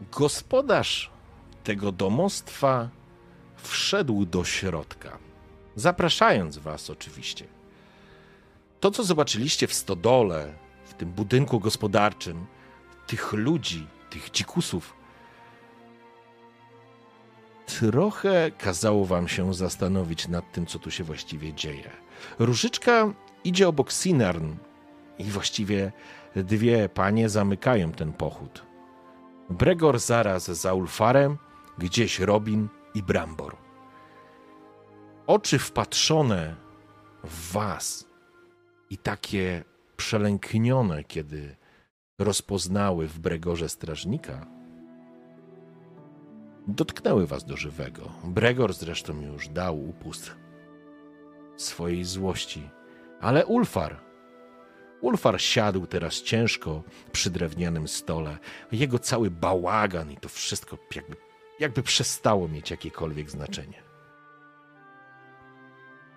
Gospodarz tego domostwa wszedł do środka, zapraszając was oczywiście. To, co zobaczyliście w stodole, w tym budynku gospodarczym, tych ludzi, tych dzikusów, trochę kazało wam się zastanowić nad tym, co tu się właściwie dzieje. Różyczka idzie obok Sinarn i właściwie dwie panie zamykają ten pochód. Bregor zaraz za Ulfarem, gdzieś Robin i Brambor. Oczy wpatrzone w was i takie przelęknione, kiedy rozpoznały w Bregorze strażnika, dotknęły was do żywego. Bregor zresztą już dał upust swojej złości, ale Ulfar Ulfar siadł teraz ciężko przy drewnianym stole. Jego cały bałagan i to wszystko jakby, jakby przestało mieć jakiekolwiek znaczenie.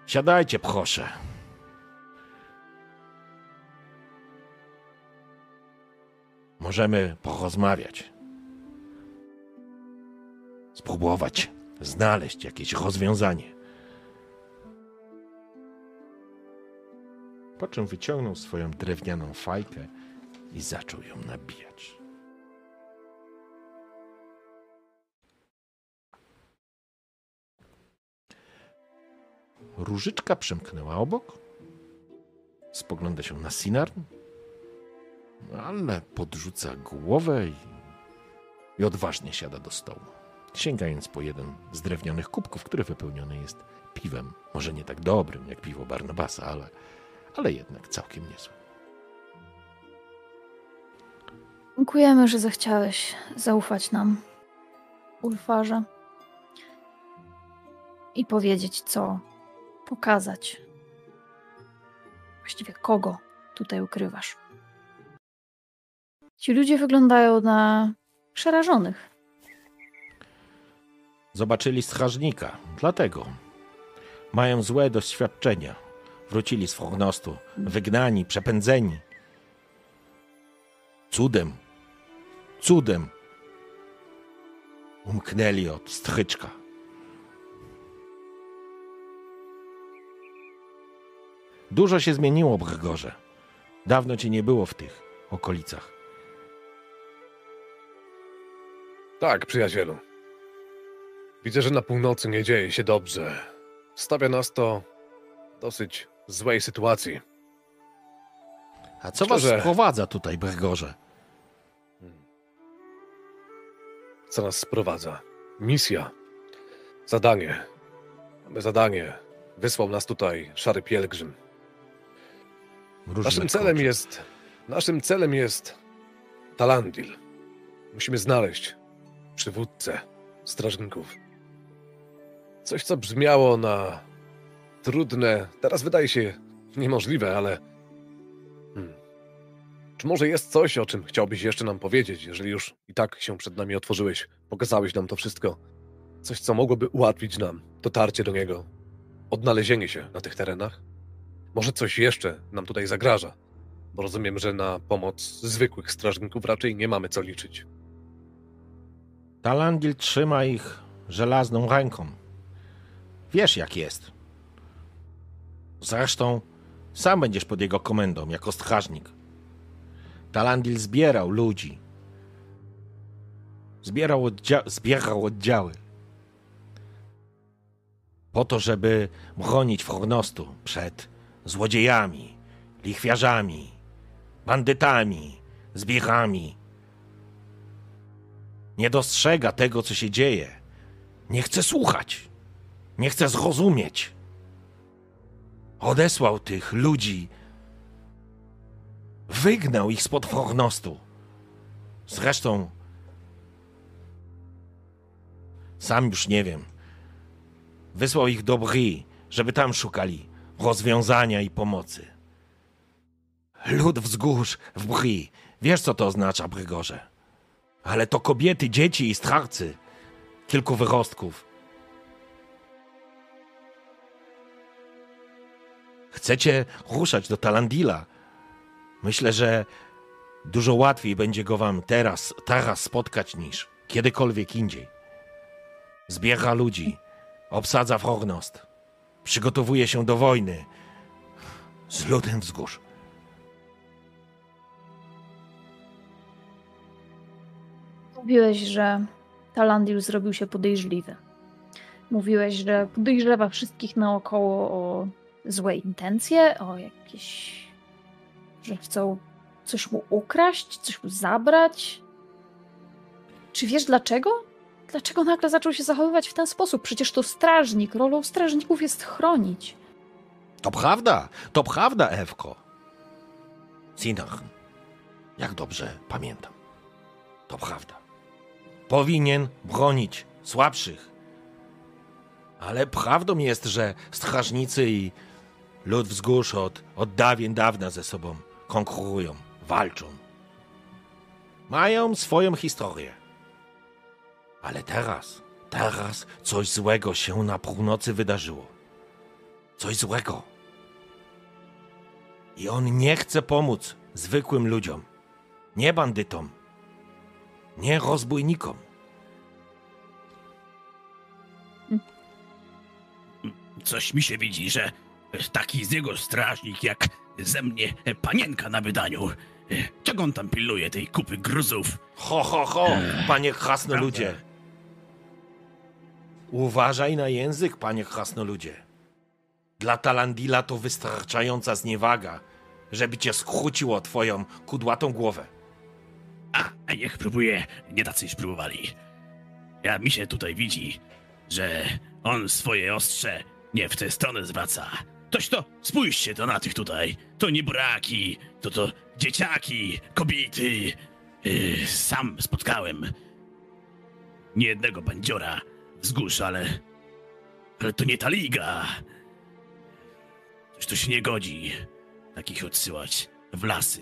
Siadajcie, proszę. Możemy porozmawiać. Spróbować znaleźć jakieś rozwiązanie. Po czym wyciągnął swoją drewnianą fajkę i zaczął ją nabijać. Różyczka przemknęła obok, spogląda się na Sinarn, ale podrzuca głowę i, i odważnie siada do stołu, sięgając po jeden z drewnianych kubków, który wypełniony jest piwem. Może nie tak dobrym jak piwo Barnabasa, ale ale jednak całkiem niezły. Dziękujemy, że zechciałeś zaufać nam, Ulfarze, i powiedzieć, co pokazać. Właściwie kogo tutaj ukrywasz. Ci ludzie wyglądają na przerażonych. Zobaczyli strażnika, dlatego mają złe doświadczenia Wrócili z Frognostu, wygnani, przepędzeni. Cudem, cudem umknęli od stryczka. Dużo się zmieniło, Brygorze. Dawno cię nie było w tych okolicach. Tak, przyjacielu. Widzę, że na północy nie dzieje się dobrze. Stawia nas to dosyć złej sytuacji. A co Szczerze, was sprowadza tutaj, Bergorze? Co nas sprowadza? Misja. Zadanie. Mamy zadanie. Wysłał nas tutaj szary pielgrzym. Różne naszym celem jest. Naszym celem jest Talandil. Musimy znaleźć przywódcę strażników. Coś, co brzmiało na trudne, teraz wydaje się niemożliwe, ale. Hmm. Czy może jest coś, o czym chciałbyś jeszcze nam powiedzieć, jeżeli już i tak się przed nami otworzyłeś, pokazałeś nam to wszystko? Coś, co mogłoby ułatwić nam dotarcie do niego, odnalezienie się na tych terenach? Może coś jeszcze nam tutaj zagraża, bo rozumiem, że na pomoc zwykłych strażników raczej nie mamy co liczyć. Talandil trzyma ich żelazną ręką. Wiesz, jak jest. Zresztą sam będziesz pod jego komendą jako strażnik. Talandil zbierał ludzi. Zbierał, oddzia zbierał oddziały. Po to, żeby bronić Frognostu przed złodziejami, lichwiarzami, bandytami, zbiechami. Nie dostrzega tego, co się dzieje. Nie chce słuchać. Nie chce zrozumieć odesłał tych ludzi, wygnał ich spod Fornostu. Zresztą sam już nie wiem. Wysłał ich do Bry, żeby tam szukali rozwiązania i pomocy. Lud wzgórz w Bry. Wiesz, co to oznacza, Brygorze? Ale to kobiety, dzieci i strachcy. Kilku wyrostków. Chcecie ruszać do Talandila. Myślę, że dużo łatwiej będzie go wam teraz, teraz spotkać niż kiedykolwiek indziej. Zbiera ludzi, obsadza Frognost, przygotowuje się do wojny z ludem wzgórz. Mówiłeś, że Talandil zrobił się podejrzliwy. Mówiłeś, że podejrzewa wszystkich naokoło o złe intencje, o jakieś. że chcą coś mu ukraść, coś mu zabrać. Czy wiesz dlaczego? Dlaczego nagle zaczął się zachowywać w ten sposób? Przecież to strażnik. Rolą strażników jest chronić. To prawda, to prawda, Ewko. Sinach, jak dobrze pamiętam. To prawda. Powinien bronić słabszych. Ale prawdą jest, że strażnicy i lud wzgórz od, od dawien dawna ze sobą konkurują, walczą. Mają swoją historię. Ale teraz, teraz coś złego się na północy wydarzyło. Coś złego. I on nie chce pomóc zwykłym ludziom, nie bandytom, nie rozbójnikom. Coś mi się widzi, że taki z niego strażnik jak ze mnie panienka na wydaniu. Czego on tam pilnuje tej kupy gruzów? Ho, ho, ho, panie krasnoludzie. Uważaj na język, panie krasnoludzie. Dla Talandila to wystarczająca zniewaga, żeby cię skróciło twoją kudłatą głowę. A, a niech próbuje, nie tacy już próbowali. Ja mi się tutaj widzi, że on swoje ostrze nie w tę stronę zwraca. Toś to, spójrzcie to na tych tutaj. To nie braki, to to dzieciaki, kobiety. Yy, sam spotkałem niejednego bandziora wzgórz, ale... Ale to nie ta liga. Toś to się nie godzi takich odsyłać w lasy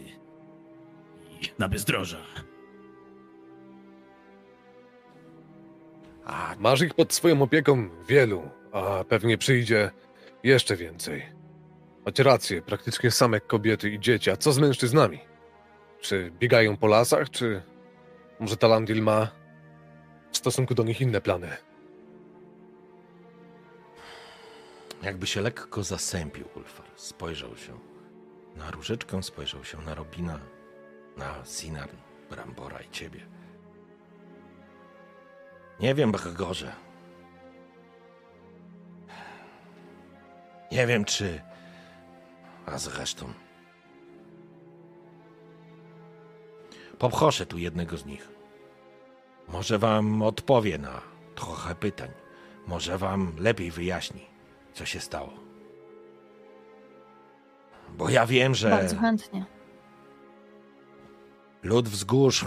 i na bezdroża. A Masz ich pod swoją opieką wielu, a pewnie przyjdzie jeszcze więcej. Macie rację, praktycznie same kobiety i dzieci. A co z mężczyznami? Czy biegają po lasach, czy może Talandil ma w stosunku do nich inne plany? jakby się lekko zasępił Ulfar. Spojrzał się na Różyczkę, spojrzał się na Robina, na Sinarn, Brambora i ciebie. Nie wiem, Brgorze. Nie wiem, czy... A zresztą... Poproszę tu jednego z nich. Może wam odpowie na trochę pytań. Może wam lepiej wyjaśni, co się stało. Bo ja wiem, że Bardzo chętnie. lud wzgórz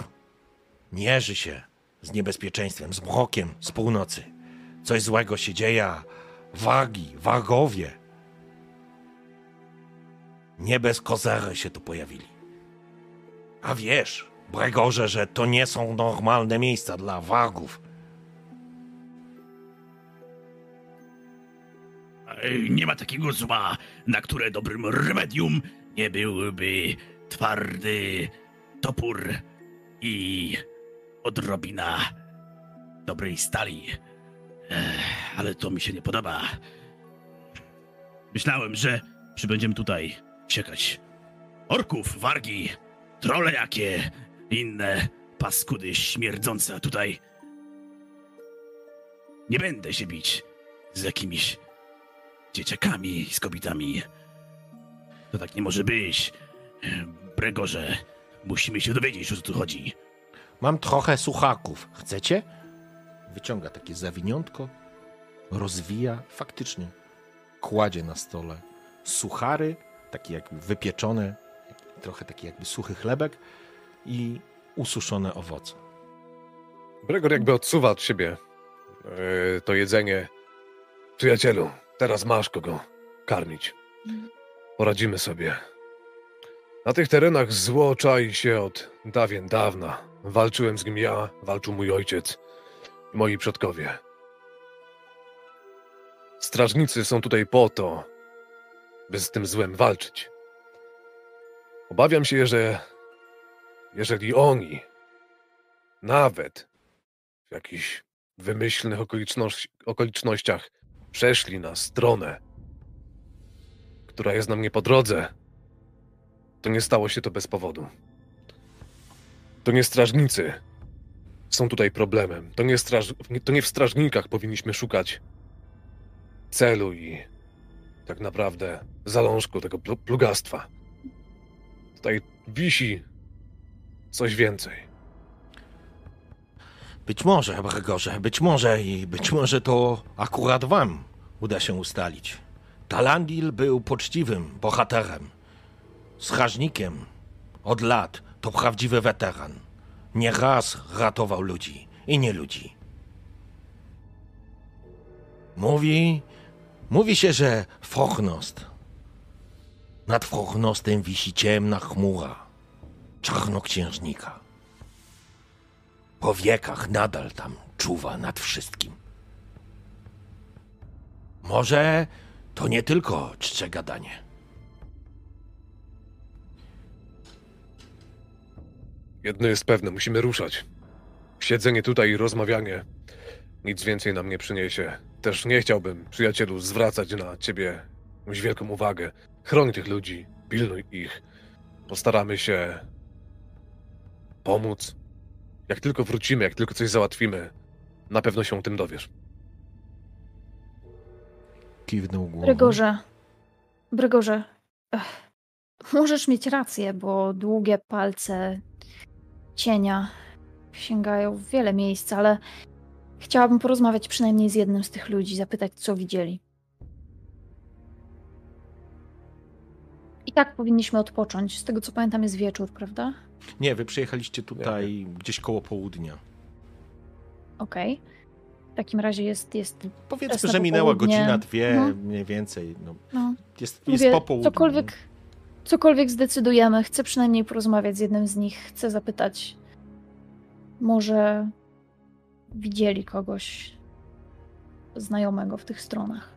mierzy się z niebezpieczeństwem, z mrokiem z północy. Coś złego się dzieje, a wagi, wagowie nie bez kozery się tu pojawili. A wiesz, Bregorze, że to nie są normalne miejsca dla wagów. Ej, Nie ma takiego zła, na które dobrym remedium nie byłby twardy topór i odrobina dobrej stali. Ale to mi się nie podoba. Myślałem, że przybędziemy tutaj siekać orków, wargi, trole jakie, inne paskudy śmierdzące, tutaj nie będę się bić z jakimiś dzieciakami, z kobietami. To tak nie może być. Bregorze, musimy się dowiedzieć, o co tu chodzi. Mam trochę suchaków. Chcecie? Wyciąga takie zawiniątko, rozwija, faktycznie kładzie na stole suchary, takie jakby wypieczone, trochę taki jakby suchy chlebek i ususzone owoce. Gregor jakby odsuwa od siebie yy, to jedzenie. Przyjacielu, teraz masz kogo karmić. Poradzimy sobie. Na tych terenach zło czai się od dawien dawna. Walczyłem z nim ja, walczył mój ojciec i moi przodkowie. Strażnicy są tutaj po to, by z tym złem walczyć. Obawiam się, że jeżeli oni nawet w jakichś wymyślnych okoliczności, okolicznościach przeszli na stronę, która jest nam nie po drodze, to nie stało się to bez powodu. To nie strażnicy są tutaj problemem. To nie, straż, to nie w strażnikach powinniśmy szukać celu i tak naprawdę zalążku tego plu- plugastwa. Tutaj wisi coś więcej. Być może, Bregorze, być może i być może to akurat wam uda się ustalić. Talandil był poczciwym bohaterem, strażnikiem od lat, to prawdziwy weteran. Nieraz ratował ludzi i nie ludzi. Mówi, mówi się, że Frochnost. Nad Frochnostem wisi ciemna chmura czarnoksiężnika. Po wiekach nadal tam czuwa nad wszystkim. Może to nie tylko czcze gadanie. Jedno jest pewne, musimy ruszać. Siedzenie tutaj i rozmawianie nic więcej nam nie przyniesie. Też nie chciałbym, przyjacielu, zwracać na ciebie jakąś wielką uwagę. Chroń tych ludzi, pilnuj ich. Postaramy się pomóc. Jak tylko wrócimy, jak tylko coś załatwimy, na pewno się o tym dowiesz. Kiwnął głową. Brygorze, Brygorze, ech, możesz mieć rację, bo długie palce cienia sięgają w wiele miejsc, ale chciałabym porozmawiać przynajmniej z jednym z tych ludzi, zapytać, co widzieli. I tak powinniśmy odpocząć. Z tego co pamiętam, jest wieczór, prawda? Nie, wy przyjechaliście tutaj gdzieś koło południa. Okej. W takim razie jest. jest Powiedzmy, że minęła godzina, dwie, Mhm. mniej więcej. No, no, jest jest Mówię, po południu. cokolwiek, cokolwiek zdecydujemy, chcę przynajmniej porozmawiać z jednym z nich. Chcę zapytać, może widzieli kogoś znajomego w tych stronach.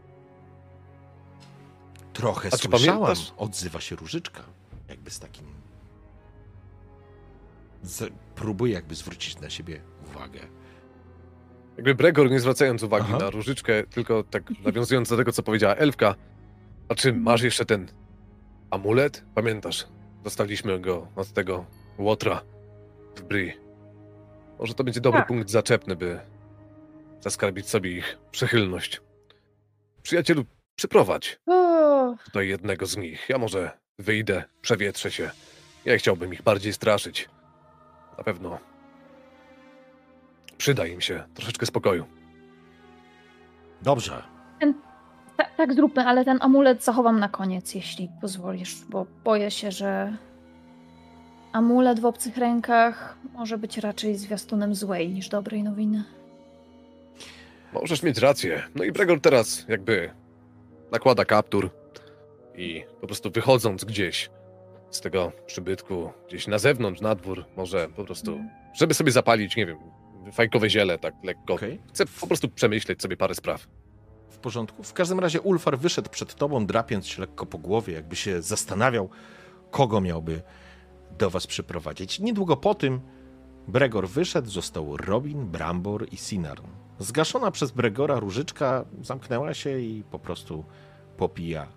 Trochę A czy słyszałam, pamiętasz- odzywa się Różyczka. Jakby z takim... Z... Próbuje jakby zwrócić na siebie uwagę. Jakby Bregor, nie zwracając uwagi Aha. na różyczkę, tylko tak nawiązując do tego, co powiedziała Elfka. A czy masz jeszcze ten amulet? Pamiętasz? Dostaliśmy go od tego Łotra w Bri. Może to będzie dobry Tak. punkt zaczepny, by zaskarbić sobie ich przychylność. Przyjacielu, przyprowadź O, tutaj jednego z nich. Ja może wyjdę, przewietrzę się. Ja chciałbym ich bardziej straszyć. Na pewno przyda im się troszeczkę spokoju. Dobrze. ta, tak zróbmy, ale ten amulet zachowam na koniec, jeśli pozwolisz, bo boję się, że amulet w obcych rękach może być raczej zwiastunem złej niż dobrej nowiny. Możesz mieć rację. No i Bregor teraz jakby nakłada kaptur i po prostu wychodząc gdzieś z tego przybytku, gdzieś na zewnątrz, na dwór, może po prostu, żeby sobie zapalić, nie wiem, fajkowe ziele tak lekko. Okej. Chcę po prostu przemyśleć sobie parę spraw. W porządku. W każdym razie Ulfar wyszedł przed tobą, drapiąc się lekko po głowie, jakby się zastanawiał, kogo miałby do was przyprowadzić. Niedługo po tym Bregor wyszedł, został Robin, Brambor i Sinarn. Zgaszona przez Bregora różyczka zamknęła się i po prostu popija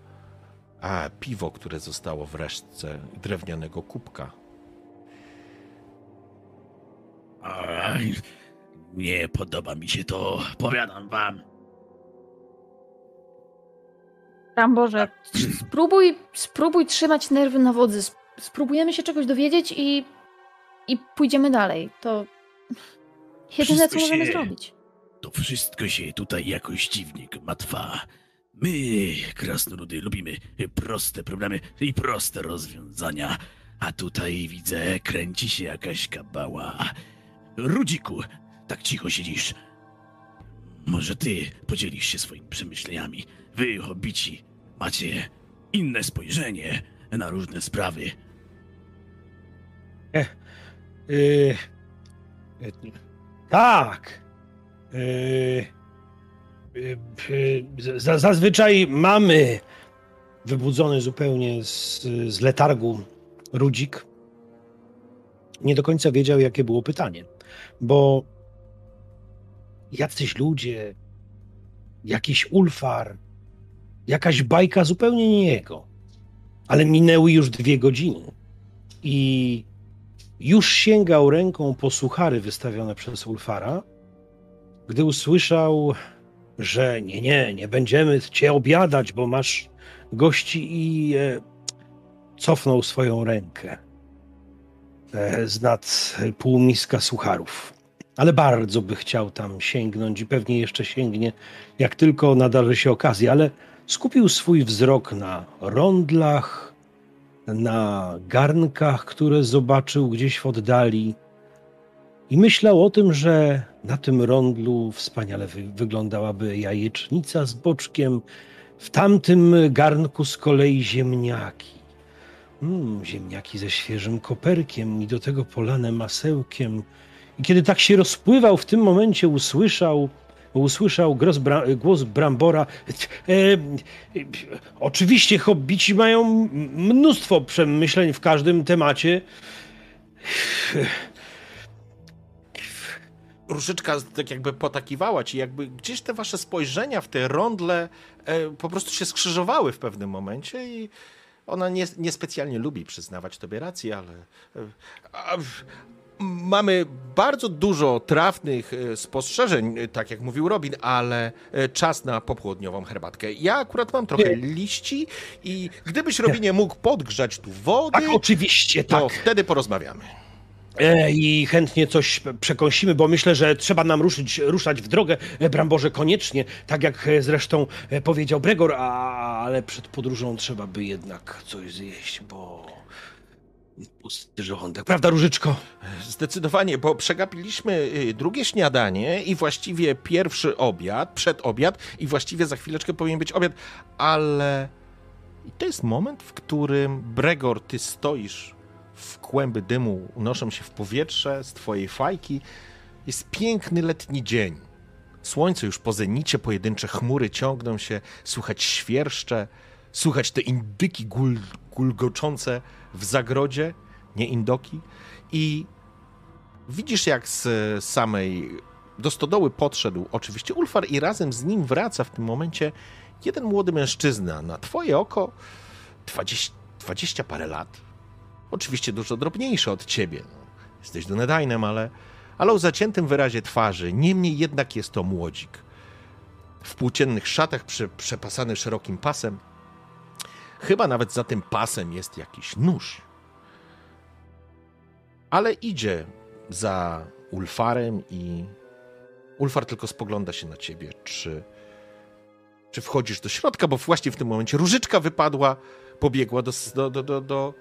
a piwo, które zostało w resztce drewnianego kubka. Aj, nie podoba mi się to, powiadam wam. Tam Boże, spróbuj, spróbuj trzymać nerwy na wodzy. Sp- Spróbujemy się czegoś dowiedzieć i, i pójdziemy dalej. To jedyne, co możemy się- zrobić. To wszystko się tutaj jakoś dziwnie matwa. My, krasnoludy, lubimy proste problemy i proste rozwiązania. A tutaj widzę, kręci się jakaś kabała. Rudziku, tak cicho siedzisz. Może ty podzielisz się swoimi przemyśleniami. Wy, hobbici, macie inne spojrzenie na różne sprawy. Yy, yy, tak. Za- zazwyczaj mamy wybudzony zupełnie z, z letargu Rudzik. Nie do końca wiedział, jakie było pytanie, bo jacyś ludzie, jakiś ulfar, jakaś bajka zupełnie nie jego. Ale minęły już dwie godziny i już sięgał ręką po suchary wystawione przez Ulfara, gdy usłyszał, że nie, nie, nie będziemy cię obiadać, bo masz gości i e, cofnął swoją rękę e, z nad półmiska sucharów. Ale bardzo by chciał tam sięgnąć i pewnie jeszcze sięgnie, jak tylko nadarzy się okazja, ale skupił swój wzrok na rondlach, na garnkach, które zobaczył gdzieś w oddali i myślał o tym, że na tym rondlu wspaniale wy wyglądałaby jajecznica z boczkiem, w tamtym garnku z kolei ziemniaki. Mm, ziemniaki ze świeżym koperkiem i do tego polane masełkiem. I kiedy tak się rozpływał, w tym momencie usłyszał, usłyszał bra głos Brambora. E, oczywiście hobbici mają mnóstwo przemyśleń w każdym temacie. Różyczka tak jakby potakiwała ci, jakby gdzieś te wasze spojrzenia w te rondle e, po prostu się skrzyżowały w pewnym momencie i ona nie, niespecjalnie lubi przyznawać tobie rację, ale e, a, mamy bardzo dużo trafnych e, spostrzeżeń, e, tak jak mówił Robin, ale e, czas na popołudniową herbatkę. Ja akurat mam trochę liści i gdybyś Robinie mógł podgrzać tu wody, Tak, oczywiście, to tak. wtedy porozmawiamy. I chętnie coś przekąsimy, bo myślę, że trzeba nam ruszyć, ruszać w drogę, Bramborze, koniecznie, tak jak zresztą powiedział Bregor, a, ale przed podróżą trzeba by jednak coś zjeść, bo pusty żołądek. Prawda, Różyczko? Zdecydowanie, bo przegapiliśmy y, drugie śniadanie i właściwie pierwszy obiad, przedobiad i właściwie za chwileczkę powinien być obiad, ale i to jest moment, w którym Bregor, ty stoisz w kłęby dymu, unoszą się w powietrze z twojej fajki. Jest piękny letni dzień. Słońce już po zenicie, pojedyncze chmury ciągną się, słychać świerszcze, słychać te indyki gul, gulgoczące w zagrodzie, nie indoki. I widzisz, jak z samej do stodoły podszedł oczywiście Ulfar i razem z nim wraca w tym momencie jeden młody mężczyzna. Na twoje oko 20, 20 parę lat. Oczywiście dużo drobniejszy od ciebie. No, jesteś Dunedajnem, ale, ale o zaciętym wyrazie twarzy. Niemniej jednak jest to młodzik. W płóciennych szatach prze, przepasany szerokim pasem. Chyba nawet za tym pasem jest jakiś nóż. Ale idzie za Ulfarem i Ulfar tylko spogląda się na ciebie, czy, czy wchodzisz do środka, bo właśnie w tym momencie różyczka wypadła, pobiegła do, do, do, do, do,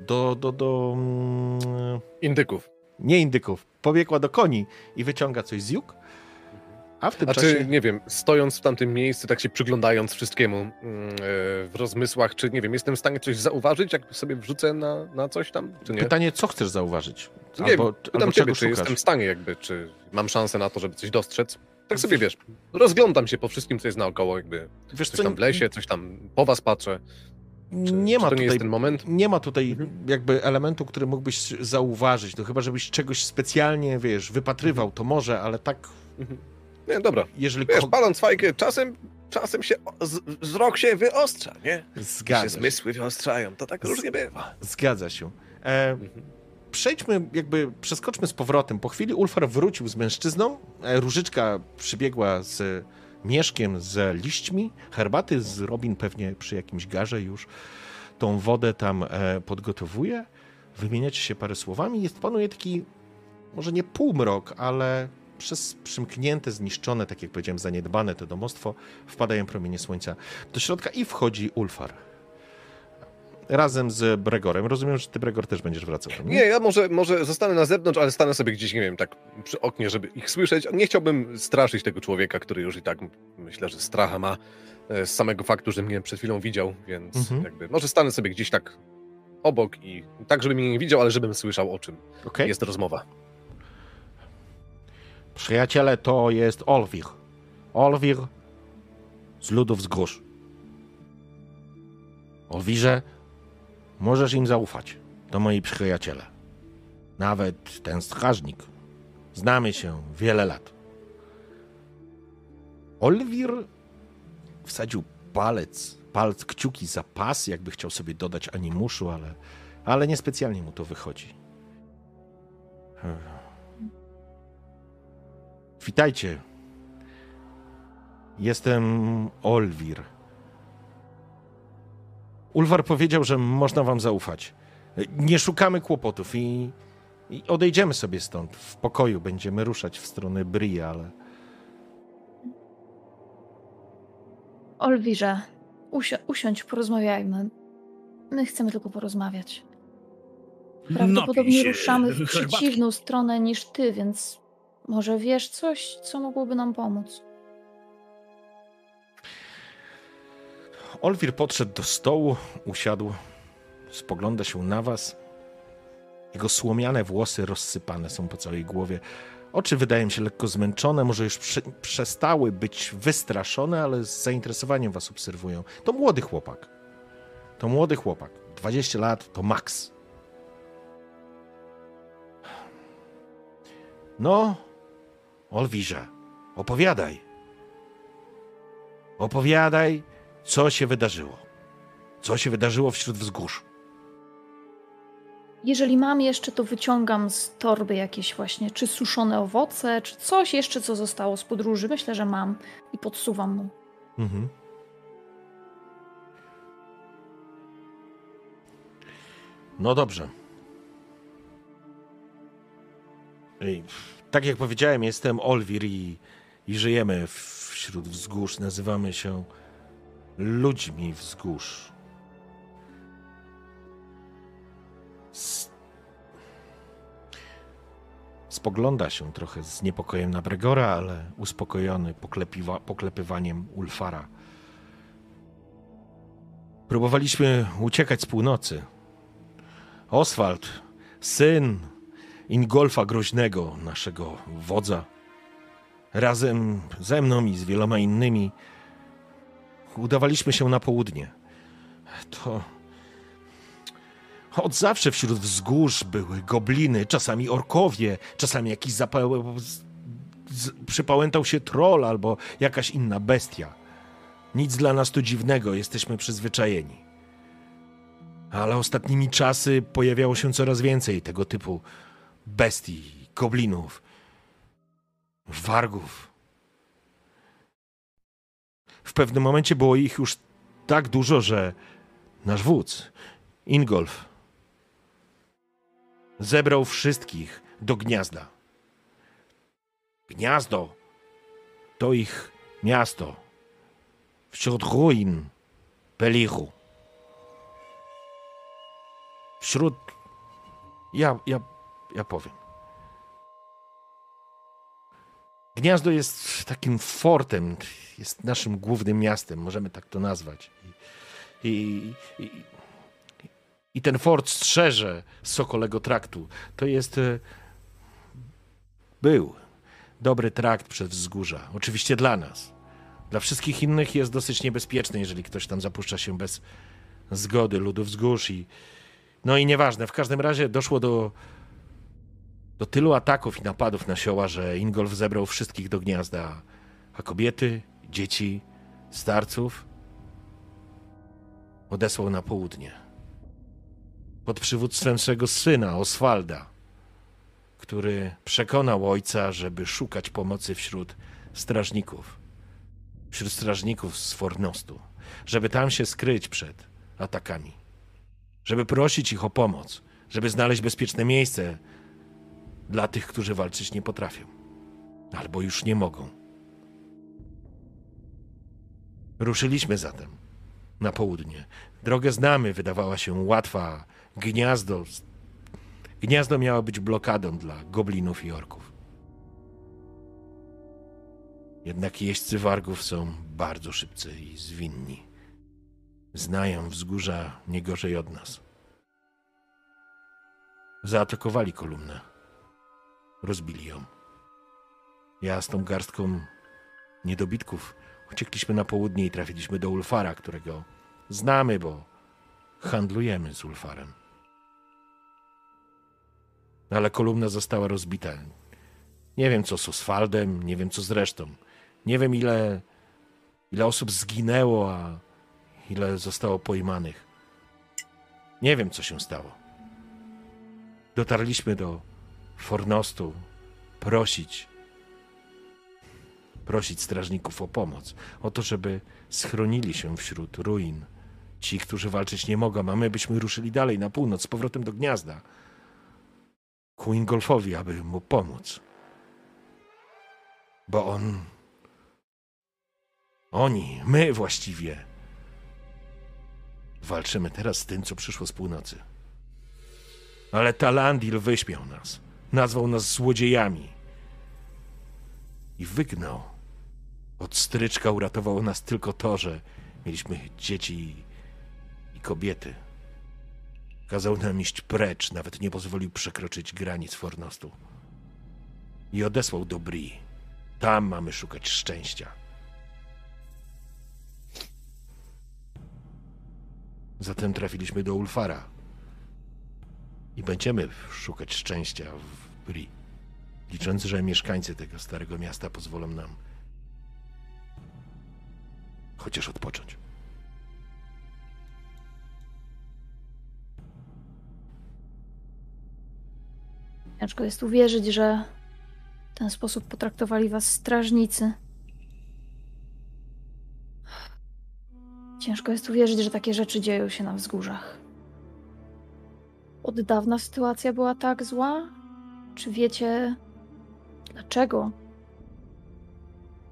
do, do, do mm, Indyków. nie indyków, pobiegła do koni i wyciąga coś z juk, a w tym A czasie... czy, nie wiem, stojąc w tamtym miejscu, tak się przyglądając wszystkiemu e, w rozmysłach, czy, nie wiem, jestem w stanie coś zauważyć, jak sobie wrzucę na, na coś tam, czy nie? Pytanie, co chcesz zauważyć? Nie Albo, pytam albo ciebie, czy szukasz? jestem w stanie jakby, czy mam szansę na to, żeby coś dostrzec. Tak sobie, wiesz, rozglądam się po wszystkim, co jest naokoło, jakby Wiesz coś co, tam w lesie, coś tam po was patrzę. Czy, nie czy ma to nie tutaj jest ten moment? nie ma tutaj Mhm. jakby elementu, który mógłbyś zauważyć. To chyba, żebyś czegoś specjalnie, wiesz, wypatrywał, to może, ale tak, Mhm. Nie, dobra. jeżeli Wiesz, ko- paląc fajkę, czasem, czasem się z, wzrok się wyostrza, nie? zgadza się, zmysły wyostrzają, to tak Z- różnie bywa. zgadza się. E, Mhm. przejdźmy, jakby przeskoczmy z powrotem. Po chwili Ulfar wrócił z mężczyzną, e, Różyczka przybiegła z mieszkiem, z liśćmi, herbaty z Robin pewnie przy jakimś garze już tą wodę tam e, podgotowuje. Wymieniacie się parę słowami. Jest panuje taki, może nie półmrok, ale przez przymknięte, zniszczone, tak jak powiedziałem, zaniedbane to domostwo, wpadają promienie słońca do środka i wchodzi Ulfar. razem z Bregorem. Rozumiem, że ty, Bregor, też będziesz wracał. Tam, Nie, ja może, może zostanę na zewnątrz, ale stanę sobie gdzieś, nie wiem, tak przy oknie, żeby ich słyszeć. Nie chciałbym straszyć tego człowieka, który już i tak myślę, że stracha ma e, z samego faktu, że mnie przed chwilą widział, więc Mhm. jakby może stanę sobie gdzieś tak obok i tak, żeby mnie nie widział, ale żebym słyszał o czym Okej. jest rozmowa. Przyjaciele, to jest Olwir. Olwir z ludów wzgórz. Olwirze, możesz im zaufać. To moi przyjaciele. Nawet ten strażnik. Znamy się wiele lat. Olwir wsadził palec, palec, kciuki za pas, jakby chciał sobie dodać animuszu, ale, ale niespecjalnie mu to wychodzi. Witajcie. Jestem Olwir. Ulwar powiedział, że można wam zaufać. Nie szukamy kłopotów i, i odejdziemy sobie stąd. W pokoju będziemy ruszać w stronę Brii, ale Olwirze, usio- usiądź, porozmawiajmy. My chcemy tylko porozmawiać. Prawdopodobnie ruszamy w herbatki. przeciwną stronę niż ty, więc może wiesz coś, co mogłoby nam pomóc. Olwir podszedł do stołu, usiadł, spogląda się na was. Jego słomiane włosy rozsypane są po całej głowie. Oczy wydają się lekko zmęczone, może już prze, przestały być wystraszone, ale z zainteresowaniem was obserwują. To młody chłopak. To młody chłopak. 20 lat to maks. No, Olwirze, opowiadaj. Opowiadaj, co się wydarzyło. Co się wydarzyło wśród wzgórz. Jeżeli mam jeszcze, to wyciągam z torby jakieś właśnie, czy suszone owoce, czy coś jeszcze, co zostało z podróży. Myślę, że mam i podsuwam mu. Mhm. No dobrze. Ej, tak jak powiedziałem, jestem Olwir i, i żyjemy wśród wzgórz. Nazywamy się ludźmi wzgórz. Spogląda się trochę z niepokojem na Bregora, ale uspokojony poklepiwa, poklepywaniem Ulfara. Próbowaliśmy uciekać z północy. Oswald, syn Ingolfa Groźnego, naszego wodza, razem ze mną i z wieloma innymi udawaliśmy się na południe. To od zawsze wśród wzgórz były gobliny, czasami orkowie, czasami jakiś zapał... przypałętał się troll albo jakaś inna bestia. Nic dla nas tu dziwnego, jesteśmy przyzwyczajeni. Ale ostatnimi czasy pojawiało się coraz więcej tego typu bestii, goblinów, wargów. W pewnym momencie było ich już tak dużo, że nasz wódz, Ingolf, zebrał wszystkich do gniazda. Gniazdo to ich miasto wśród ruin Belichu. Wśród. Ja, ja, ja powiem. Gniazdo jest takim fortem, jest naszym głównym miastem, możemy tak to nazwać. I, i, i, i ten fort strzeże Sokolego Traktu. To jest. e, Był dobry trakt przez wzgórza. Oczywiście dla nas. Dla wszystkich innych jest dosyć niebezpieczny, jeżeli ktoś tam zapuszcza się bez zgody ludu wzgórz i no i nieważne, w każdym razie doszło do do tylu ataków i napadów na sioła, że Ingolf zebrał wszystkich do gniazda, a kobiety, dzieci, starców odesłał na południe. Pod przywództwem swego syna, Oswalda, który przekonał ojca, żeby szukać pomocy wśród strażników. Wśród strażników z Fornostu, żeby tam się skryć przed atakami, żeby prosić ich o pomoc, żeby znaleźć bezpieczne miejsce dla tych, którzy walczyć nie potrafią, albo już nie mogą. Ruszyliśmy zatem. na południe. Drogę znamy, wydawała się łatwa. Gniazdo. Gniazdo miało być blokadą dla goblinów i orków. Jednak jeźdźcy wargów są bardzo szybcy i zwinni. Znają wzgórza nie gorzej od nas. Zaatakowali kolumnę. Rozbili ją. Ja z tą garstką niedobitków uciekliśmy na południe i trafiliśmy do Ulfara, którego znamy, bo handlujemy z Ulfarem. Ale kolumna została rozbita. Nie wiem co z Oswaldem, nie wiem co z resztą. Nie wiem ile, ile osób zginęło, a ile zostało pojmanych. Nie wiem co się stało. Dotarliśmy do Fornostu prosić, prosić strażników o pomoc, o to, żeby schronili się wśród ruin. Ci, którzy walczyć nie mogą, a my byśmy ruszyli dalej na północ, z powrotem do gniazda. Ku Ingolfowi, aby mu pomóc. Bo on. Oni, my właściwie. Walczymy teraz z tym, co przyszło z północy. Ale Talandil wyśmiał nas. Nazwał nas złodziejami. I wygnał. Od stryczka uratowało nas tylko to, że mieliśmy dzieci i kobiety. Kazał nam iść precz, nawet nie pozwolił przekroczyć granic Fornostu. I odesłał do Bri. Tam mamy szukać szczęścia. Zatem trafiliśmy do Ulfara. I będziemy szukać szczęścia w Bri. Licząc, że mieszkańcy tego starego miasta pozwolą nam chociaż odpocząć. Ciężko jest uwierzyć, że w ten sposób potraktowali was strażnicy. Ciężko jest uwierzyć, że takie rzeczy dzieją się na wzgórzach. Od dawna sytuacja była tak zła? Czy wiecie dlaczego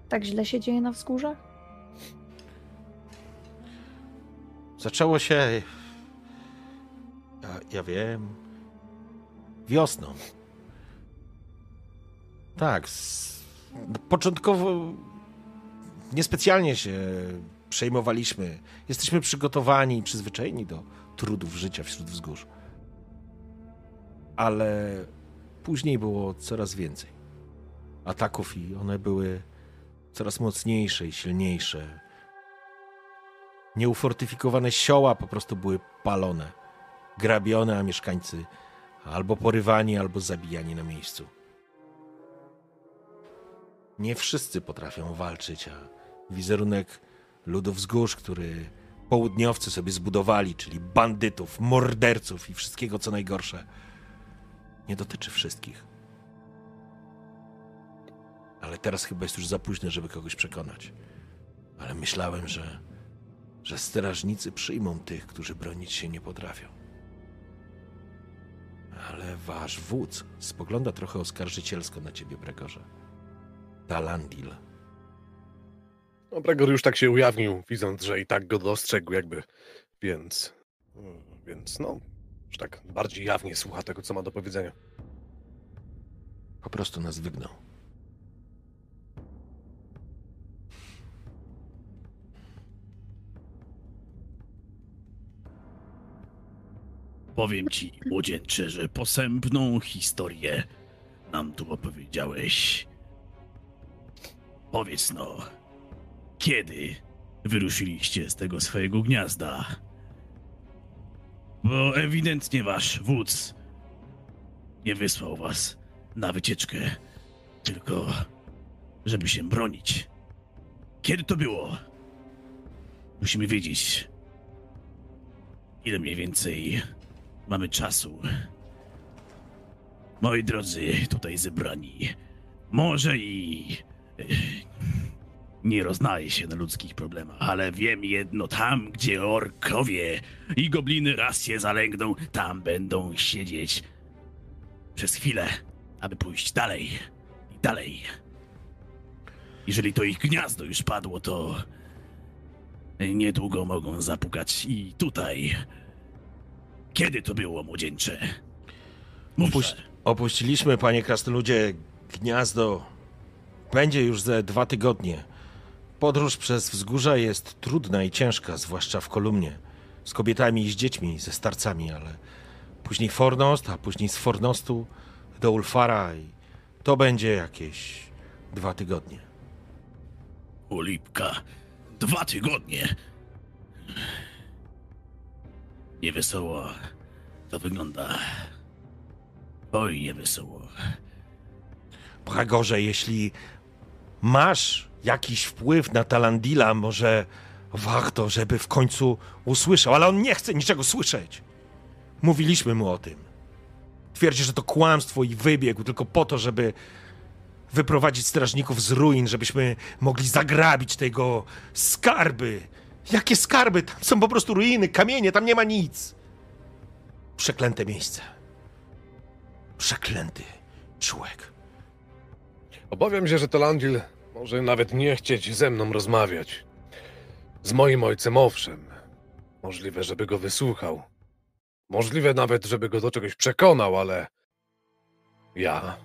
tak źle się dzieje na wzgórzach? Zaczęło się. Ja, ja wiem. Wiosną. Tak. Z... Początkowo niespecjalnie się przejmowaliśmy. Jesteśmy przygotowani i przyzwyczajeni do trudów życia wśród wzgórz. Ale później było coraz więcej ataków i one były coraz mocniejsze i silniejsze. Nieufortyfikowane sioła po prostu były palone, grabione, a mieszkańcy albo porywani, albo zabijani na miejscu. Nie wszyscy potrafią walczyć, a wizerunek ludów wzgórz, który południowcy sobie zbudowali, czyli bandytów, morderców i wszystkiego co najgorsze, nie dotyczy wszystkich. Ale teraz chyba jest już za późno, żeby kogoś przekonać. Ale myślałem, że, że strażnicy przyjmą tych, którzy bronić się nie potrafią. Ale wasz wódz spogląda trochę oskarżycielsko na ciebie, Bregorze. Talandil. No, Bregor już tak się ujawnił, widząc, że i tak go dostrzegł, jakby. Więc. Więc no. Tak bardziej jawnie słucha tego, co ma do powiedzenia. Po prostu nas wygnał. Powiem ci, młodzieńcze, że posępną historię nam tu opowiedziałeś. Powiedz no, kiedy wyruszyliście z tego swojego gniazda? Bo ewidentnie wasz wódz nie wysłał was na wycieczkę, tylko żeby się bronić. Kiedy to było? Musimy wiedzieć, ile mniej więcej mamy czasu. Moi drodzy, tutaj zebrani, może i e, nie roznaję się na ludzkich problemach, ale wiem jedno, tam gdzie orkowie i gobliny raz się zalęgną, tam będą siedzieć przez chwilę, aby pójść dalej i dalej. Jeżeli to ich gniazdo już padło, to niedługo mogą zapukać i tutaj. Kiedy to było, młodzieńcze? Opuś- opuściliśmy, panie krasnoludzie, gniazdo. Będzie już ze dwa tygodnie. Podróż przez wzgórza jest trudna i ciężka, zwłaszcza w kolumnie. Z kobietami i z dziećmi, ze starcami, ale później Fornost, a później z Fornostu do Ulfara i to będzie jakieś dwa tygodnie. Ulipka. Dwa tygodnie. Niewesoło to wygląda. Oj, niewesoło. Bragorze, jeśli masz jakiś wpływ na Talandila, może warto, żeby w końcu usłyszał, ale on nie chce niczego słyszeć. Mówiliśmy mu o tym. Twierdzi, że to kłamstwo i wybiegł tylko po to, żeby wyprowadzić strażników z ruin, żebyśmy mogli zagrabić tego skarby. Jakie skarby? Tam są po prostu ruiny, kamienie, tam nie ma nic. Przeklęte miejsce. Przeklęty człowiek. Obawiam się, że Talandil może nawet nie chcieć ze mną rozmawiać. Z moim ojcem owszem. Możliwe, żeby go wysłuchał. Możliwe nawet, żeby go do czegoś przekonał, ale... Ja...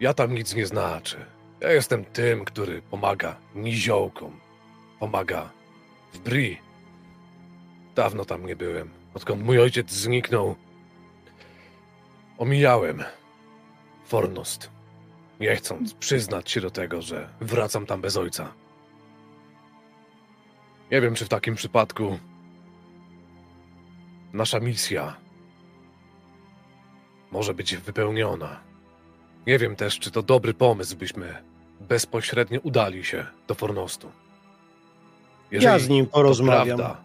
Ja tam nic nie znaczę. Ja jestem tym, który pomaga niziołkom. Pomaga w Bri. Dawno tam nie byłem. Odkąd mój ojciec zniknął, omijałem Fornost. Nie chcąc przyznać się do tego, że wracam tam bez ojca. Nie wiem, czy w takim przypadku nasza misja może być wypełniona. Nie wiem też, czy to dobry pomysł, byśmy bezpośrednio udali się do Fornostu. ja z nim to porozmawiam. prawda,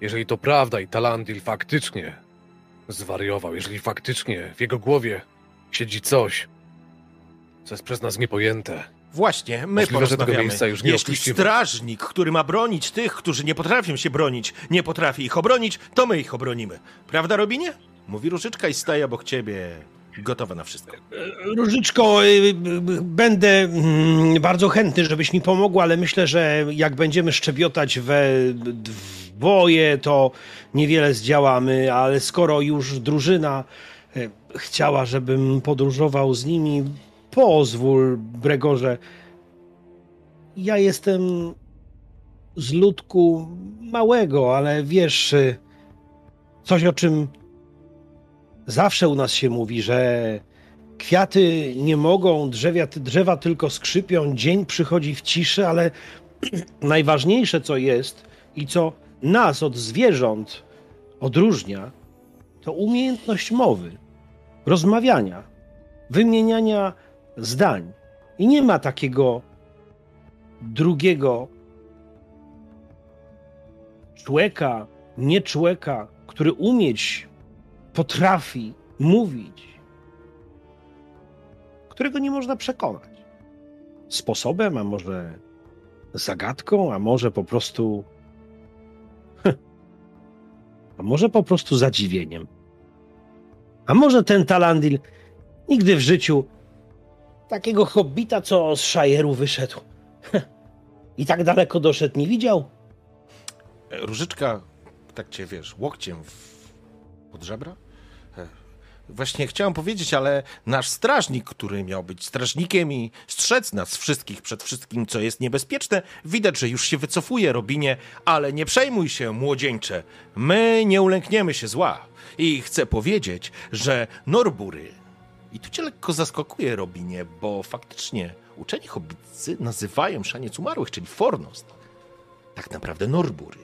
jeżeli to prawda i Talandil faktycznie zwariował, jeżeli faktycznie w jego głowie siedzi coś, co jest przez nas niepojęte, Właśnie, my Możliwe, że tego porozmawiamy. miejsca już nie Jeśli opuścimy. strażnik, który ma bronić tych, którzy nie potrafią się bronić, nie potrafi ich obronić, to my ich obronimy. Prawda, Robinie? Mówi Różyczka i staje obok ciebie, gotowa na wszystko. Różyczko, y, y, będę mm, bardzo chętny, żebyś mi pomogł, ale myślę, że jak będziemy szczebiotać we dwoje, to niewiele zdziałamy, ale skoro już drużyna y, chciała, żebym podróżował z nimi, pozwól, Bregorze. Ja jestem z ludku małego, ale wiesz, coś o czym zawsze u nas się mówi, że kwiaty nie mogą, drzewia, drzewa tylko skrzypią, dzień przychodzi w ciszy, ale najważniejsze co jest i co nas od zwierząt odróżnia, to umiejętność mowy, rozmawiania, wymieniania zdań. I nie ma takiego drugiego człowieka, nie człowieka, który umieć potrafi mówić, którego nie można przekonać. Sposobem, a może zagadką, a może po prostu. A może po prostu zadziwieniem. A może ten Talandil nigdy w życiu takiego hobbita, co z Szajeru wyszedł i tak daleko doszedł, nie widział? E, Różyczka, tak cię wiesz, łokciem w pod żebra? E, Właśnie chciałem powiedzieć, ale nasz strażnik, który miał być strażnikiem i strzec nas wszystkich przed wszystkim, co jest niebezpieczne, widać, że już się wycofuje, Robinie, ale nie przejmuj się, młodzieńcze. My nie ulękniemy się zła. I chcę powiedzieć, że Norbury, i tu cię lekko zaskakuje, Robinie, bo faktycznie uczeni hobbicy nazywają szaniec umarłych, czyli Fornost, tak naprawdę Norbury.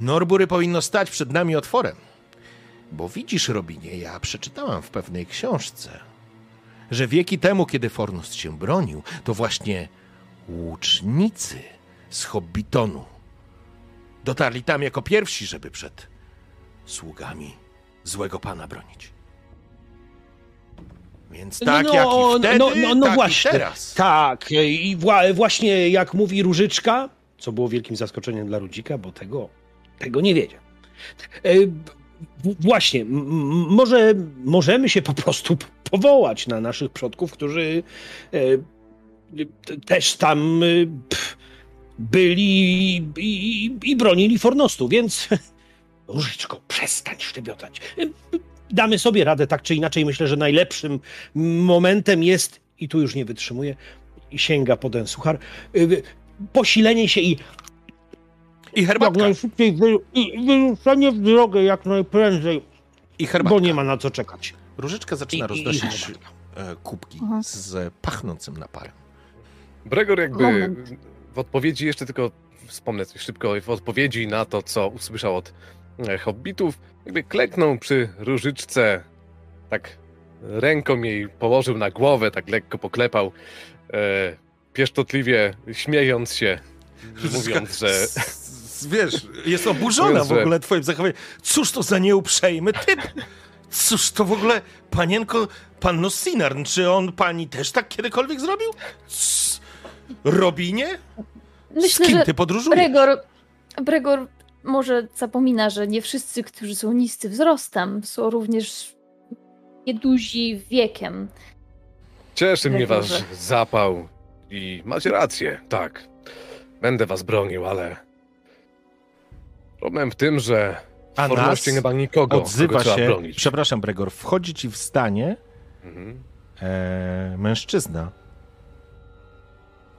Norbury powinno stać przed nami otworem. Bo widzisz, Robinie, ja przeczytałam w pewnej książce, że wieki temu, kiedy Fornost się bronił, to właśnie łucznicy z Hobbitonu dotarli tam jako pierwsi, żeby przed sługami złego pana bronić. Więc tak jak i wtedy, no, no, no tak właśnie. teraz. Tak, i wła- właśnie jak mówi Różyczka, co było wielkim zaskoczeniem dla Rudzika, bo tego, tego nie wiedział. E, Właśnie, może możemy się po prostu powołać na naszych przodków, którzy e, też tam e, byli i, i, i bronili Fornostu, więc Różyczko, przestań szczebiotać. Damy sobie radę tak czy inaczej. Myślę, że najlepszym momentem jest, i tu już nie wytrzymuję, i sięga po ten suchar, y, posilenie się i I jak herbatka. najszybciej wy, i wyruszenie w drogę jak najprędzej, I herbatka. bo nie ma na co czekać. Różyczka zaczyna I- i- i roznosić e, kubki Mhm. z pachnącym naparem. Bregor jakby Moment. w odpowiedzi, jeszcze tylko wspomnę coś szybko, w odpowiedzi na to, co usłyszał od e, hobbitów, jakby kleknął przy różyczce, tak ręką jej położył na głowę, tak lekko poklepał, e, pieszczotliwie śmiejąc się, mówiąc, że Wiesz, jest oburzona Mówiąc, w że- ogóle twoim zachowaniem. Cóż to za nieuprzejmy typ? Cóż to w ogóle, panienko, panno Sinarn, czy on pani też tak kiedykolwiek zrobił? C- Robinie? Z Myślę, kim że ty podróżujesz? Bregor, Bregor może zapomina, że nie wszyscy, którzy są niscy wzrostem, są również nieduzi wiekiem. cieszy mnie wasz zapał i macie rację, tak, będę was bronił, ale problem w tym, że A nas nie ma nikogo, Odzywa kogo trzeba się, bronić. przepraszam Bregor, wchodzi ci w stanie Mhm. e, mężczyzna,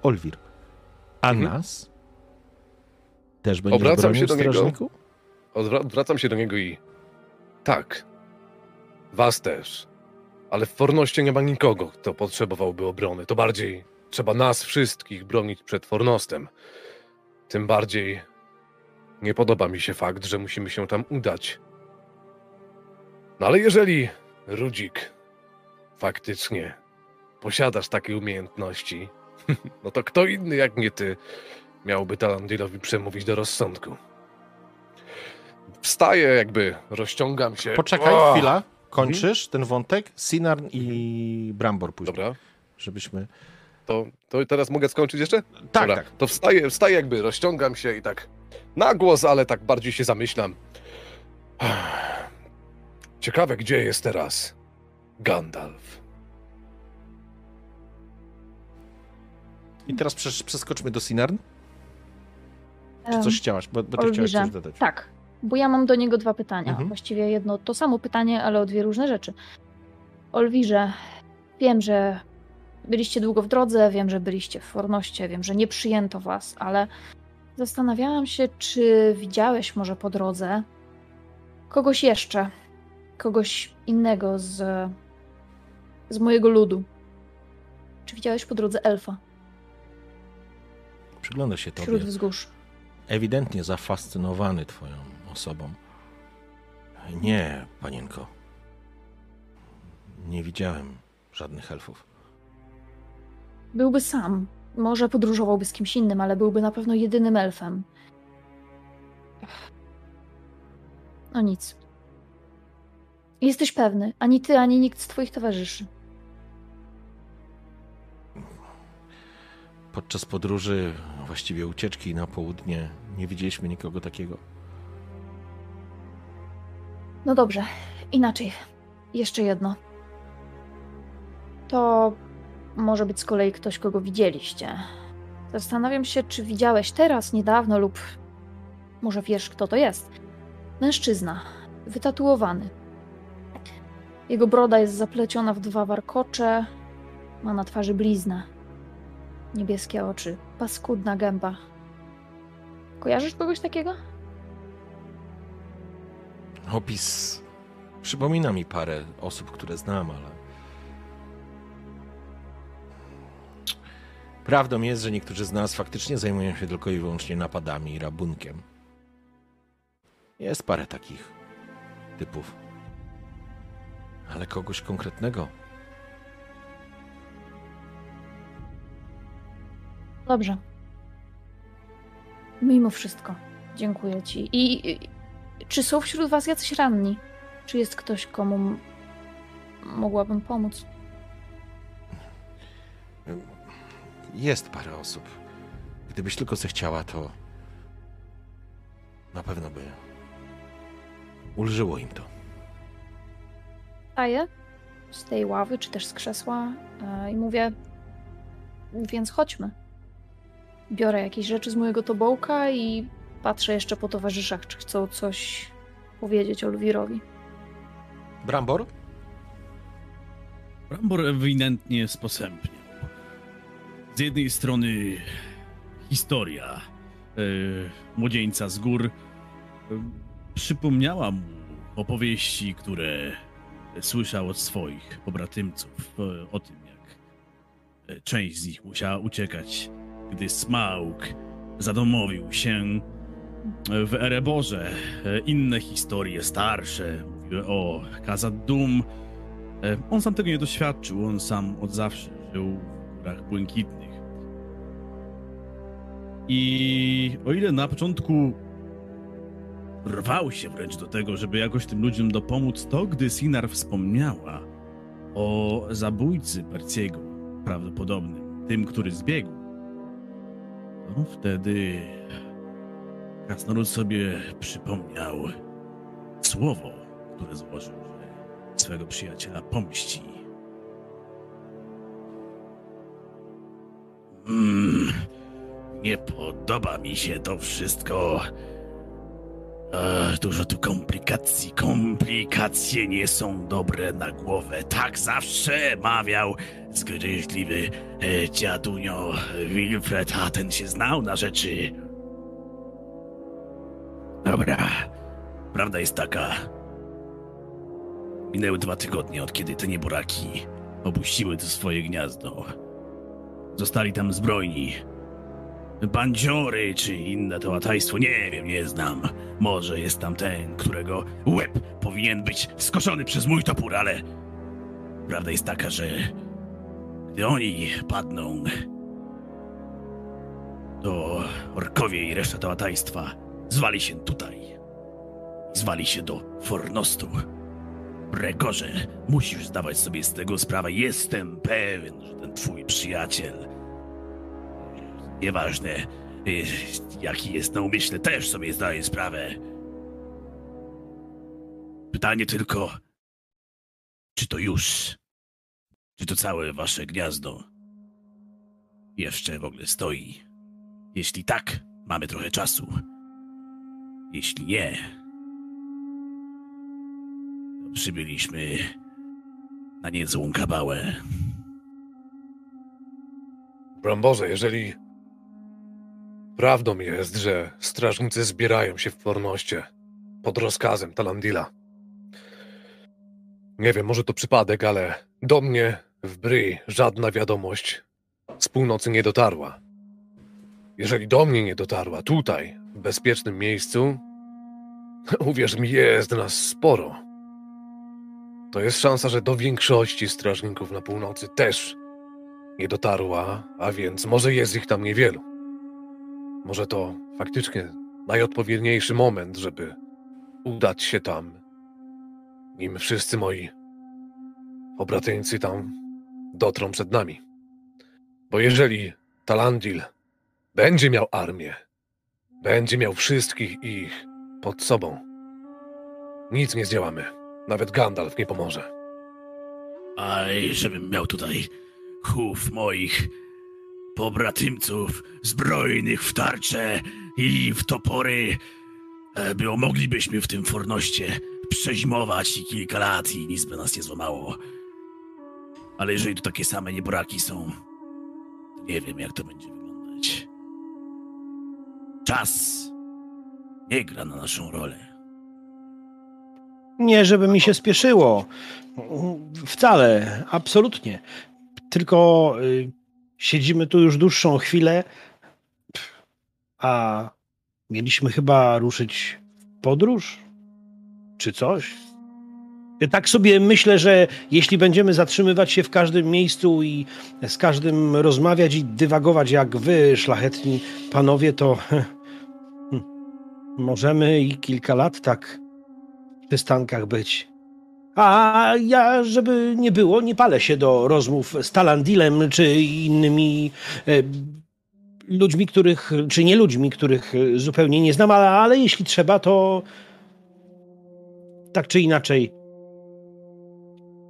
Olwir. A Mhm. nas? Też będziesz Obracam się do niego. strażniku? Odwra- Odwracam się do niego i. Tak. Was też. Ale w Fornoście nie ma nikogo, kto potrzebowałby obrony. To bardziej trzeba nas wszystkich bronić przed Fornostem. Tym bardziej nie podoba mi się fakt, że musimy się tam udać. No ale jeżeli, Rudzik, faktycznie posiadasz takie umiejętności, no to kto inny jak nie ty miałby Talandilowi przemówić do rozsądku? Wstaję, jakby rozciągam się. Poczekaj, O! chwila. Kończysz ten wątek? Sinarn i Brambor później. Dobra, Żebyśmy... to, to teraz mogę skończyć jeszcze? Tak, Dobra, tak. To wstaję, wstaję jakby, rozciągam się i tak na głos, ale tak bardziej się zamyślam. Ciekawe, gdzie jest teraz Gandalf. I teraz przeskoczmy do Sinarn. Czy coś chciałaś? Bo, bo ty chciałaś coś dodać. Tak, bo ja mam do niego dwa pytania. Mhm. Właściwie jedno to samo pytanie, ale o dwie różne rzeczy. Olwirze, wiem, że byliście długo w drodze, wiem, że byliście w Fornoście, wiem, że nie przyjęto was, ale zastanawiałam się, czy widziałeś może po drodze kogoś jeszcze, kogoś innego z, z mojego ludu. Czy widziałeś po drodze elfa Przygląda się wśród tobie. wzgórz? Ewidentnie zafascynowany twoją osobą. Nie, panienko. Nie widziałem żadnych elfów. Byłby sam. Może podróżowałby z kimś innym, ale byłby na pewno jedynym elfem. No nic. Jesteś pewny, ani ty, ani nikt z twoich towarzyszy. Podczas podróży, właściwie ucieczki na południe, nie widzieliśmy nikogo takiego. No dobrze, inaczej. Jeszcze jedno. To może być z kolei ktoś, kogo widzieliście. Zastanawiam się, czy widziałeś teraz, niedawno lub może wiesz, kto to jest. Mężczyzna, wytatuowany. Jego broda jest zapleciona w dwa warkocze, ma na twarzy bliznę. Niebieskie oczy, paskudna gęba. Kojarzysz kogoś takiego? Opis przypomina mi parę osób, które znam, ale. Prawdą jest, że niektórzy z nas faktycznie zajmują się tylko i wyłącznie napadami i rabunkiem. Jest parę takich typów. Ale kogoś konkretnego. Dobrze. Mimo wszystko, dziękuję ci. I, i czy są wśród was jacyś ranni? Czy jest ktoś, komu mogłabym pomóc? Jest parę osób. Gdybyś tylko zechciała, to na pewno by ulżyło im to. Wstaję z tej ławy, czy też z krzesła e, i mówię, więc chodźmy. Biorę jakieś rzeczy z mojego tobołka i patrzę jeszcze po towarzyszach, czy chcą coś powiedzieć Olwirowi. Brambor? Brambor ewidentnie sposępniał. Z jednej strony historia e, młodzieńca z gór e, przypomniała mu opowieści, które słyszał od swoich pobratymców e, o tym, jak część z nich musiała uciekać, gdy Smaug zadomowił się w Ereborze. E, Inne historie, starsze, mówiły o Kazad. E, On sam tego nie doświadczył, on sam od zawsze żył w górach błękitnych. I o ile na początku rwał się wręcz do tego, żeby jakoś tym ludziom dopomóc, to gdy Sinar wspomniała o zabójcy Perciego, prawdopodobnym, tym, który zbiegł, to wtedy Krasnolud sobie przypomniał słowo, które złożył, że swego przyjaciela pomści. Mm, nie podoba mi się to wszystko. Ech, dużo tu komplikacji. Komplikacje nie są dobre na głowę. Tak zawsze mawiał zgryźliwy e, dziadunio Wilfred, a ten się znał na rzeczy. Dobra. Prawda jest taka. Minęły dwa tygodnie od kiedy te nieboraki opuściły to swoje gniazdo. Zostali tam zbrojni. Bandziory czy inne to łatajstwo, nie wiem, nie znam. Może jest tam ten, którego łeb powinien być skoszony przez mój topór, ale prawda jest taka, że gdy oni padną, to orkowie i reszta to łatajstwa zwali się tutaj. Zwali się do Fornostu. Bregorze, musisz zdawać sobie z tego sprawę. Jestem pewien, że ten twój przyjaciel Nieważne, jaki jest na umyśle, też sobie zdaję sprawę. Pytanie tylko, czy to już, czy to całe wasze gniazdo jeszcze w ogóle stoi? Jeśli tak, mamy trochę czasu. Jeśli nie, to przybyliśmy na niezłą kabałę. Bramborze, jeżeli prawdą jest, że strażnicy zbierają się w Fornoście pod rozkazem Talandila. Nie wiem, może to przypadek, ale do mnie w Bry żadna wiadomość z północy nie dotarła. Jeżeli do mnie nie dotarła tutaj, w bezpiecznym miejscu, uwierz mi, jest nas sporo. To jest szansa, że do większości strażników na północy też nie dotarła, a więc może jest ich tam niewielu. Może to faktycznie najodpowiedniejszy moment, żeby udać się tam, nim wszyscy moi obratyńcy tam dotrą przed nami. Bo jeżeli Talandil będzie miał armię, będzie miał wszystkich ich pod sobą, nic nie zdziałamy. Nawet Gandalf nie pomoże. Ale żebym miał tutaj chów moich pobratymców zbrojnych w tarcze i w topory, było moglibyśmy w tym fornoście przeźmować i kilka lat i nic by nas nie złamało. Ale jeżeli tu takie same nieboraki są, to nie wiem jak to będzie wyglądać. Czas nie gra na naszą rolę. Nie, żeby mi się spieszyło. Wcale, absolutnie. Tylko y, siedzimy tu już dłuższą chwilę, a mieliśmy chyba ruszyć w podróż? Czy coś? Tak sobie myślę, że jeśli będziemy zatrzymywać się w każdym miejscu i z każdym rozmawiać i dywagować jak wy, szlachetni panowie, to możemy i kilka lat tak w przystankach być. A ja, żeby nie było, nie palę się do rozmów z Talandilem czy innymi e, ludźmi, których, czy nie ludźmi, których zupełnie nie znam, ale, ale jeśli trzeba, to tak czy inaczej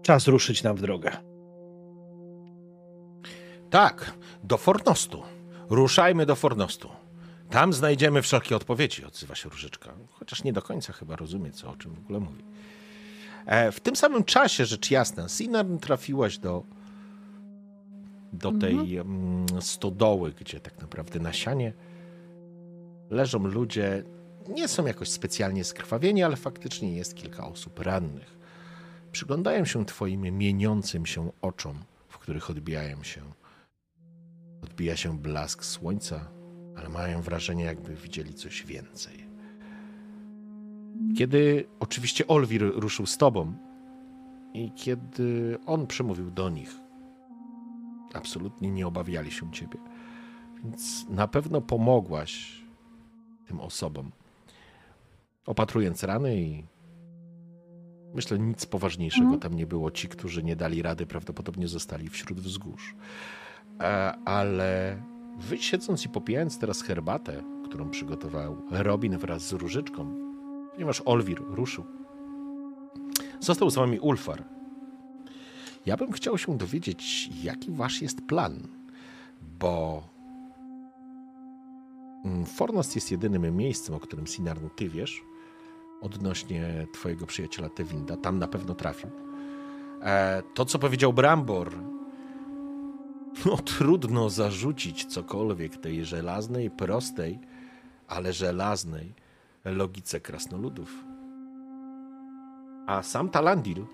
czas ruszyć nam w drogę. Tak, do Fornostu. Ruszajmy do Fornostu. Tam znajdziemy wszelkie odpowiedzi, odzywa się Różyczka. Chociaż nie do końca chyba rozumie, co o czym w ogóle mówi. E, w tym samym czasie, rzecz jasna, Sinar trafiłaś do, do tej mhm. stodoły, gdzie tak naprawdę na sianie leżą ludzie. Nie są jakoś specjalnie skrwawieni, ale faktycznie jest kilka osób rannych. Przyglądają się twoim mieniącym się oczom, w których odbijają się. Odbija się blask słońca, ale mają wrażenie, jakby widzieli coś więcej. Kiedy oczywiście Olwir ruszył z tobą i kiedy on przemówił do nich, absolutnie nie obawiali się ciebie. Więc na pewno pomogłaś tym osobom, opatrując rany i myślę, nic poważniejszego mm. tam nie było. Ci, którzy nie dali rady, prawdopodobnie zostali wśród wzgórz. E, ale wy siedząc i popijając teraz herbatę, którą przygotował Robin wraz z Różyczką, ponieważ Olwir ruszył, został z wami Ulfar. Ja bym chciał się dowiedzieć, jaki wasz jest plan, bo mm, Fornost jest jedynym miejscem, o którym Sinarn ty wiesz, odnośnie twojego przyjaciela Tewinda. Tam na pewno trafił. E, to, co powiedział Brambor, no trudno zarzucić cokolwiek tej żelaznej, prostej, ale żelaznej logice krasnoludów. A sam Talandil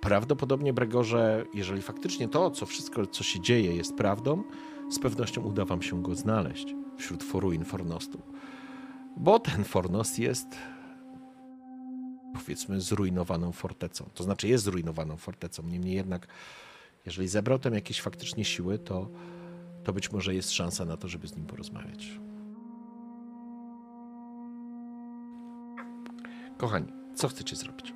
prawdopodobnie, Bregorze, jeżeli faktycznie to, co wszystko, co się dzieje, jest prawdą, z pewnością uda wam się go znaleźć wśród foruin Fornostu. Bo ten Fornost jest powiedzmy zrujnowaną fortecą. To znaczy jest zrujnowaną fortecą, niemniej jednak jeżeli zebrał tam jakieś faktycznie siły, to, to być może jest szansa na to, żeby z nim porozmawiać. Kochani, co chcecie zrobić?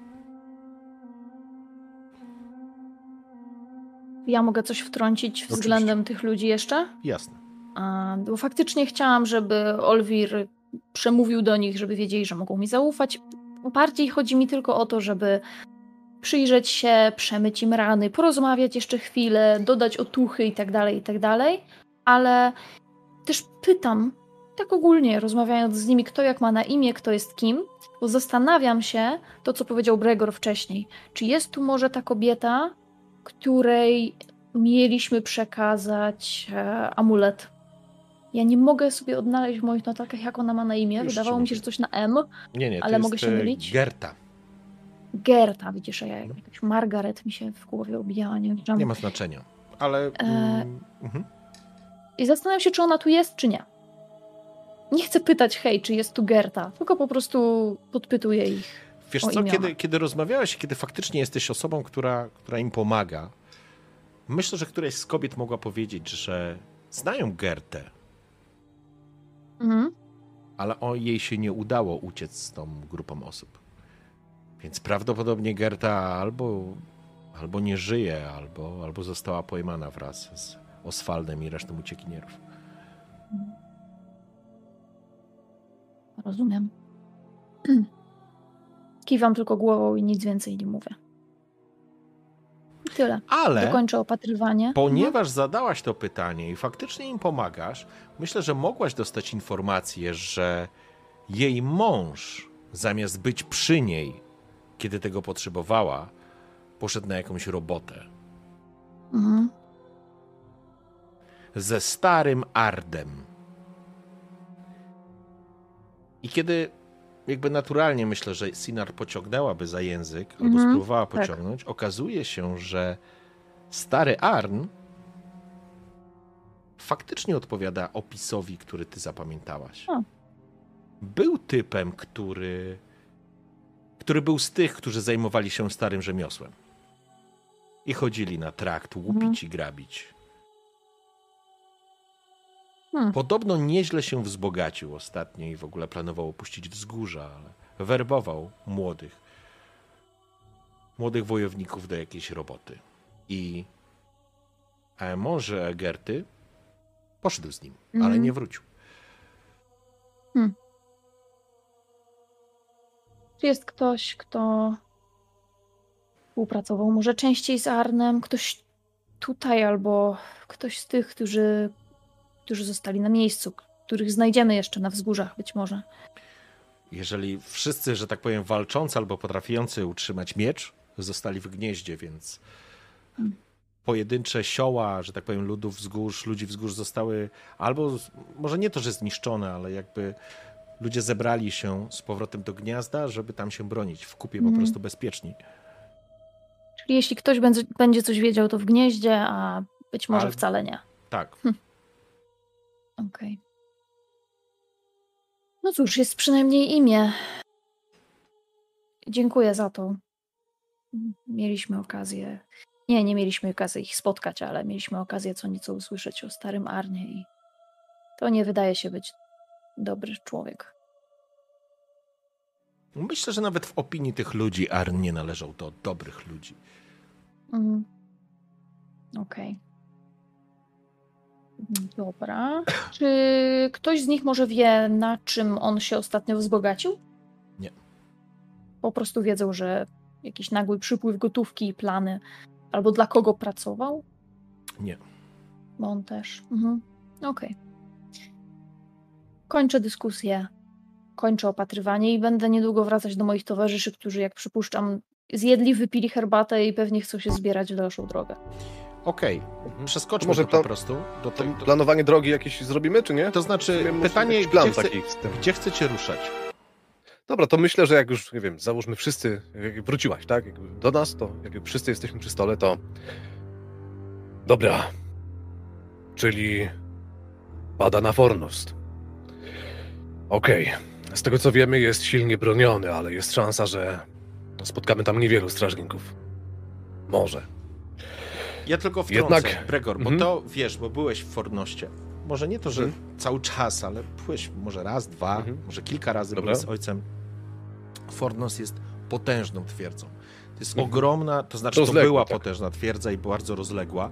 Ja mogę coś wtrącić Oczywiście. względem tych ludzi jeszcze? Jasne. A, bo faktycznie chciałam, żeby Olwir przemówił do nich, żeby wiedzieli, że mogą mi zaufać. Bardziej chodzi mi tylko o to, żeby przyjrzeć się, przemyć im rany, porozmawiać jeszcze chwilę, dodać otuchy itd., tak itd., tak ale też pytam, tak ogólnie, rozmawiając z nimi, kto jak ma na imię, kto jest kim, bo zastanawiam się, to co powiedział Bregor wcześniej, czy jest tu może ta kobieta, której mieliśmy przekazać e, amulet. Ja nie mogę sobie odnaleźć w moich notatkach, jak ona ma na imię. Już Wydawało mi się, że coś na M, nie, nie, ale mogę się e, mylić. Gerta. Gerta, widzisz, a ja no. jakaś Margaret mi się w głowie obijała, nie. Nie ma znaczenia, ale... E... Mm, mhm. I zastanawiam się, czy ona tu jest, czy nie. Nie chcę pytać, hej, czy jest tu Gerta, tylko po prostu podpytuję ich. Wiesz co, kiedy, kiedy rozmawiałeś, kiedy faktycznie jesteś osobą, która, która im pomaga, myślę, że któraś z kobiet mogła powiedzieć, że znają Gertę. Mhm. Ale o, jej się nie udało uciec z tą grupą osób. Więc prawdopodobnie Gerta albo, albo nie żyje, albo, albo została pojmana wraz z Oswaldem i resztą uciekinierów. Rozumiem. Kiwam tylko głową i nic więcej nie mówię. I tyle. Ale dokończę opatrywanie. Ponieważ zadałaś to pytanie i faktycznie im pomagasz, myślę, że mogłaś dostać informację, że jej mąż, zamiast być przy niej, kiedy tego potrzebowała, poszedł na jakąś robotę. Mhm. Ze starym Ardem. I kiedy jakby naturalnie myślę, że Sinar pociągnęłaby za język, albo mhm, spróbowała tak. pociągnąć, tak. okazuje się, że stary Arn faktycznie odpowiada opisowi, który ty zapamiętałaś. O. Był typem, który, który był z tych, którzy zajmowali się starym rzemiosłem. I chodzili na trakt łupić mhm. i grabić. Hmm. Podobno nieźle się wzbogacił ostatnio i w ogóle planował opuścić wzgórza, ale werbował młodych, młodych wojowników do jakiejś roboty. I a może Gerty poszedł z nim, ale mhm. nie wrócił. Hmm. Czy jest ktoś, kto współpracował może częściej z Arnem, ktoś tutaj albo ktoś z tych, którzy którzy zostali na miejscu, których znajdziemy jeszcze na wzgórzach być może. Jeżeli wszyscy, że tak powiem, walczący albo potrafiący utrzymać miecz, zostali w gnieździe, więc pojedyncze sioła, że tak powiem, ludów wzgórz, ludzi wzgórz zostały albo, może nie to, że zniszczone, ale jakby ludzie zebrali się z powrotem do gniazda, żeby tam się bronić, w kupie po Mhm. prostu bezpieczni. Czyli jeśli ktoś będzie, będzie coś wiedział, to w gnieździe, a być może Ale- wcale nie. Tak. Okej. No cóż, jest przynajmniej imię. Dziękuję za to. Mieliśmy okazję. Nie, nie mieliśmy okazji ich spotkać, ale mieliśmy okazję co nieco usłyszeć o starym Arnie i to nie wydaje się być dobry człowiek. Myślę, że nawet w opinii tych ludzi Arn nie należał do dobrych ludzi. Mhm. Okej. Dobra. Czy ktoś z nich może wie, na czym on się ostatnio wzbogacił? Nie. Po prostu wiedzą, że jakiś nagły przypływ gotówki i plany, albo dla kogo pracował? Nie. Bo on też. Mhm. Okej. Kończę dyskusję, kończę opatrywanie i będę niedługo wracać do moich towarzyszy, którzy, jak przypuszczam, zjedli, wypili herbatę i pewnie chcą się zbierać w dalszą drogę. Okej, Mhm. przeskoczmy Może to, po prostu. Do To tego, planowanie drogi jakieś zrobimy, czy nie? to znaczy, pytanie, plan gdzie, chce, gdzie chcecie ruszać? Dobra, to myślę, że jak już, nie wiem, załóżmy wszyscy, jak wróciłaś, tak? Jak do nas, to jak wszyscy jesteśmy przy stole, to... Dobra. Czyli pada na Fornost. Okej. Z tego co wiemy, jest silnie broniony, ale jest szansa, że spotkamy tam niewielu strażników. Może. Ja tylko wtrącę, Jednak- Bregor, bo Mhm. to, wiesz, bo byłeś w Fornoście. Może nie to, że Mhm. cały czas, ale byłeś może raz, dwa, Mhm. może kilka razy Dobra. byłeś z ojcem. Fornos jest potężną twierdzą. To jest ogromna, to znaczy to Rozległa, była tak. potężna twierdza i bardzo rozległa.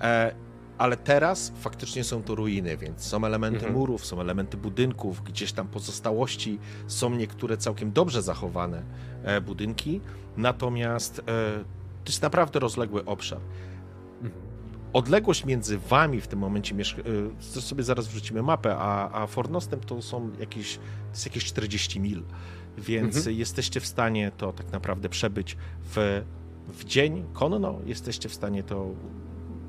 E, ale teraz faktycznie są to ruiny, więc są elementy Mhm. murów, są elementy budynków, gdzieś tam pozostałości, są niektóre całkiem dobrze zachowane e, budynki, natomiast e, to jest naprawdę rozległy obszar odległość między wami w tym momencie, mieszka- y, to sobie zaraz wrzucimy mapę, a, a Fornostem to są jakieś, to jest jakieś 40 mil, więc Mhm. jesteście w stanie to tak naprawdę przebyć w, w dzień konno, jesteście w stanie to,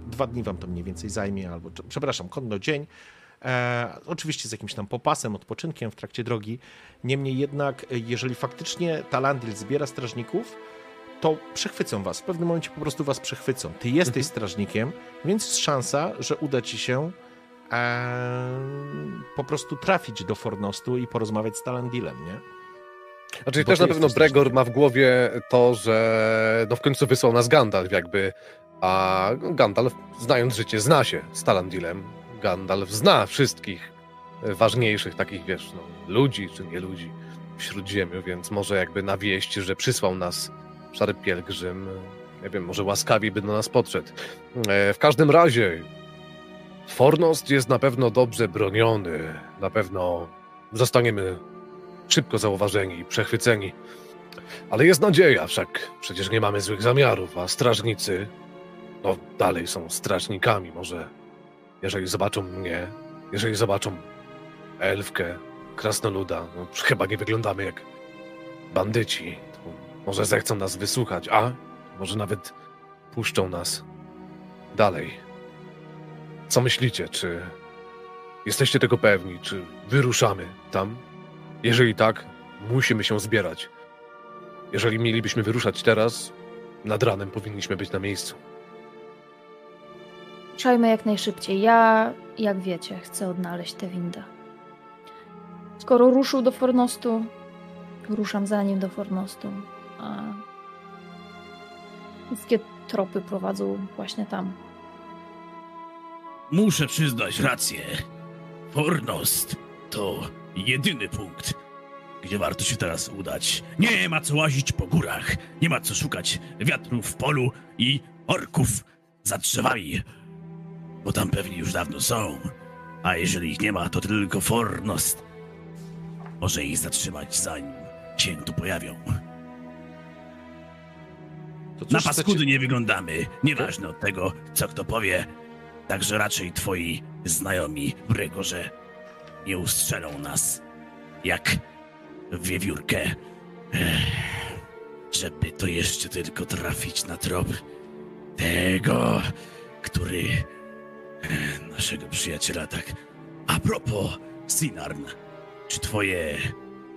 dwa dni wam to mniej więcej zajmie, albo, przepraszam, konno dzień, E, oczywiście z jakimś tam popasem, odpoczynkiem w trakcie drogi. Niemniej jednak, jeżeli faktycznie Talandil zbiera strażników, to przechwycą was. W pewnym momencie po prostu was przechwycą. Ty jesteś Mhm. strażnikiem, więc jest szansa, że uda ci się e, po prostu trafić do Fornostu i porozmawiać z Talandilem, nie? Znaczy Bo też na pewno Bregor strażnikiem. ma w głowie to, że no w końcu wysłał nas Gandalf jakby, a Gandalf znając życie zna się z Talandilem. Gandalf zna wszystkich ważniejszych takich, wiesz, no, ludzi czy nie ludzi w Śródziemiu, więc może jakby na wieść, że przysłał nas szary pielgrzym, nie wiem, może łaskawiej by do nas podszedł. E, W każdym razie Fornost jest na pewno dobrze broniony, na pewno zostaniemy szybko zauważeni i przechwyceni. Ale jest nadzieja, wszak przecież nie mamy złych zamiarów, a strażnicy, no dalej są strażnikami. Może jeżeli zobaczą mnie, jeżeli zobaczą elfkę, krasnoluda, no chyba nie wyglądamy jak bandyci, może zechcą nas wysłuchać, a może nawet puszczą nas dalej. Co myślicie, czy jesteście tego pewni, czy wyruszamy tam? Jeżeli tak, musimy się zbierać. Jeżeli mielibyśmy wyruszać teraz, nad ranem powinniśmy być na miejscu. Ruszajmy jak najszybciej. Ja, jak wiecie, chcę odnaleźć tę windę. Skoro ruszył do Fornostu, ruszam za nim do Fornostu. Wszystkie tropy prowadzą właśnie tam. Muszę przyznać rację. Fornost to jedyny punkt, gdzie warto się teraz udać. Nie ma co łazić po górach, nie ma co szukać wiatrów w polu i orków za drzewami, bo tam pewnie już dawno są. A jeżeli ich nie ma, to tylko Fornost może ich zatrzymać, zanim się tu pojawią. Na paskudy nie wyglądamy, nieważne od tego, co kto powie. Także raczej twoi znajomi w rygorze nie ustrzelą nas jak wiewiórkę. Żeby to jeszcze tylko trafić na trop tego, który naszego przyjaciela tak. A propos, Sinarn, czy twoje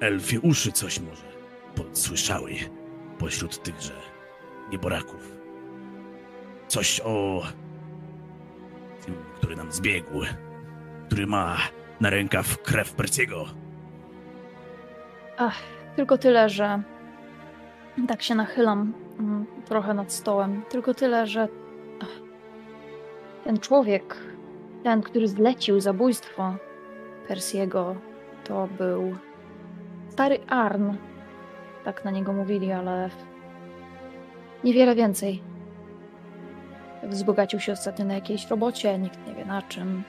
elfie uszy coś może podsłyszały pośród tychże nieboraków? Coś o tym, który nam zbiegł, który ma na rękaw krew Perciego. Ach, tylko tyle, że tak się nachylam mm, trochę nad stołem. Tylko tyle, że ten człowiek, ten, który zlecił zabójstwo Persiego, to był stary Arn. Tak na niego mówili, ale niewiele więcej. Wzbogacił się ostatnio na jakiejś robocie, nikt nie wie na czym.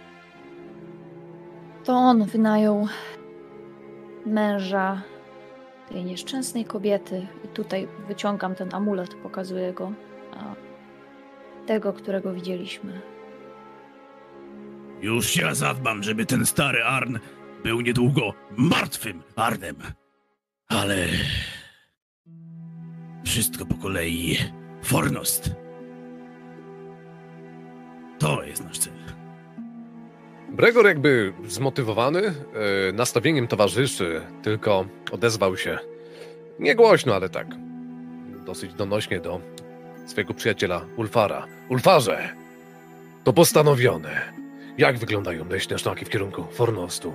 To on wynajął męża tej nieszczęsnej kobiety. I tutaj wyciągam ten amulet, pokazuję go. Tego, którego widzieliśmy. Już ja zadbam, żeby ten stary Arn był niedługo martwym Arnem. Ale... Wszystko po kolei. Fornost. To jest nasz cel. Bregor jakby zmotywowany e, nastawieniem towarzyszy, tylko odezwał się nie głośno, ale tak dosyć donośnie do swojego przyjaciela Ulfara. Ulfarze, to postanowione. Jak wyglądają leśne szlaki w kierunku Fornostu?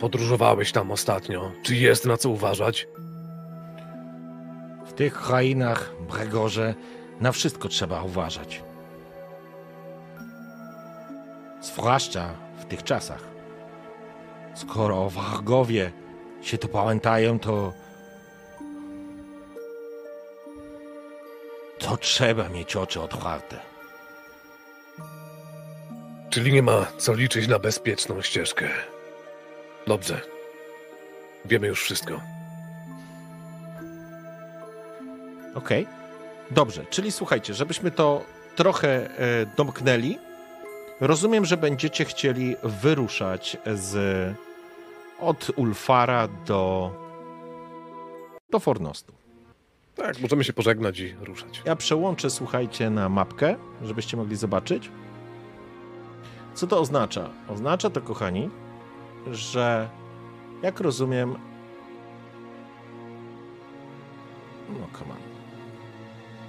Podróżowałeś tam ostatnio. Czy jest na co uważać? W tych krainach, Bregorze, na wszystko trzeba uważać. Zwłaszcza w tych czasach. Skoro wargowie się tu pamiętają, to... To trzeba mieć oczy otwarte. Czyli nie ma co liczyć na bezpieczną ścieżkę. Dobrze. Wiemy już wszystko. Okej. Dobrze, czyli słuchajcie, żebyśmy to trochę e, domknęli. Rozumiem, że będziecie chcieli wyruszać z od Ulfara do do Fornostu. Tak, możemy się pożegnać i ruszać. Ja przełączę, słuchajcie, na mapkę, żebyście mogli zobaczyć. Co to oznacza? Oznacza to, kochani, że jak rozumiem. No, come on.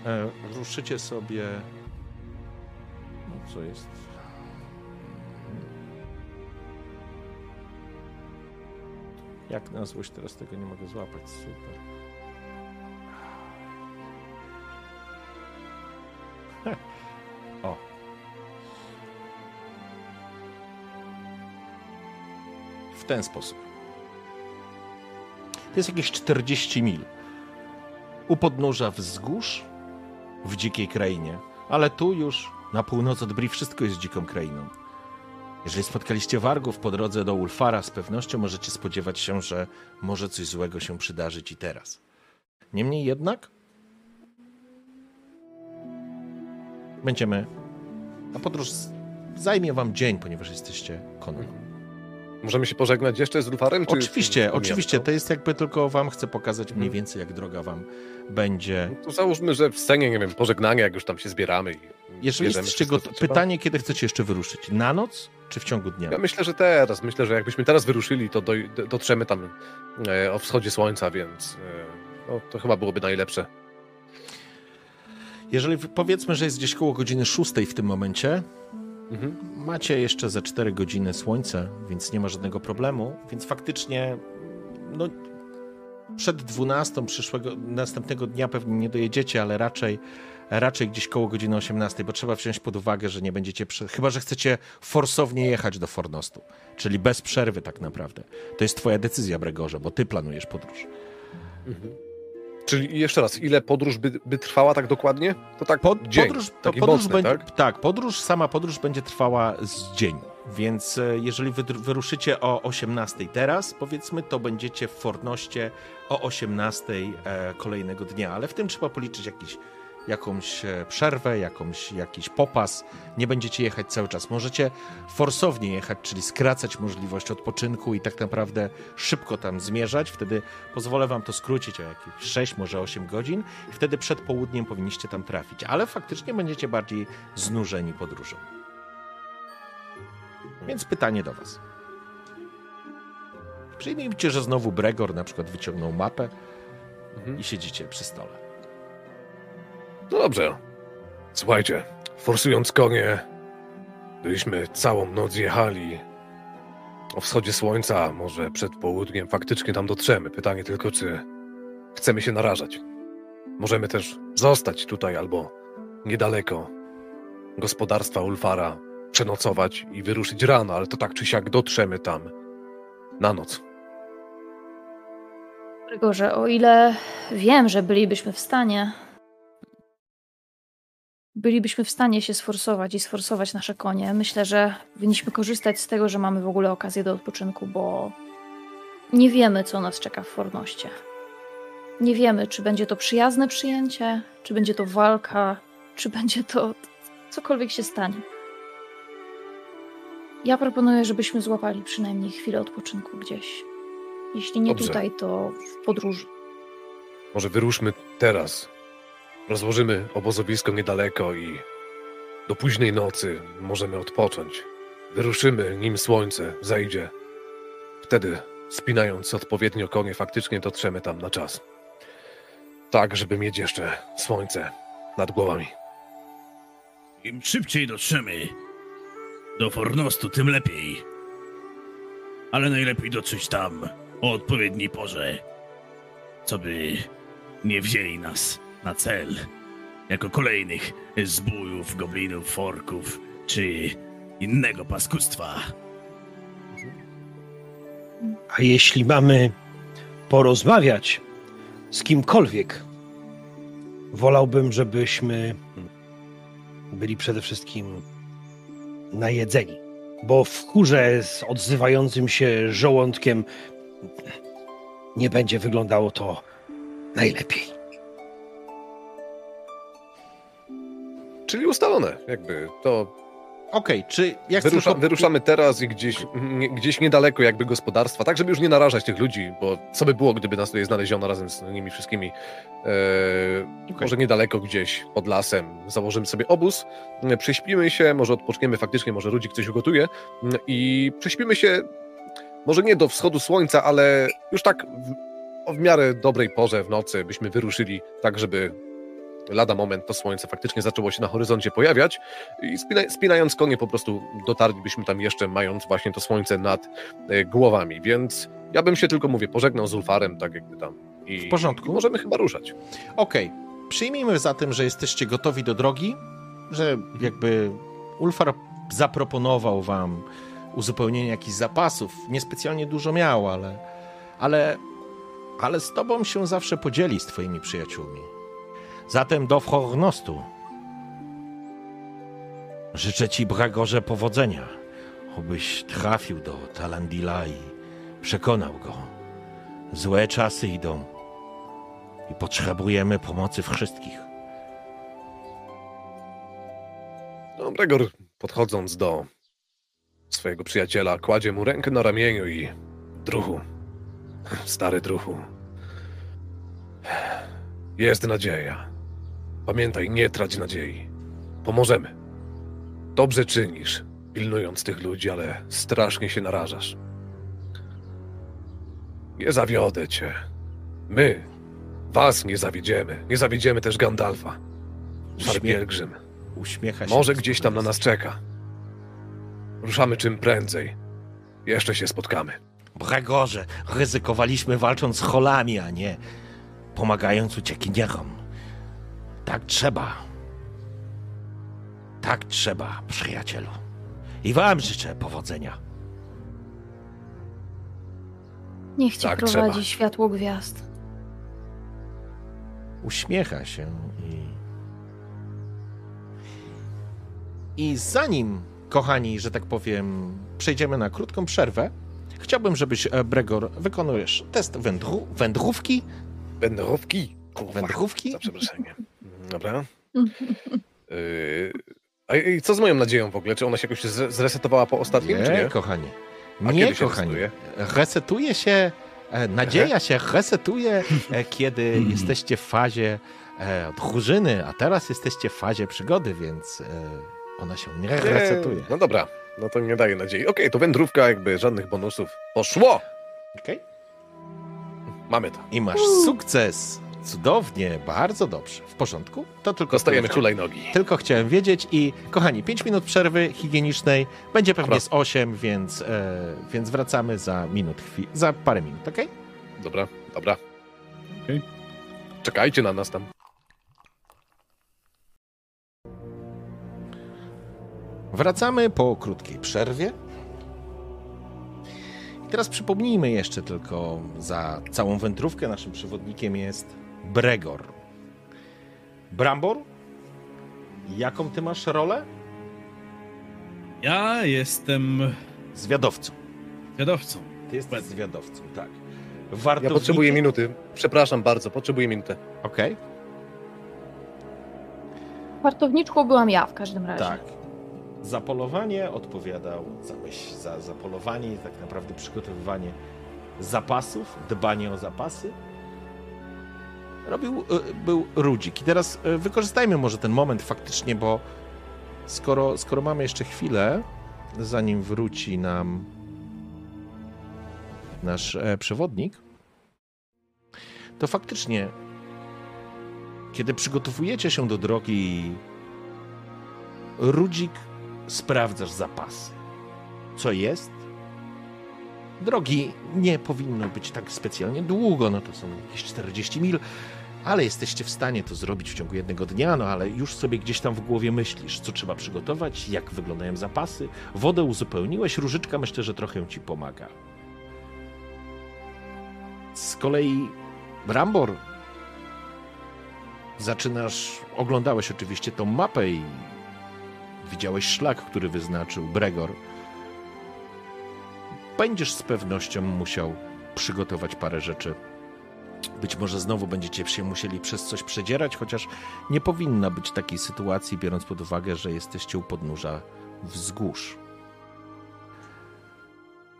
E, ruszycie sobie. No, co jest? Jak na złość teraz tego nie mogę złapać? Super. O. W ten sposób. To jest jakieś 40 mil. U podnóża wzgórz w dzikiej krainie, ale tu już na północ od Bri wszystko jest dziką krainą. Jeżeli spotkaliście wargów po drodze do Ulfara, z pewnością możecie spodziewać się, że może coś złego się przydarzyć i teraz. Niemniej jednak będziemy. A podróż zajmie wam dzień, ponieważ jesteście konno. Możemy się pożegnać jeszcze z Ulfarem? Czy Oczywiście, oczywiście. to? To jest jakby tylko wam chcę pokazać mniej Mhm. więcej, jak droga wam będzie. To załóżmy, że w scenie, nie wiem, pożegnania, jak już tam się zbieramy i Jeżeli jesteście gotowi, pytanie, kiedy chcecie jeszcze wyruszyć? Na noc czy w ciągu dnia? Ja myślę, że teraz. Myślę, że jakbyśmy teraz wyruszyli, to do- dotrzemy tam e, o wschodzie słońca, więc e, no, to chyba byłoby najlepsze. Jeżeli powiedzmy, że jest gdzieś koło godziny 6 w tym momencie, Mhm. macie jeszcze za 4 godziny słońce, więc nie ma żadnego problemu. Więc faktycznie, no, przed 12 przyszłego, następnego dnia pewnie nie dojedziecie, ale raczej, raczej gdzieś koło godziny 18, bo trzeba wziąć pod uwagę, że nie będziecie, prze... chyba że chcecie forsownie jechać do Fornostu, czyli bez przerwy tak naprawdę. To jest twoja decyzja, Bregorze, bo ty planujesz podróż. Czyli jeszcze raz, ile podróż by, by trwała tak dokładnie? To tak Pod, dzień, podróż, po- taki podróż mocny, będzie, tak? tak? podróż, sama podróż będzie trwała z dzień. Więc e, jeżeli wy, wyruszycie o 18 teraz, powiedzmy, to będziecie w Fornoście o 18 e, kolejnego dnia, ale w tym trzeba policzyć jakieś jakąś e, przerwę, jakąś, jakiś popas. Nie będziecie jechać cały czas. Możecie forsownie jechać, czyli skracać możliwość odpoczynku i tak naprawdę szybko tam zmierzać. Wtedy pozwolę wam to skrócić o jakieś 6, może 8 godzin i wtedy przed południem powinniście tam trafić. Ale faktycznie będziecie bardziej znużeni podróżą. Więc pytanie do was. Przyjmijcie, że znowu Bregor na przykład wyciągnął mapę Mhm. i siedzicie przy stole. No dobrze. Słuchajcie, forsując konie, byliśmy całą noc jechali. O wschodzie słońca, może przed południem, faktycznie tam dotrzemy. Pytanie tylko, czy chcemy się narażać. Możemy też zostać tutaj albo niedaleko gospodarstwa Ulfara, przenocować i wyruszyć rano, ale to tak czy siak dotrzemy tam na noc. Grzegorze, o ile wiem, że bylibyśmy w stanie, bylibyśmy w stanie się sforsować i sforsować nasze konie, myślę, że powinniśmy korzystać z tego, że mamy w ogóle okazję do odpoczynku, bo nie wiemy, co nas czeka w Fornoście. Nie wiemy, czy będzie to przyjazne przyjęcie, czy będzie to walka, czy będzie to cokolwiek się stanie. Ja proponuję, żebyśmy złapali przynajmniej chwilę odpoczynku gdzieś. Jeśli nie Dobrze. tutaj, to w podróży. Może wyruszmy teraz. Rozłożymy obozowisko niedaleko i do późnej nocy możemy odpocząć. Wyruszymy, nim słońce zajdzie. Wtedy, spinając odpowiednio konie, faktycznie dotrzemy tam na czas. Tak, żeby mieć jeszcze słońce nad głowami. Im szybciej dotrzemy do Fornostu, tym lepiej. Ale najlepiej dotrzeć tam o odpowiedniej porze, co by nie wzięli nas na cel jako kolejnych zbójów, goblinów, forków czy innego paskustwa. A jeśli mamy porozmawiać z kimkolwiek, wolałbym, żebyśmy byli przede wszystkim najedzeni. Bo w chórze z odzywającym się żołądkiem nie będzie wyglądało to najlepiej. Czyli ustalone, jakby to Okej, czy ja chcę Wyrusza, tylko... wyruszamy teraz i gdzieś, nie, gdzieś niedaleko jakby gospodarstwa, tak żeby już nie narażać tych ludzi, bo co by było, gdyby nas tutaj znaleziono razem z nimi wszystkimi. E, Może niedaleko gdzieś pod lasem założymy sobie obóz, e, prześpimy się, może odpoczniemy faktycznie, może Rudzik coś ugotuje mm, i prześpimy się może nie do wschodu słońca, ale już tak w, w miarę dobrej porze w nocy byśmy wyruszyli tak, żeby lada moment to słońce faktycznie zaczęło się na horyzoncie pojawiać i spina, spinając konie po prostu dotarlibyśmy tam jeszcze mając właśnie to słońce nad e, głowami, więc ja bym się tylko, mówię, pożegnał z Ulfarem, tak jakby tam i, W porządku. i możemy chyba ruszać. Okej, przyjmijmy zatem, że jesteście gotowi do drogi, że jakby Ulfar zaproponował wam uzupełnienie jakichś zapasów. Niespecjalnie dużo miał, ale, ale, ale z tobą się zawsze podzieli z twoimi przyjaciółmi. Zatem do Frognostu. Życzę ci, Bragorze, powodzenia. Obyś trafił do Talandila i przekonał go. Złe czasy idą i potrzebujemy pomocy wszystkich. No, Gregor, podchodząc do swojego przyjaciela, kładzie mu rękę na ramieniu i druhu, stary druhu, jest nadzieja. Pamiętaj, nie trać nadziei. Pomożemy. Dobrze czynisz, pilnując tych ludzi, ale strasznie się narażasz. Nie zawiodę cię. My was nie zawiedziemy. Nie zawiedziemy też Gandalfa. Szary pielgrzym. Uśmiecha się. Może gdzieś tam na nas czeka. Ruszamy czym prędzej. Jeszcze się spotkamy. Bregorze, ryzykowaliśmy walcząc z cholami, a nie pomagając uciekinierom. Tak trzeba. Tak trzeba, przyjacielu. I wam życzę powodzenia. Niech cię Tak, prowadzi trzeba. światło gwiazd. Uśmiecha się i. I zanim, kochani, że tak powiem, przejdziemy na krótką przerwę, chciałbym, żebyś, e, Bregor, wykonujesz test wędru, wędrówki. Wędrówki. Kurwa. Wędrówki? Za przeproszeniem. Dobra. Yy, a i co z moją nadzieją w ogóle? Czy ona się jakoś zresetowała po ostatnim, nie, czy nie? kochanie. Nie, się kochanie. resetuje? Resetuje się, e, nadzieja się resetuje, e, kiedy jesteście w fazie e, drużyny, a teraz jesteście w fazie przygody, więc ona się nie resetuje. No dobra, no to nie daje nadziei. Okej, to wędrówka, jakby żadnych bonusów. Poszło! Okej? Mamy to. I masz sukces. Cudownie, bardzo dobrze. W porządku? To tylko Dostajemy tyle. czulej nogi. Tylko chciałem wiedzieć i kochani, 5 minut przerwy higienicznej, będzie pewnie Dobra. z 8, więc, e, więc wracamy za minut, za parę minut, okej? Dobra, dobra. Okej. Czekajcie na nas tam. Wracamy po krótkiej przerwie. I teraz przypomnijmy jeszcze tylko za całą wędrówkę naszym przewodnikiem jest Bregor. Brambor, jaką ty masz rolę? Ja jestem Zwiadowcą. wiadowcą. Ty jesteś zwiadowcą, tak. Ja Wartownikiem... potrzebuję minuty. Przepraszam bardzo, potrzebuję minutę. Okej, Wartowniczką byłam ja w każdym razie. tak. Za polowanie odpowiadał za myśl, za, za polowanie tak naprawdę przygotowywanie zapasów, dbanie o zapasy. Robił, y, był Rudzik. I teraz y, wykorzystajmy może ten moment faktycznie, bo skoro, skoro mamy jeszcze chwilę, zanim wróci nam nasz e, przewodnik, to faktycznie, kiedy przygotowujecie się do drogi, Rudzik sprawdzasz zapasy. Co jest? Drogi nie powinno być tak specjalnie długo, no to są jakieś 40 mil, ale jesteście w stanie to zrobić w ciągu jednego dnia, no ale już sobie gdzieś tam w głowie myślisz, co trzeba przygotować, jak wyglądają zapasy. Wodę uzupełniłeś, różyczka myślę, że trochę ci pomaga. Z kolei Brambor zaczynasz, oglądałeś oczywiście tą mapę i widziałeś szlak, który wyznaczył Bregor. Będziesz z pewnością musiał przygotować parę rzeczy. Być może znowu będziecie się musieli przez coś przedzierać, chociaż nie powinna być takiej sytuacji, biorąc pod uwagę, że jesteście u podnóża wzgórz.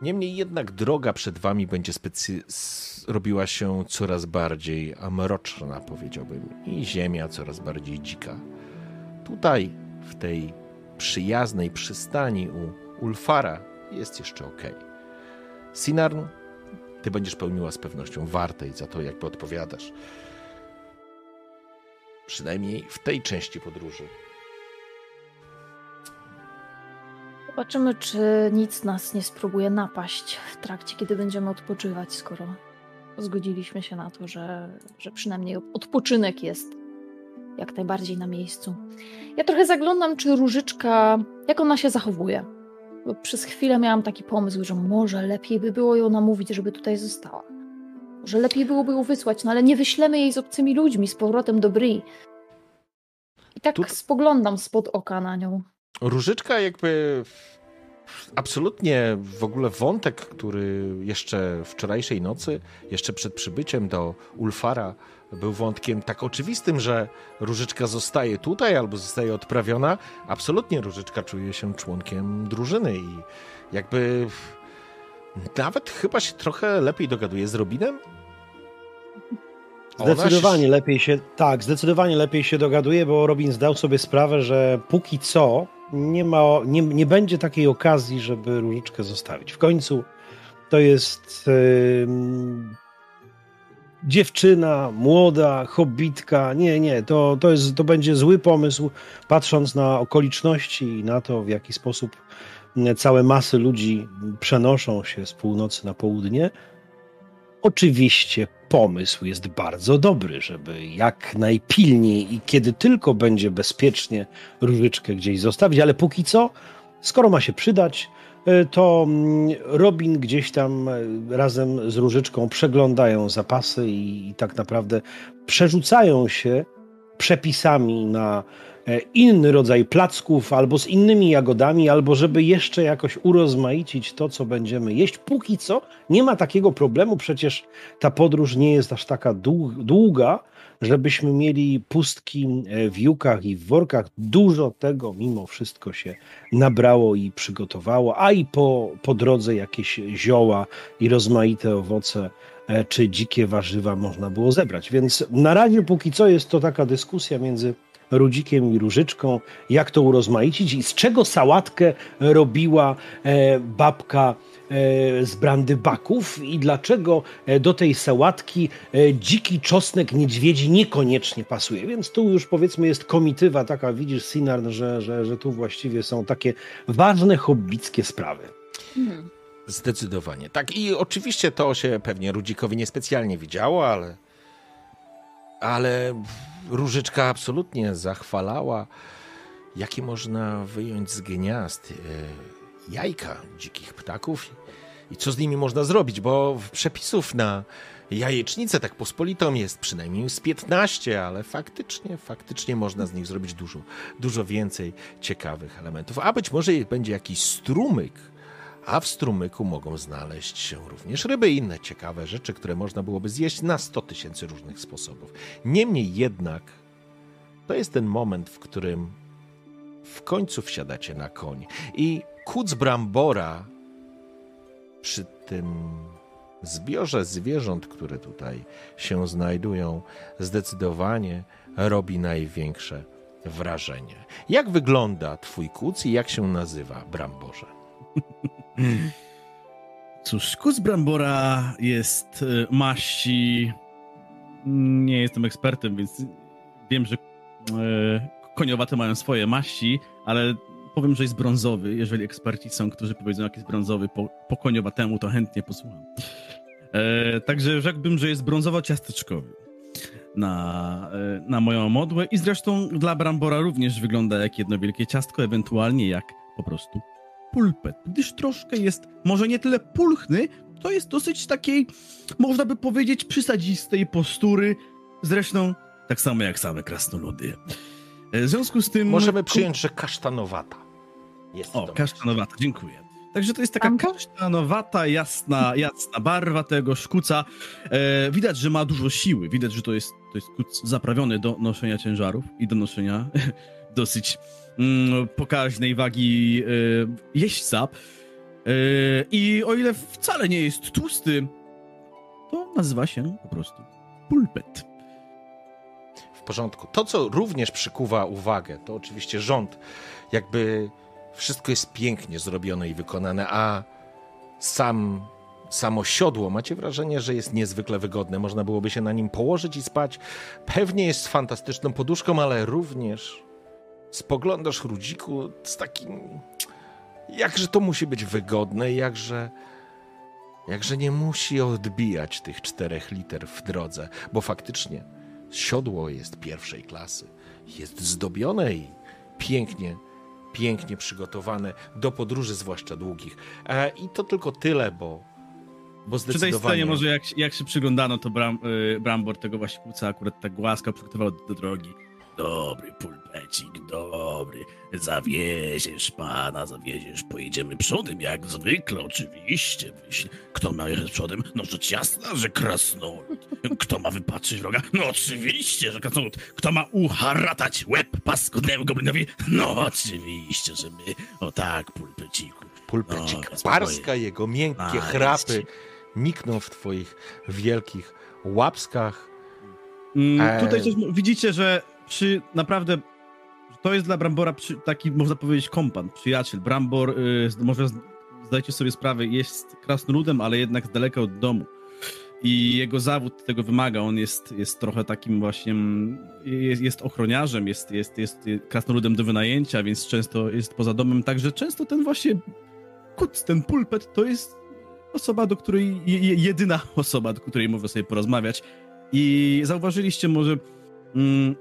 Niemniej jednak droga przed wami będzie specy- robiła się coraz bardziej mroczna, powiedziałbym, i ziemia coraz bardziej dzika. Tutaj, w tej przyjaznej przystani u Ulfara jest jeszcze ok. Sinarn, ty będziesz pełniła z pewnością wartej za to, jakby odpowiadasz. Przynajmniej w tej części podróży. Zobaczymy, czy nic nas nie spróbuje napaść w trakcie, kiedy będziemy odpoczywać, skoro zgodziliśmy się na to, że, że przynajmniej odpoczynek jest jak najbardziej na miejscu. Ja trochę zaglądam, czy różyczka, jak ona się zachowuje. Bo przez chwilę miałam taki pomysł, że może lepiej by było ją namówić, żeby tutaj została. Może lepiej byłoby ją wysłać, no ale nie wyślemy jej z obcymi ludźmi z powrotem do Bri. I tak Tu- spoglądam spod oka na nią. Różyczka jakby absolutnie w ogóle wątek, który jeszcze wczorajszej nocy, jeszcze przed przybyciem do Ulfara był wątkiem tak oczywistym, że Różyczka zostaje tutaj albo zostaje odprawiona. Absolutnie Różyczka czuje się członkiem drużyny i jakby nawet chyba się trochę lepiej dogaduje z Robinem. Zdecydowanie lepiej się, tak, zdecydowanie lepiej się dogaduje, bo Robin zdał sobie sprawę, że póki co nie, ma, nie, nie będzie takiej okazji, żeby różyczkę zostawić. W końcu to jest ym, dziewczyna, młoda, hobbitka. Nie, nie, to, to, jest, to będzie zły pomysł, patrząc na okoliczności i na to, w jaki sposób całe masy ludzi przenoszą się z północy na południe. Oczywiście pomysł jest bardzo dobry, żeby jak najpilniej i kiedy tylko będzie bezpiecznie różyczkę gdzieś zostawić, ale póki co, skoro ma się przydać, to mm, Robin gdzieś tam y, razem z różyczką przeglądają zapasy i, i tak naprawdę przerzucają się przepisami na e, inny rodzaj placków, albo z innymi jagodami, albo żeby jeszcze jakoś urozmaicić to, co będziemy jeść. Póki co nie ma takiego problemu, przecież ta podróż nie jest aż taka długa, żebyśmy mieli pustki e, w jukach i w workach. Dużo tego mimo wszystko się nabrało i przygotowało, a i po, po drodze jakieś zioła i rozmaite owoce e, czy dzikie warzywa można było zebrać. Więc na razie póki co jest to taka dyskusja między Rudzikiem i Różyczką, jak to urozmaicić i z czego sałatkę robiła e, babka z brandy baków i dlaczego e, do tej sałatki e, dziki czosnek niedźwiedzi niekoniecznie pasuje. Więc tu już powiedzmy jest komitywa taka, widzisz Sinarn, że, że, że tu właściwie są takie ważne hobbickie sprawy. Hmm. Zdecydowanie. Tak i oczywiście to się pewnie Rudzikowi niespecjalnie widziało, ale ale Różyczka absolutnie zachwalała, jakie można wyjąć z gniazd jajka dzikich ptaków i co z nimi można zrobić, bo przepisów na jajecznicę tak pospolitą jest przynajmniej z 15, ale faktycznie, faktycznie można z nich zrobić dużo, dużo więcej ciekawych elementów. A być może będzie jakiś strumyk, a w strumyku mogą znaleźć się również ryby i inne ciekawe rzeczy, które można byłoby zjeść na 100 tysięcy różnych sposobów. Niemniej jednak to jest ten moment, w którym w końcu wsiadacie na koń i kuc brambora przy tym zbiorze zwierząt, które tutaj się znajdują, zdecydowanie robi największe wrażenie. Jak wygląda twój kuc i jak się nazywa Bramborze? Cóż, kuc Brambora jest y, maści... Nie jestem ekspertem, więc wiem, że e, koniowate mają swoje maści, ale powiem, że jest brązowy. Jeżeli eksperci są, którzy powiedzą, jak jest brązowy po, po koniowatemu, to chętnie posłucham. E, także rzekłbym, że jest brązowo-ciasteczkowy na, e, na moją modłę i zresztą dla Brambora również wygląda jak jedno wielkie ciastko, ewentualnie jak po prostu pulpet, gdyż troszkę jest, może nie tyle pulchny, to jest dosyć takiej, można by powiedzieć, przysadzistej postury, zresztą tak samo jak same krasnoludy. E, w związku z tym... Możemy przyjąć, że kasztanowata. Jest o, kasztanowata, dziękuję. Także to jest taka kasztanowata, jasna, jasna barwa tego szkuca. E, widać, że ma dużo siły. Widać, że to jest, to jest kuc zaprawiony do noszenia ciężarów i do noszenia dosyć mm, pokaźnej wagi e, jeźdźca. E, I o ile wcale nie jest tłusty, to nazywa się po prostu pulpet. W porządku. To, co również przykuwa uwagę, to oczywiście rząd jakby wszystko jest pięknie zrobione i wykonane, a sam, samo siodło, macie wrażenie, że jest niezwykle wygodne. Można byłoby się na nim położyć i spać. Pewnie jest fantastyczną poduszką, ale również spoglądasz Rudziku z takim... Jakże to musi być wygodne, jakże... Jakże nie musi odbijać tych czterech liter w drodze, bo faktycznie siodło jest pierwszej klasy. Jest zdobione i pięknie pięknie przygotowane do podróży, zwłaszcza długich. E, I to tylko tyle, bo, bo zdecydowanie... Przy tej scenie może jak, jak się przyglądano, to Bram, y, Brambor tego właśnie kłóca akurat tak łaska przygotował do drogi. Dobry pulpecik, dobry. Zawieziesz pana, zawieziesz. Pojedziemy przodem, jak zwykle, oczywiście. Kto ma jechać przodem? No rzecz jasna, że krasnolud. Kto ma wypatrzyć wroga? No oczywiście, że krasnolud. Kto ma uharatać łeb paskudnemu goblinowi? No oczywiście, że my. O tak, pulpeciku. Pulpecik. No, Parska jego miękkie chrapy nikną w twoich wielkich łapskach. Mm, tutaj coś, widzicie, że przy naprawdę to jest dla Brambora przy, taki, można powiedzieć, kompan, przyjaciel. Brambor, y, może zdajcie sobie sprawę, jest krasnoludem, ale jednak z daleka od domu. I jego zawód tego wymaga. On jest, jest trochę takim właśnie, jest, jest ochroniarzem, jest, jest, jest krasnoludem do wynajęcia, więc często jest poza domem. Także często ten właśnie kuc, ten pulpet, to jest osoba, do której, jedyna osoba, do której może sobie porozmawiać. I zauważyliście może, mm,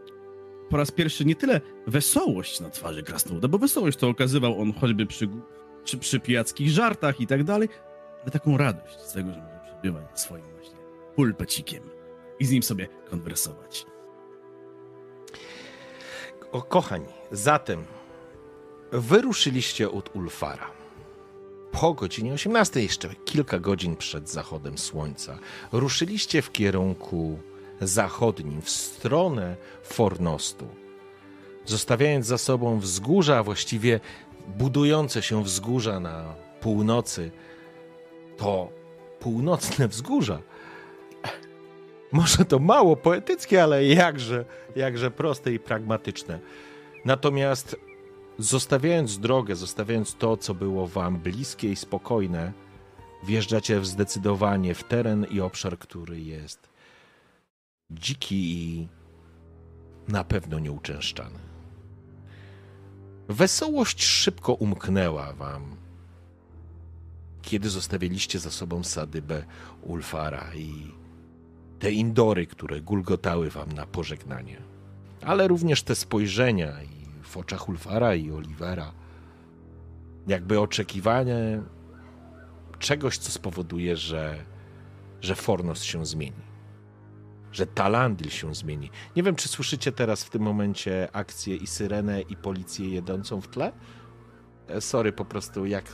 po raz pierwszy nie tyle wesołość na twarzy Krasnoluda, bo wesołość to okazywał on choćby przy, przy, przy pijackich żartach i tak dalej, ale taką radość z tego, że może przebywać swoim właśnie pulpecikiem i z nim sobie konwersować. O, kochani, zatem wyruszyliście od Ulfara. Po godzinie 18, jeszcze kilka godzin przed zachodem słońca, ruszyliście w kierunku zachodnim, w stronę Fornostu, zostawiając za sobą wzgórza, a właściwie budujące się wzgórza na północy. To północne wzgórza. Może to mało poetyckie, ale jakże, jakże proste i pragmatyczne. Natomiast zostawiając drogę, zostawiając to, co było wam bliskie i spokojne, wjeżdżacie w zdecydowanie w teren i obszar, który jest dziki i na pewno nieuczęszczany. Wesołość szybko umknęła wam, kiedy zostawiliście za sobą sadybę Ulfara i te indory, które gulgotały wam na pożegnanie. Ale również te spojrzenia i w oczach Ulfara i Olivera, jakby oczekiwanie czegoś, co spowoduje, że, że Fornos się zmieni. Że Talandil się zmieni. Nie wiem, czy słyszycie teraz w tym momencie akcję i syrenę, i policję jedącą w tle? E, sorry, po prostu jak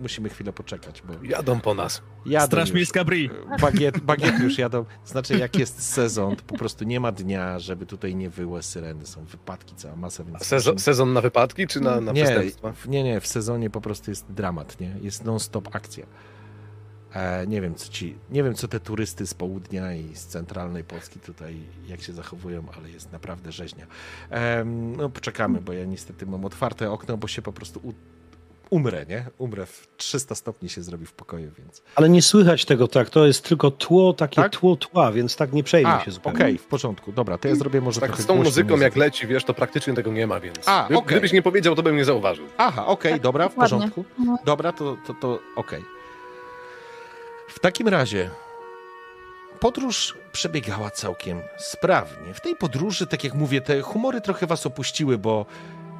musimy chwilę poczekać, bo... Jadą po nas. Jadą Straż już. Miejska Bri. Bagiet, bagiety już jadą. Znaczy, jak jest sezon, to po prostu nie ma dnia, żeby tutaj nie wyły syreny. Są wypadki, cała masa, więc... Sezon, sezon na wypadki, czy na, na nie, przestępstwa? nie, nie, w sezonie po prostu jest dramat, nie? Jest non-stop akcja. E, nie wiem, co ci, nie wiem, co te turysty z południa i z centralnej Polski tutaj, jak się zachowują, ale jest naprawdę rzeźnia. No, poczekamy, bo ja niestety mam otwarte okno, bo się po prostu u, umrę, nie? Umrę w 300 stopni się zrobi w pokoju, więc... Ale nie słychać tego tak, to jest tylko tło, takie Tak? tło tła, więc tak nie przejmuj A, się okej, zupełnie. w porządku, dobra, to ja zrobię może Tak, trochę z tą muzyką jak leci, wiesz, to praktycznie tego nie ma, więc A, okej. gdybyś nie powiedział, to bym nie zauważył. Aha, okej, Tak, dobra, w porządku. No. Dobra, to, to, to okej. W takim razie podróż przebiegała całkiem sprawnie. W tej podróży, tak jak mówię, te humory trochę was opuściły, bo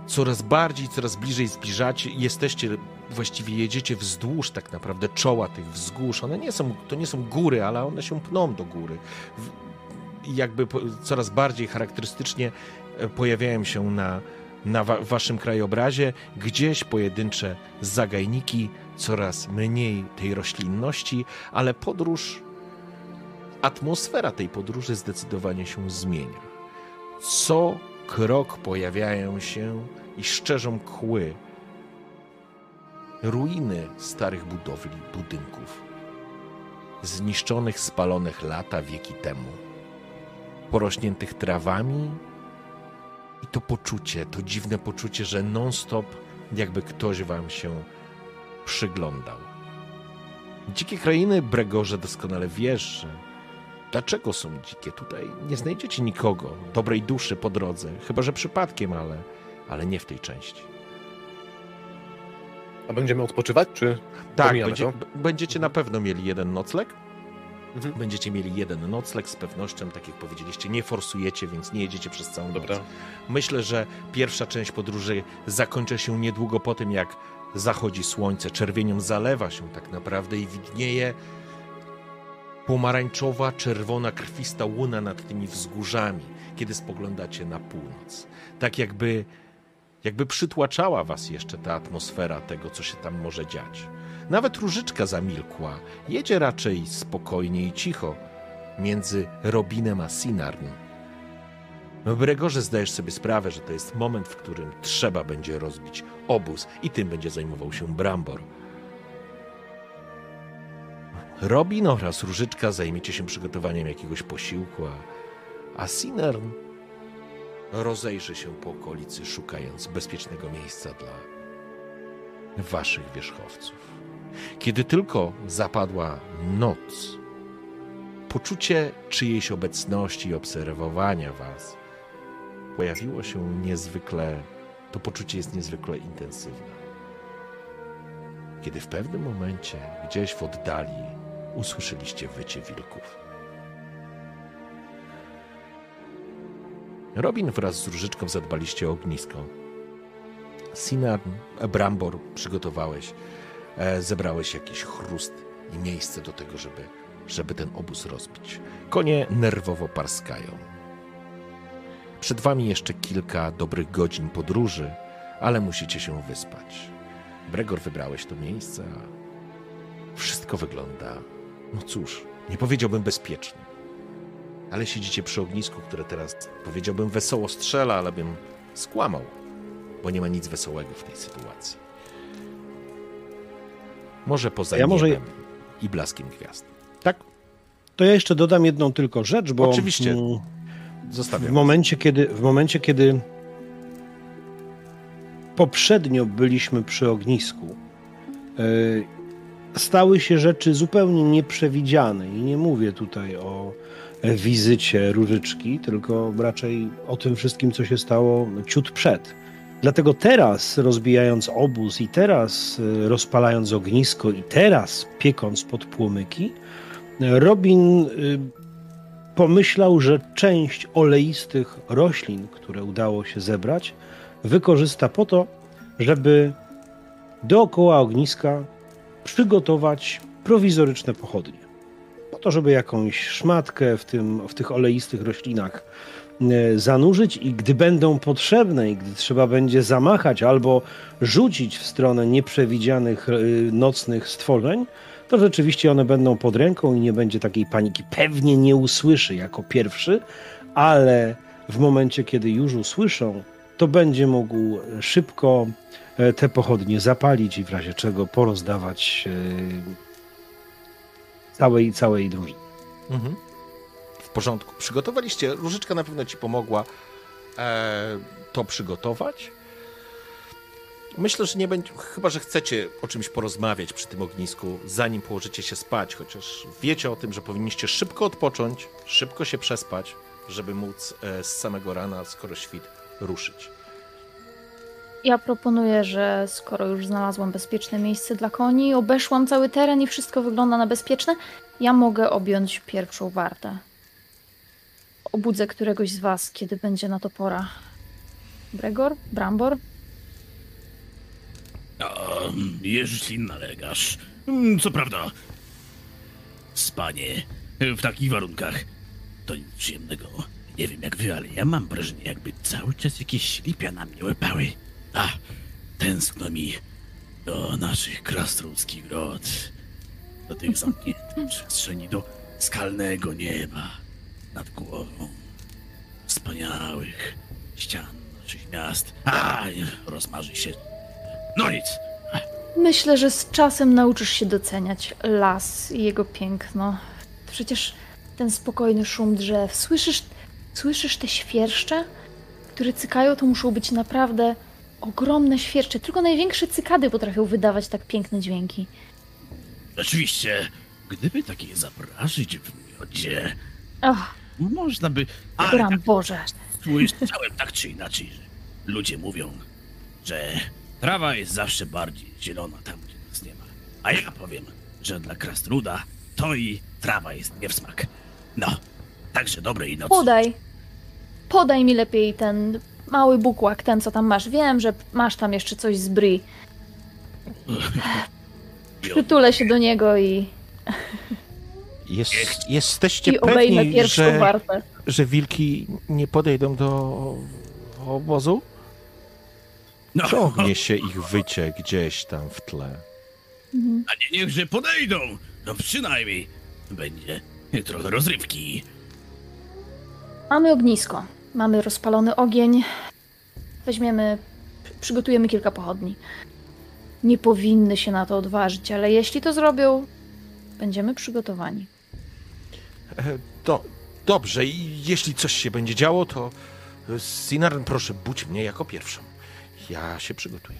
coraz bardziej, coraz bliżej zbliżacie, jesteście, właściwie jedziecie wzdłuż tak naprawdę czoła tych wzgórz. One nie są, to nie są góry, ale one się pną do góry. Jakby coraz bardziej charakterystycznie e, pojawiają się na, na wa, waszym krajobrazie gdzieś pojedyncze zagajniki, coraz mniej tej roślinności, ale podróż, atmosfera tej podróży zdecydowanie się zmienia. Co krok pojawiają się i szczerzą kły ruiny starych budowli, budynków, zniszczonych, spalonych lata, wieki temu, porośniętych trawami i to poczucie, to dziwne poczucie, że non-stop jakby ktoś wam się przyglądał. Dzikie krainy Bregorze doskonale wiesz, że dlaczego są dzikie. Tutaj nie znajdziecie nikogo, dobrej duszy po drodze, chyba że przypadkiem, ale, ale nie w tej części. A będziemy odpoczywać, czy Tak, będzie, będziecie na pewno mieli jeden nocleg. Mhm. Będziecie mieli jeden nocleg z pewnością, tak jak powiedzieliście, nie forsujecie, więc nie jedziecie przez całą Dobra. noc. Myślę, że pierwsza część podróży zakończy się niedługo po tym, jak zachodzi słońce. Czerwienią zalewa się tak naprawdę i widnieje pomarańczowa, czerwona, krwista łuna nad tymi wzgórzami, kiedy spoglądacie na północ. Tak jakby, jakby przytłaczała was jeszcze ta atmosfera tego, co się tam może dziać. Nawet różyczka zamilkła. Jedzie raczej spokojnie i cicho między Robinem a Sinarn. W Bregorze zdajesz sobie sprawę, że to jest moment, w którym trzeba będzie rozbić obóz i tym będzie zajmował się Brambor. Robin oraz Różyczka zajmiecie się przygotowaniem jakiegoś posiłku, a, a Sinarn rozejrzy się po okolicy, szukając bezpiecznego miejsca dla waszych wierzchowców. Kiedy tylko zapadła noc, poczucie czyjejś obecności i obserwowania was pojawiło się niezwykle, to poczucie jest niezwykle intensywne. Kiedy w pewnym momencie, gdzieś w oddali, usłyszeliście wycie wilków. Robin wraz z Różyczką zadbaliście o ognisko. Sinarn, Brambor przygotowałeś, e, zebrałeś jakiś chrust i miejsce do tego, żeby, żeby ten obóz rozbić. Konie nerwowo parskają. Przed wami jeszcze kilka dobrych godzin podróży, ale musicie się wyspać. Bregor, wybrałeś to miejsce, a wszystko wygląda, no cóż, nie powiedziałbym bezpiecznie. Ale siedzicie przy ognisku, które teraz powiedziałbym wesoło strzela, ale bym skłamał, bo nie ma nic wesołego w tej sytuacji. Może poza Ja może- i blaskiem gwiazd. Tak? To ja jeszcze dodam jedną tylko rzecz, bo Oczywiście. Zostawiam. w momencie, kiedy, w momencie, kiedy poprzednio byliśmy przy ognisku, yy, stały się rzeczy zupełnie nieprzewidziane. I nie mówię tutaj o e, wizycie Różyczki, tylko raczej o tym wszystkim, co się stało ciut przed. Dlatego teraz, rozbijając obóz, i teraz e, rozpalając ognisko, i teraz piekąc pod płomyki, Robin y, pomyślał, że część oleistych roślin, które udało się zebrać, wykorzysta po to, żeby dookoła ogniska przygotować prowizoryczne pochodnie. Po to, żeby jakąś szmatkę w, tym, w tych oleistych roślinach e, zanurzyć i gdy będą potrzebne i gdy trzeba będzie zamachać albo rzucić w stronę nieprzewidzianych e, nocnych stworzeń, to rzeczywiście one będą pod ręką i nie będzie takiej paniki. Pewnie nie usłyszy jako pierwszy, ale w momencie, kiedy już usłyszą, to będzie mógł szybko e, te pochodnie zapalić i w razie czego porozdawać e, całej, całej drużynie. Mhm. W porządku. Przygotowaliście, Różyczka na pewno ci pomogła e, to przygotować. Myślę, że nie będzie, chyba że chcecie o czymś porozmawiać przy tym ognisku, zanim położycie się spać, chociaż wiecie o tym, że powinniście szybko odpocząć, szybko się przespać, żeby móc e, z samego rana, skoro świt, ruszyć. Ja proponuję, że skoro już znalazłam bezpieczne miejsce dla koni, obeszłam cały teren i wszystko wygląda na bezpieczne, ja mogę objąć pierwszą wartę. Obudzę któregoś z was, kiedy będzie na to pora. Bregor? Brambor? O, jeśli nalegasz. Co prawda, spanie w takich warunkach to nic przyjemnego. Nie wiem jak wy, ale ja mam wrażenie, jakby cały czas jakieś ślipia na mnie łypały. A, tęskno mi do naszych krasnoludzkich grot, do tych zamkniętych przestrzeni, do skalnego nieba nad głową, wspaniałych ścian naszych miast. A, rozmarzy się no nic. Myślę, że z czasem nauczysz się doceniać las i jego piękno. Przecież ten spokojny szum drzew. Słyszysz, słyszysz te świerszcze, które cykają? To muszą być naprawdę ogromne świerszcze. Tylko największe cykady potrafią wydawać tak piękne dźwięki. Rzeczywiście, gdyby takie zaprażyć w miodzie, Ach, można by... Ale tak Boże. słyszałem tak czy inaczej, że ludzie mówią, że trawa jest zawsze bardziej zielona tam, gdzie nas nie ma. A ja powiem, że dla krasnoluda to i trawa jest nie w smak. No, także dobrej nocy. Podaj. Podaj mi lepiej ten mały bukłak, ten co tam masz. Wiem, że masz tam jeszcze coś z bry. Przytulę się do niego i, Jest, jesteście i pewni, że, wartę. że wilki nie podejdą do obozu? No, Ciągnie się ich wycie gdzieś tam w tle. Mhm. a nie niechże podejdą. No przynajmniej będzie trochę rozrywki. Mamy ognisko. Mamy rozpalony ogień. Weźmiemy, przygotujemy kilka pochodni. Nie powinny się na to odważyć, ale jeśli to zrobią, będziemy przygotowani. E, Do, dobrze, i jeśli coś się będzie działo, to e, Sinarn, proszę, budź mnie jako pierwszą. Ja się przygotuję.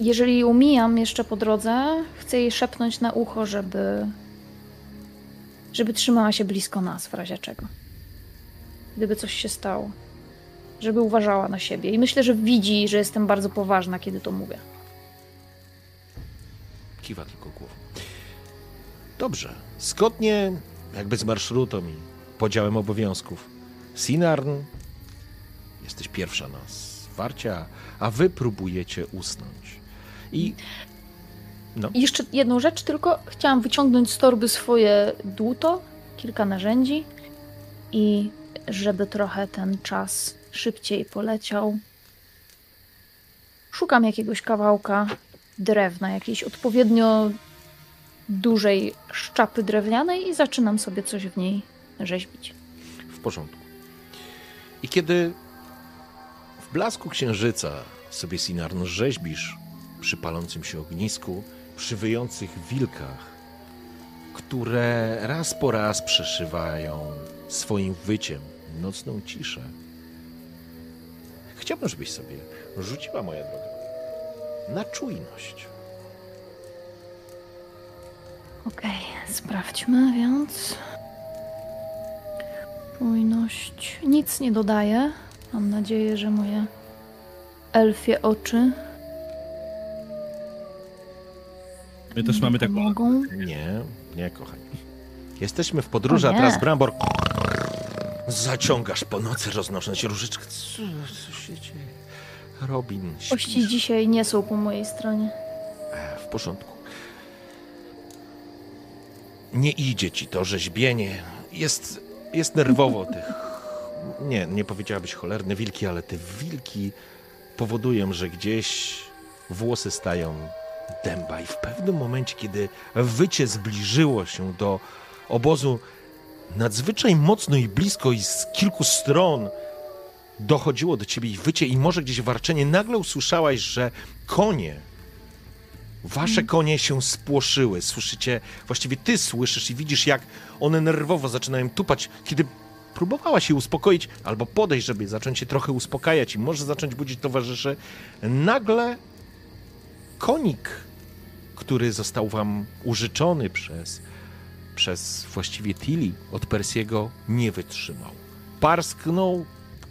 Jeżeli umijam jeszcze po drodze, chcę jej szepnąć na ucho, żeby. żeby trzymała się blisko nas w razie czego. Gdyby coś się stało. Żeby uważała na siebie. I myślę, że widzi, że jestem bardzo poważna, kiedy to mówię. Kiwa tylko głową. Dobrze. Zgodnie jakby z marszrutą i podziałem obowiązków. Sinarn, jesteś pierwsza na zwarcia, a wy próbujecie usnąć. I no, jeszcze jedną rzecz tylko. Chciałam wyciągnąć z torby swoje dłuto, kilka narzędzi i żeby trochę ten czas szybciej poleciał. Szukam jakiegoś kawałka drewna, jakiejś odpowiednio dużej szczapy drewnianej i zaczynam sobie coś w niej rzeźbić. W porządku. I kiedy blasku księżyca sobie Sinarn rzeźbisz przy palącym się ognisku, przy wyjących wilkach, które raz po raz przeszywają swoim wyciem nocną ciszę. Chciałbym, żebyś sobie rzuciła, moja droga, na czujność. Okej, sprawdźmy więc. Czujność. Nic nie dodaję. Mam nadzieję, że moje elfie oczy My też mamy taką. mogą. Nie, nie, kochani. Jesteśmy w podróży, a teraz Brambor... Zaciągasz po nocy, roznosząc różyczkę. Co, co się dzieje? Robin, śpisz? dzisiaj nie są po mojej stronie. E, W porządku. Nie idzie ci to rzeźbienie. Jest, jest nerwowo tych... Nie, nie powiedziałabyś cholerne wilki, ale te wilki powodują, że gdzieś włosy stają dęba. I w pewnym momencie, kiedy wycie zbliżyło się do obozu nadzwyczaj mocno i blisko i z kilku stron dochodziło do ciebie ich wycie i może gdzieś warczenie, nagle usłyszałaś, że konie Wasze konie się spłoszyły. Słyszycie, właściwie ty słyszysz i widzisz, jak one nerwowo zaczynają tupać, kiedy próbowałaś je uspokoić, albo podejść, żeby zacząć się trochę uspokajać i może zacząć budzić towarzyszy. Nagle konik, który został wam użyczony przez, przez właściwie Tilly od Persiego, nie wytrzymał. Parsknął,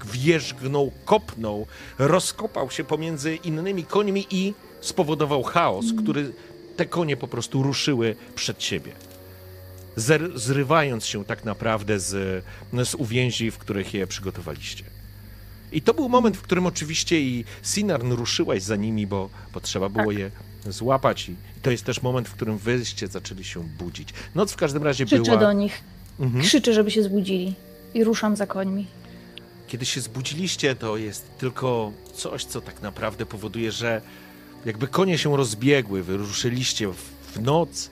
wierzgnął, kopnął, rozkopał się pomiędzy innymi końmi i spowodował chaos, który te konie po prostu ruszyły przed siebie. Zrywając się tak naprawdę z, z uwięzi, w których je przygotowaliście. I to był moment, w którym oczywiście i Sinarn ruszyłaś za nimi, bo, bo trzeba było je złapać. I to jest też moment, w którym wyście zaczęli się budzić. Noc w każdym razie Krzyczę była... do nich. Mhm. Krzyczę, żeby się zbudzili. I ruszam za końmi. Kiedy się zbudziliście, to jest tylko coś, co tak naprawdę powoduje, że jakby konie się rozbiegły, wyruszyliście w noc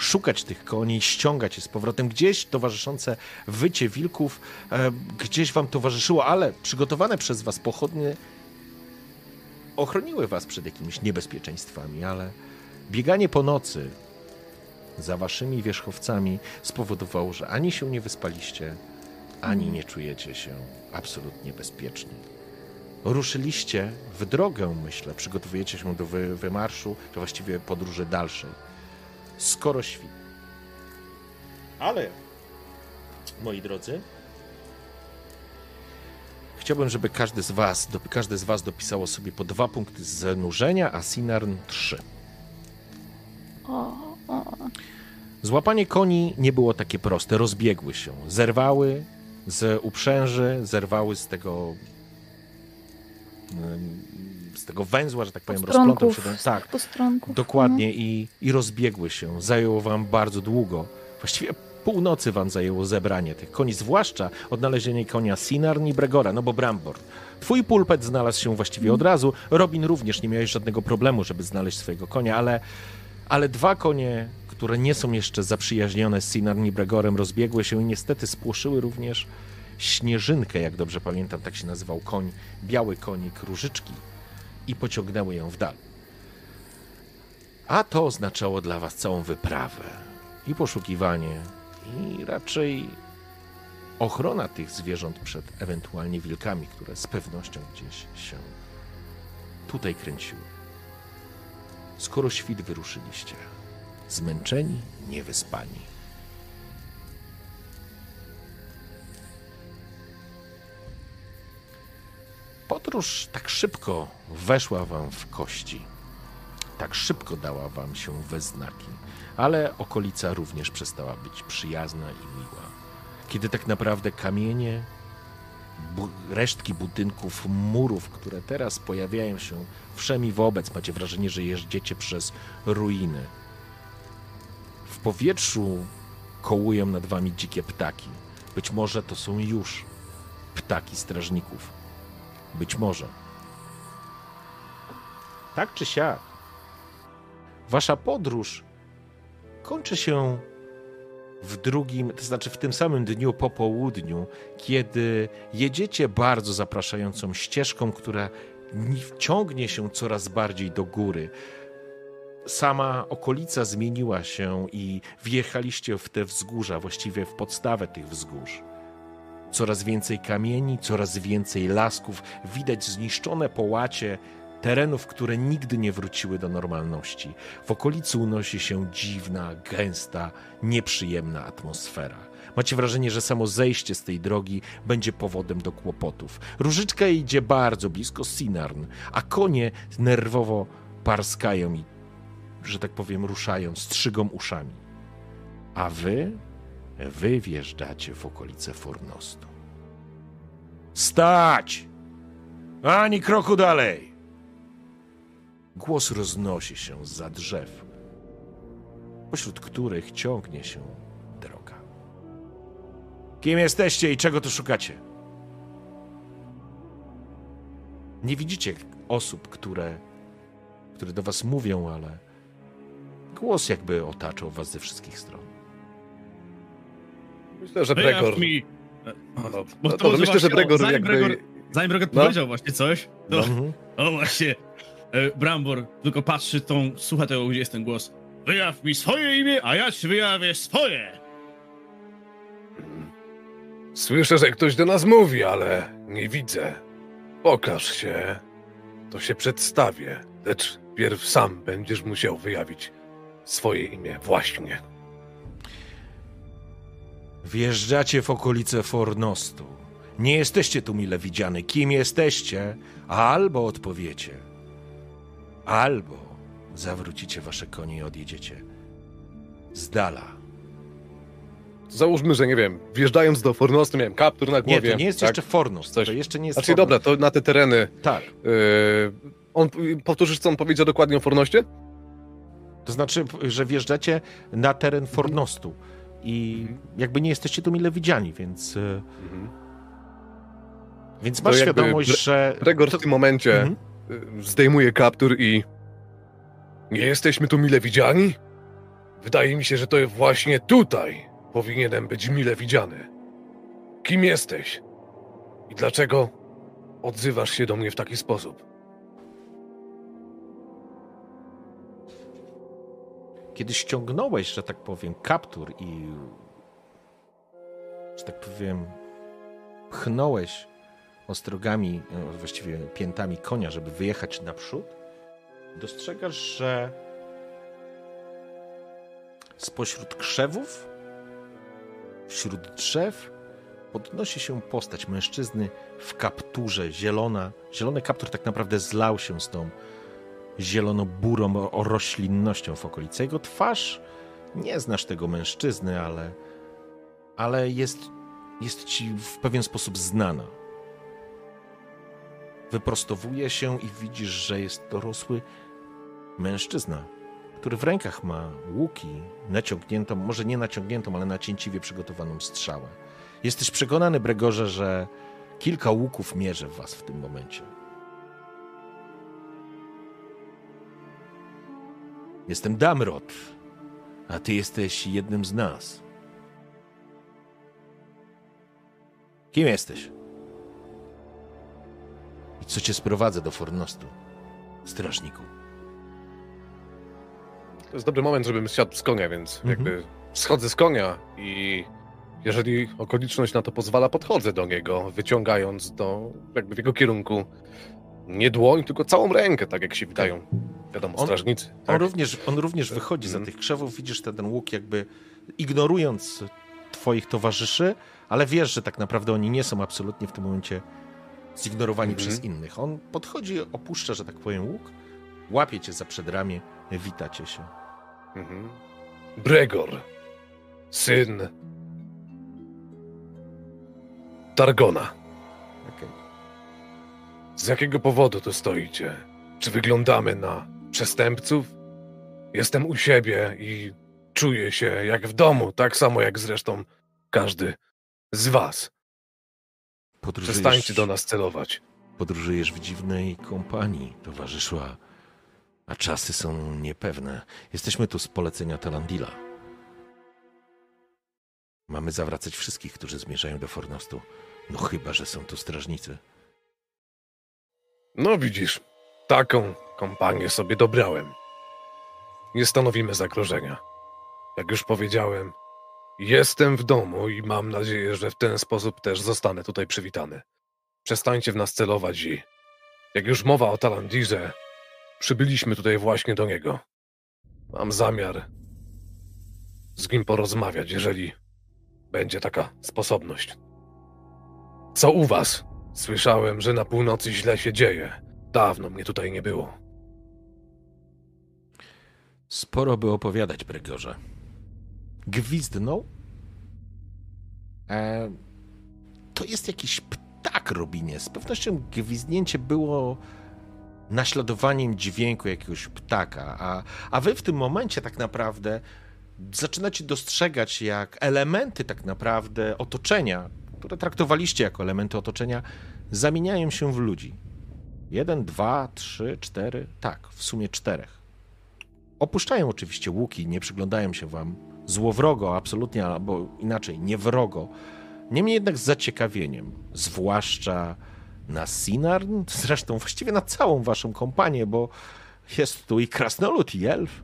szukać tych koni, ściągać je z powrotem. Gdzieś towarzyszące wycie wilków e, gdzieś wam towarzyszyło, ale przygotowane przez was pochodnie ochroniły was przed jakimiś niebezpieczeństwami, ale bieganie po nocy za waszymi wierzchowcami spowodowało, że ani się nie wyspaliście, ani nie czujecie się absolutnie bezpieczni. Ruszyliście w drogę, myślę, przygotowujecie się do wy, wymarszu, czy właściwie podróży dalszej. Skoro świt. Ale, moi drodzy, chciałbym, żeby każdy z was, każdy z was dopisało sobie po dwa punkty zanurzenia, a Sinarn trzy. O, o. Złapanie koni nie było takie proste. Rozbiegły się, zerwały z uprzęży, zerwały z tego z tego węzła, że tak powiem, rozplątał się ten, tak, dokładnie i, i rozbiegły się. Zajęło wam bardzo długo. Właściwie północy wam zajęło zebranie tych koni, zwłaszcza odnalezienie konia Sinarn i Bregora, no bo Brambor. Twój pulpet znalazł się właściwie od razu. Robin również nie miałeś żadnego problemu, żeby znaleźć swojego konia, ale, ale dwa konie, które nie są jeszcze zaprzyjaźnione z Sinarn i Bregorem, rozbiegły się i niestety spłoszyły również Śnieżynkę, jak dobrze pamiętam, tak się nazywał koń, biały konik Różyczki i pociągnęły ją w dal. A to oznaczało dla was całą wyprawę i poszukiwanie i raczej ochrona tych zwierząt przed ewentualnie wilkami, które z pewnością gdzieś się tutaj kręciły. Skoro świt wyruszyliście, zmęczeni, niewyspani. Podróż tak szybko weszła wam w kości. Tak szybko dała wam się we znaki, ale okolica również przestała być przyjazna i miła. Kiedy tak naprawdę kamienie, bu- resztki budynków, murów, które teraz pojawiają się wszemi wobec, macie wrażenie, że jeździecie przez ruiny. W powietrzu kołują nad wami dzikie ptaki. Być może to są już ptaki strażników Być może. Tak czy siak, wasza podróż kończy się w drugim, to znaczy w tym samym dniu po południu, kiedy jedziecie bardzo zapraszającą ścieżką, która ciągnie się coraz bardziej do góry. Sama okolica zmieniła się i wjechaliście w te wzgórza, właściwie w podstawę tych wzgórz. Coraz więcej kamieni, coraz więcej lasków, widać zniszczone połacie terenów, które nigdy nie wróciły do normalności. W okolicy unosi się dziwna, gęsta, nieprzyjemna atmosfera. Macie wrażenie, że samo zejście z tej drogi będzie powodem do kłopotów. Różyczka idzie bardzo blisko Sinarn, a konie nerwowo parskają i, że tak powiem, ruszają, strzygą uszami. A wy, wy wjeżdżacie w okolice Fornostu. Stać! Ani kroku dalej! Głos roznosi się za drzew, pośród których ciągnie się droga. Kim jesteście i czego tu szukacie? Nie widzicie osób, które, które do was mówią, ale głos jakby otaczał was ze wszystkich stron. Myślę, że Bregor... Mi... No, no, no, to myślę, że Bregor zanim jakby... Bregor, zanim Bregor No. powiedział właśnie coś, to... Mhm. O właśnie, e, Brambor tylko patrzy tą, słucha tego, gdzie jest ten głos. Wyjaw mi swoje imię, a ja ci wyjawię swoje. Słyszę, że ktoś do nas mówi, ale nie widzę. Pokaż się, to się przedstawię. Lecz pierw sam będziesz musiał wyjawić swoje imię właśnie. Wjeżdżacie w okolice Fornostu. Nie jesteście tu mile widziany. Kim jesteście? Albo odpowiecie, albo zawrócicie wasze konie i odjedziecie z dala. Załóżmy, że nie wiem, wjeżdżając do Fornostu miałem kaptur na Nie, głowie. to nie jest tak? jeszcze Fornost. Coś. To jeszcze nie jest Znaczy Fornost. dobra, to na te tereny. Tak. Yy, on, powtórzysz, co on powiedział dokładnie o Fornoście? To znaczy, że wjeżdżacie na teren Fornostu i jakby nie jesteście tu mile widziani, więc, e, więc To masz świadomość, że... Gregor w tym momencie Mhm. y, zdejmuje kaptur i. Nie jesteśmy tu mile widziani? Wydaje mi się, że to właśnie tutaj powinienem być mile widziany. Kim jesteś? I dlaczego odzywasz się do mnie w taki sposób? Kiedy ściągnąłeś, że tak powiem, kaptur i, że tak powiem, pchnąłeś ostrogami, e, właściwie piętami konia, żeby wyjechać naprzód, dostrzegasz, że spośród krzewów, wśród drzew, podnosi się postać mężczyzny w kapturze zielona. Zielony kaptur tak naprawdę zlał się z tą zielono-burą roślinnością w okolicy. Jego twarz, nie znasz tego mężczyzny, ale, ale jest, jest ci w pewien sposób znana. Wyprostowuje się i widzisz, że jest dorosły mężczyzna, który w rękach ma łuki, naciągniętą, może nie naciągniętą, ale nacięciwie przygotowaną strzałę. Jesteś przekonany, Bregorze, że kilka łuków mierzy w was w tym momencie. Jestem Damrot, a ty jesteś jednym z nas. Kim jesteś? I co cię sprowadza do Fornostu, strażniku? To jest dobry moment, żebym zsiadł z konia, więc Mhm. jakby schodzę z konia i jeżeli okoliczność na to pozwala, podchodzę do niego, wyciągając do, jakby w jego kierunku nie dłoń, tylko całą rękę, tak jak się witają, wiadomo, On- strażnicy. On Tak? również, on również wychodzi za Mhm. tych krzewów, widzisz ten łuk jakby ignorując twoich towarzyszy, ale wiesz, że tak naprawdę oni nie są absolutnie w tym momencie zignorowani Mhm. przez innych. On podchodzi, opuszcza, że tak powiem, łuk, łapie cię za przedramię, witacie się. Mhm. Bregor, syn Targona. Okej. Z jakiego powodu tu stoicie? Czy wyglądamy na przestępców? Jestem u siebie i czuję się jak w domu, tak samo jak zresztą każdy z was. Podróżujesz, Przestańcie do nas celować. Podróżujesz w dziwnej kompanii, towarzyszu, a, a czasy są niepewne. Jesteśmy tu z polecenia Talandila. Mamy zawracać wszystkich, którzy zmierzają do Fornostu. No chyba, że są tu strażnicy. No widzisz, taką kompanię sobie dobrałem. Nie stanowimy zagrożenia. Jak już powiedziałem, jestem w domu i mam nadzieję, że w ten sposób też zostanę tutaj przywitany. Przestańcie w nas celować i jak już mowa o Talandirze, przybyliśmy tutaj właśnie do niego. Mam zamiar z nim porozmawiać, jeżeli będzie taka sposobność. Co u was? Słyszałem, że na północy źle się dzieje. Dawno mnie tutaj nie było. Sporo by opowiadać, Bregorze. Gwizdnął? E, to jest jakiś ptak, Robinie. Z pewnością gwizdnięcie było naśladowaniem dźwięku jakiegoś ptaka, a, a wy w tym momencie tak naprawdę zaczynacie dostrzegać, jak elementy tak naprawdę otoczenia, które traktowaliście jako elementy otoczenia, zamieniają się w ludzi. Jeden, dwa, trzy, cztery, tak, w sumie czterech. Opuszczają oczywiście łuki, nie przyglądają się wam złowrogo, absolutnie, albo inaczej, niewrogo. Niemniej jednak z zaciekawieniem, zwłaszcza na Sinarn, zresztą właściwie na całą waszą kompanię, bo jest tu i krasnolud, i elf,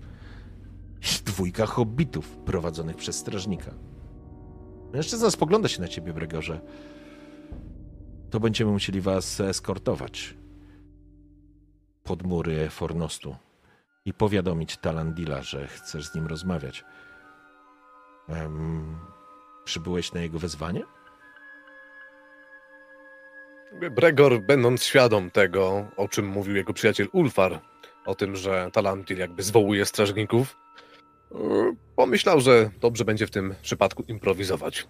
i dwójka hobbitów prowadzonych przez strażnika. Mężczyzna spogląda się na ciebie, Bregorze. To będziemy musieli was eskortować pod mury Fornostu i powiadomić Talandila, że chcesz z nim rozmawiać. Um, przybyłeś na jego wezwanie? Bregor, będąc świadom tego, o czym mówił jego przyjaciel Ulfar, o tym, że Talantil jakby zwołuje strażników, pomyślał, że dobrze będzie w tym przypadku improwizować.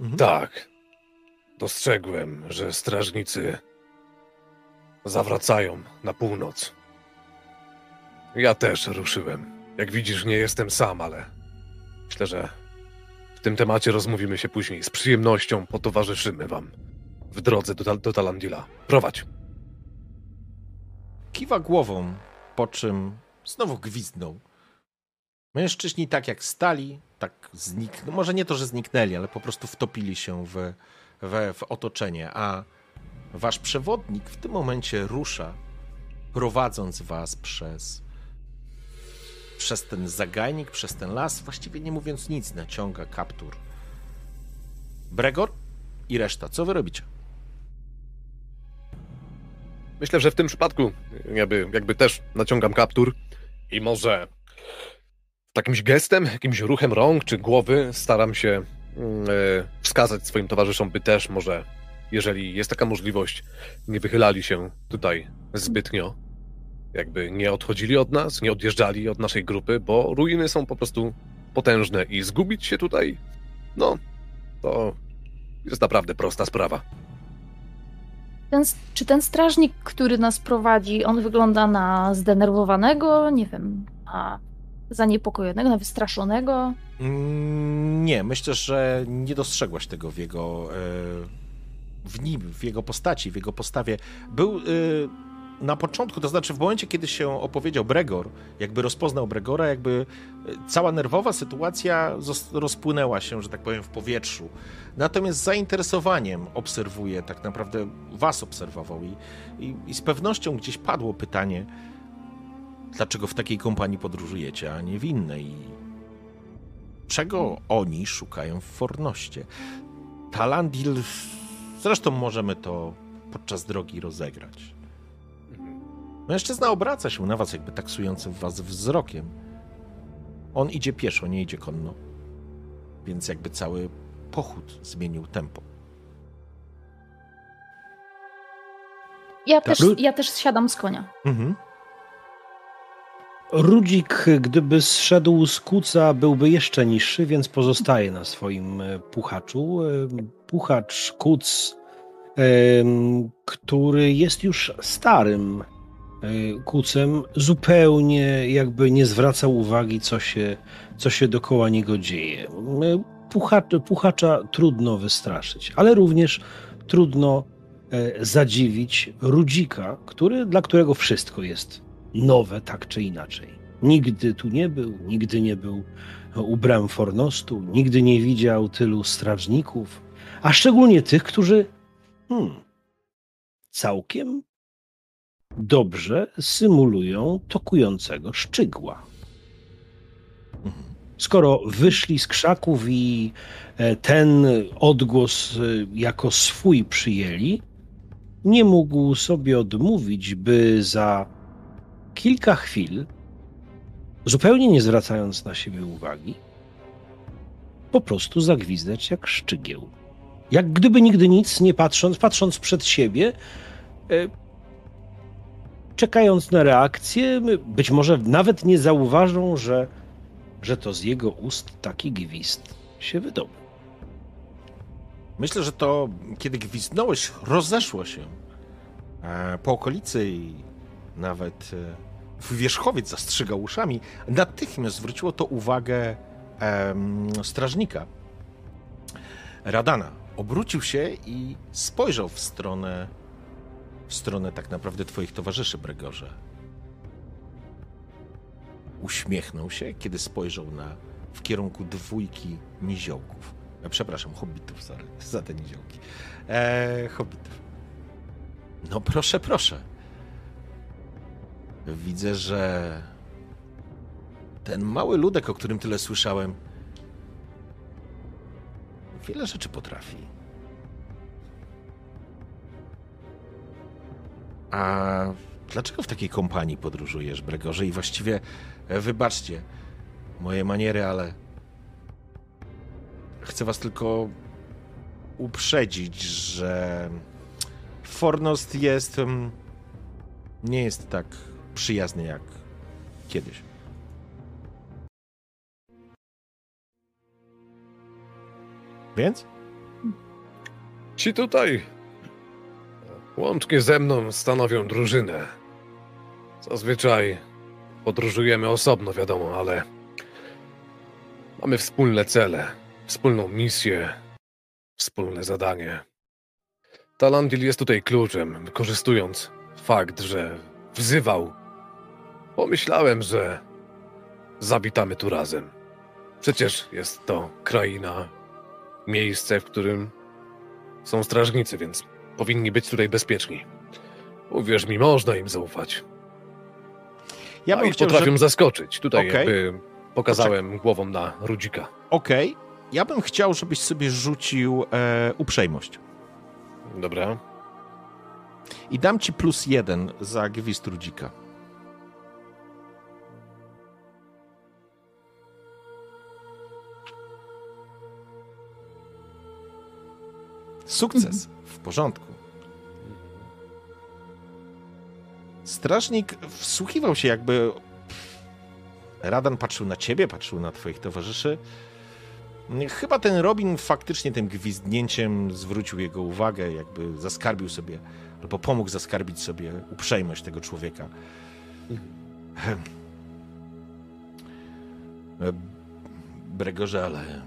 Mhm. Tak. Dostrzegłem, że strażnicy zawracają na północ. Ja też ruszyłem. Jak widzisz, nie jestem sam, ale myślę, że w tym temacie rozmówimy się później. Z przyjemnością potowarzyszymy wam w drodze do, do Talandila. Prowadź. Kiwa głową, po czym znowu gwizdnął. Mężczyźni tak jak stali, tak zniknęli. Może nie to, że zniknęli, ale po prostu wtopili się w, w, w otoczenie, a wasz przewodnik w tym momencie rusza, prowadząc was przez przez ten zagajnik, przez ten las, właściwie nie mówiąc nic, naciąga kaptur. Bregor i reszta, co wy robicie? Myślę, że w tym przypadku jakby, jakby też naciągam kaptur i może takimś gestem, jakimś ruchem rąk czy głowy staram się yy, wskazać swoim towarzyszom, by też może, jeżeli jest taka możliwość, nie wychylali się tutaj zbytnio. Jakby nie odchodzili od nas, nie odjeżdżali od naszej grupy, bo ruiny są po prostu potężne i zgubić się tutaj, no, to jest naprawdę prosta sprawa. Ten, czy ten strażnik, który nas prowadzi, on wygląda na zdenerwowanego, nie wiem, zaniepokojonego, wystraszonego? Mm, nie, myślę, że nie dostrzegłaś tego w jego, e, w nim, w jego postaci, w jego postawie. Był e, na początku, to znaczy w momencie, kiedy się opowiedział Bregor, jakby rozpoznał Bregora, jakby e, cała nerwowa sytuacja rozpłynęła się, że tak powiem, w powietrzu. Natomiast z zainteresowaniem obserwuje, tak naprawdę was obserwował i, i, i z pewnością gdzieś padło pytanie, dlaczego w takiej kompanii podróżujecie, a nie w innej. Czego oni szukają w Fornoście? Talandil, zresztą możemy to podczas drogi rozegrać. Mężczyzna obraca się na was, jakby taksującym was wzrokiem. On idzie pieszo, nie idzie konno. Więc jakby cały pochód zmienił tempo. Ja, też, ja też siadam z konia. Mhm. Rudzik, gdyby zszedł z kuca, byłby jeszcze niższy, więc pozostaje na swoim e, puchaczu. E, puchacz, kuc, który jest już starym E, kucem, zupełnie jakby nie zwracał uwagi, co się, co się dokoła niego dzieje. E, puchacza, trudno wystraszyć, ale również trudno e, zadziwić Rudzika, który, dla którego wszystko jest nowe, tak czy inaczej. Nigdy tu nie był, nigdy nie był u bram Fornostu, nigdy nie widział tylu strażników, a szczególnie tych, którzy hmm, całkiem dobrze symulują tokującego szczygła. Skoro wyszli z krzaków i e, ten odgłos e, jako swój przyjęli, nie mógł sobie odmówić, by za kilka chwil, zupełnie nie zwracając na siebie uwagi, po prostu zagwizdać jak szczygieł. Jak gdyby nigdy nic, nie patrząc, patrząc przed siebie, e, czekając na reakcję, być może nawet nie zauważą, że, że to z jego ust taki gwizd się wydobył. Myślę, że to, kiedy gwizdnąłeś, rozeszło się e, po okolicy i nawet e, wierzchowiec zastrzygał uszami. Natychmiast zwróciło to uwagę strażnika, Radana. Obrócił się i spojrzał w stronę w stronę tak naprawdę twoich towarzyszy, Bregorze. Uśmiechnął się, kiedy spojrzał na, w kierunku dwójki niziołków. E, przepraszam, hobbitów, sorry, za te niziołki. E, hobbitów. No proszę, proszę. Widzę, że ten mały ludek, o którym tyle słyszałem, wiele rzeczy potrafi. A dlaczego w takiej kompanii podróżujesz, Bregorze? I właściwie, e, wybaczcie moje maniery, ale chcę was tylko uprzedzić, że Fornost jest. nie jest tak przyjazny jak kiedyś. Więc? Ci tutaj Łącznie ze mną stanowią drużynę. Zazwyczaj podróżujemy osobno, wiadomo, ale mamy wspólne cele, wspólną misję, wspólne zadanie. Talandil jest tutaj kluczem, wykorzystując fakt, że wzywał. Pomyślałem, że zawitamy tu razem. Przecież jest to kraina, miejsce, w którym są strażnicy, więc Powinni być tutaj bezpieczni. Uwierz mi, można im zaufać. Ja bym chciał, potrafią że... zaskoczyć. Tutaj okay. jakby pokazałem Poczek głową na Rudzika. Okej. Okay. Ja bym chciał, żebyś sobie rzucił e, uprzejmość. Dobra. I dam ci plus jeden za gwizd Rudzika. Sukces. W porządku. Strażnik wsłuchiwał się jakby. Radan patrzył na ciebie, patrzył na twoich towarzyszy. Chyba ten Robin faktycznie tym gwizdnięciem zwrócił jego uwagę, jakby zaskarbił sobie, albo pomógł zaskarbić sobie uprzejmość tego człowieka. Bregorze, ale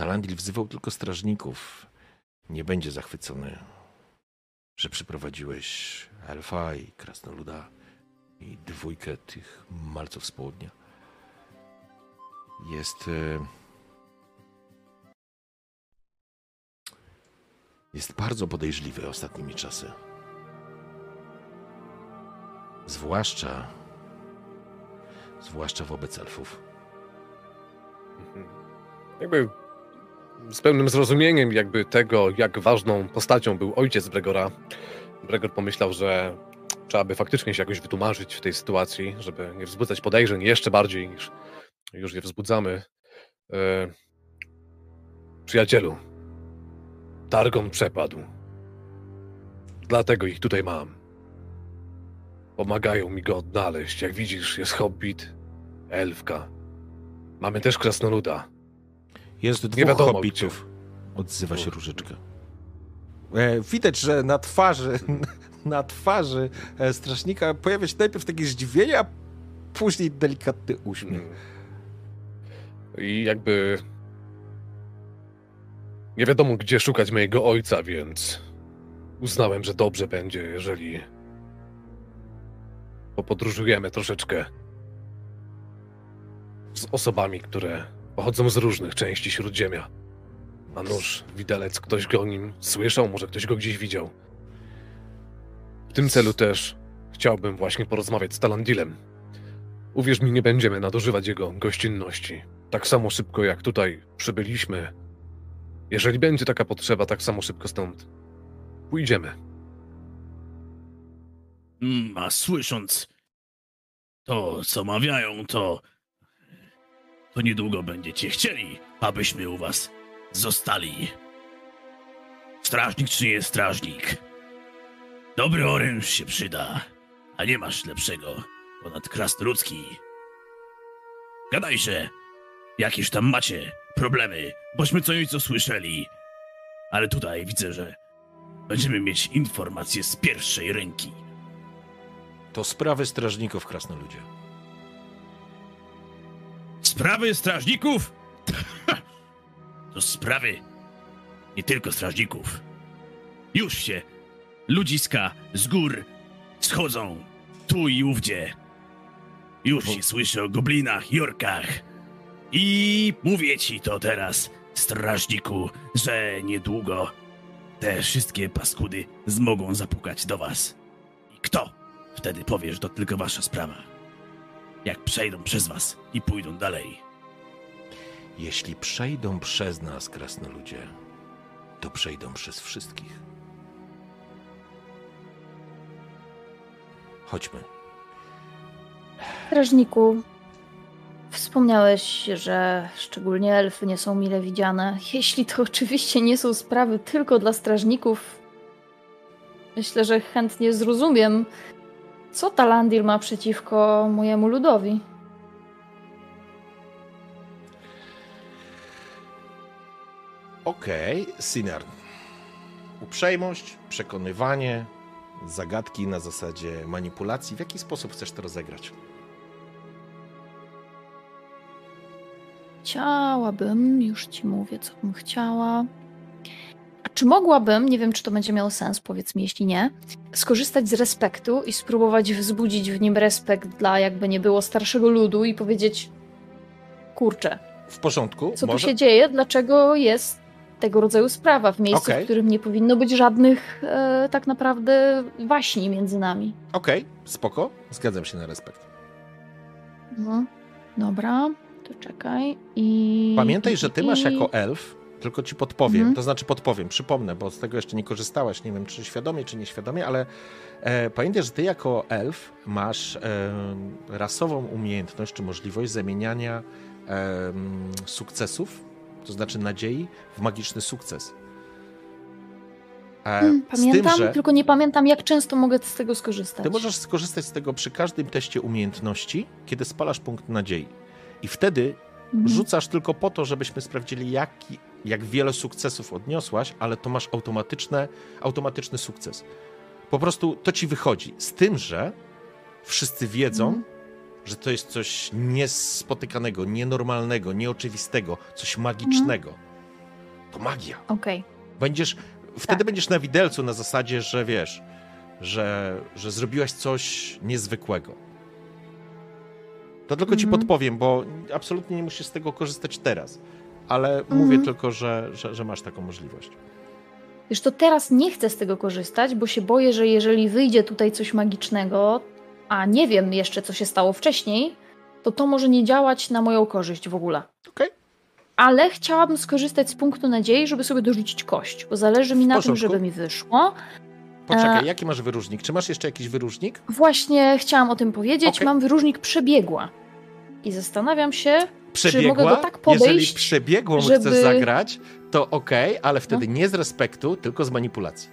Talandil wzywał tylko strażników. Nie będzie zachwycony, że przyprowadziłeś elfa i krasnoluda i dwójkę tych malców z południa. Jest... E, jest bardzo podejrzliwy ostatnimi czasy. Zwłaszcza... Zwłaszcza wobec elfów. Mhm. Jakby z pełnym zrozumieniem jakby tego, jak ważną postacią był ojciec Bregora, Bregor pomyślał, że trzeba by faktycznie się jakoś wytłumaczyć w tej sytuacji, żeby nie wzbudzać podejrzeń jeszcze bardziej niż już je wzbudzamy. E... Przyjacielu, Targon przepadł. Dlatego ich tutaj mam. Pomagają mi go odnaleźć. Jak widzisz, jest hobbit, elfka. Mamy też krasnoluda. Jest dwóch wiadomo, hobbitów. Odzywa się Różyczka. E, widać, że na twarzy, na twarzy e, strażnika pojawia się najpierw takie zdziwienie, a później delikatny uśmiech. I jakby Nie wiadomo, gdzie szukać mojego ojca, więc uznałem, że dobrze będzie, jeżeli popodróżujemy troszeczkę z osobami, które pochodzą z różnych części Śródziemia. A nóż, widelec, ktoś go o nim słyszał, może ktoś go gdzieś widział. W tym celu też chciałbym właśnie porozmawiać z Talandilem. Uwierz mi, nie będziemy nadużywać jego gościnności. Tak samo szybko jak tutaj przybyliśmy. Jeżeli będzie taka potrzeba, tak samo szybko stąd pójdziemy. Mm, A słysząc to, co mawiają, to. To niedługo będziecie chcieli, abyśmy u was zostali. Strażnik czy nie strażnik? Dobry oręż się przyda, a nie masz lepszego ponad krasnoludzki. Gadajże, jakież tam macie problemy, bośmy co nieco słyszeli. Ale tutaj widzę, że będziemy mieć informacje z pierwszej ręki. To sprawy strażników, krasnoludzie. Sprawy strażników? To sprawy nie tylko strażników. Już się ludziska z gór schodzą tu i ówdzie. Już się słyszy o goblinach i orkach. I mówię ci to teraz, strażniku, że niedługo te wszystkie paskudy zmogą zapukać do was. I kto? Wtedy powiesz, to tylko wasza sprawa. Jak przejdą przez was i pójdą dalej. Jeśli przejdą przez nas, krasnoludzie, to przejdą przez wszystkich. Chodźmy. Strażniku, wspomniałeś, że szczególnie elfy nie są mile widziane. Jeśli to oczywiście nie są sprawy tylko dla strażników, myślę, że chętnie zrozumiem, co Talandir ma przeciwko mojemu ludowi. Okej, Sinar. Uprzejmość, przekonywanie, zagadki na zasadzie manipulacji. W jaki sposób chcesz to rozegrać? Chciałabym, już ci mówię, co bym chciała. Czy mogłabym, nie wiem, czy to będzie miało sens, powiedz mi, jeśli nie, skorzystać z respektu i spróbować wzbudzić w nim respekt dla jakby nie było starszego ludu i powiedzieć: Kurczę, W porządku? co może... tu się dzieje? Dlaczego jest tego rodzaju sprawa w miejscu, Okej. w którym nie powinno być żadnych e, tak naprawdę waśni między nami? Okej, spoko. Zgadzam się na respekt. No, dobra, to czekaj. I. Pamiętaj, że ty masz jako elf, tylko ci podpowiem, Mhm. to znaczy podpowiem, przypomnę, bo z tego jeszcze nie korzystałaś, nie wiem czy świadomie, czy nieświadomie, ale e, pamiętaj, że ty jako elf masz e, rasową umiejętność, czy możliwość zamieniania e, sukcesów, to znaczy nadziei, w magiczny sukces. E, Hmm, tym, Pamiętam, że tylko nie pamiętam, jak często mogę z tego skorzystać. ty możesz skorzystać z tego przy każdym teście umiejętności, kiedy spalasz punkt nadziei. I wtedy Mhm. Rzucasz tylko po to, żebyśmy sprawdzili, jaki, jak wiele sukcesów odniosłaś, ale to masz automatyczne, automatyczny sukces. Po prostu to ci wychodzi. Z tym, że wszyscy wiedzą, Mhm. że to jest coś niespotykanego, nienormalnego, nieoczywistego, coś magicznego. To magia. Okej. Będziesz, wtedy Tak. będziesz na widelcu na zasadzie, że wiesz, że, że zrobiłaś coś niezwykłego. To tylko ci Mhm. podpowiem, bo absolutnie nie musisz z tego korzystać teraz. Ale mówię Mhm. tylko, że, że, że masz taką możliwość. Wiesz, to teraz nie chcę z tego korzystać, bo się boję, że jeżeli wyjdzie tutaj coś magicznego, a nie wiem jeszcze, co się stało wcześniej, to to może nie działać na moją korzyść w ogóle. Okej. Ale chciałabym skorzystać z punktu nadziei, żeby sobie dorzucić kość, bo zależy mi na tym, żeby mi wyszło. Poczekaj, E, jaki masz wyróżnik? Czy masz jeszcze jakiś wyróżnik? Właśnie chciałam o tym powiedzieć. Okej. Mam wyróżnik przebiegła. I zastanawiam się, Przebiegła? mogę go tak Jeżeli podejść, przebiegłą żeby- chcesz zagrać, to okej, ale wtedy nie z respektu, tylko z manipulacji.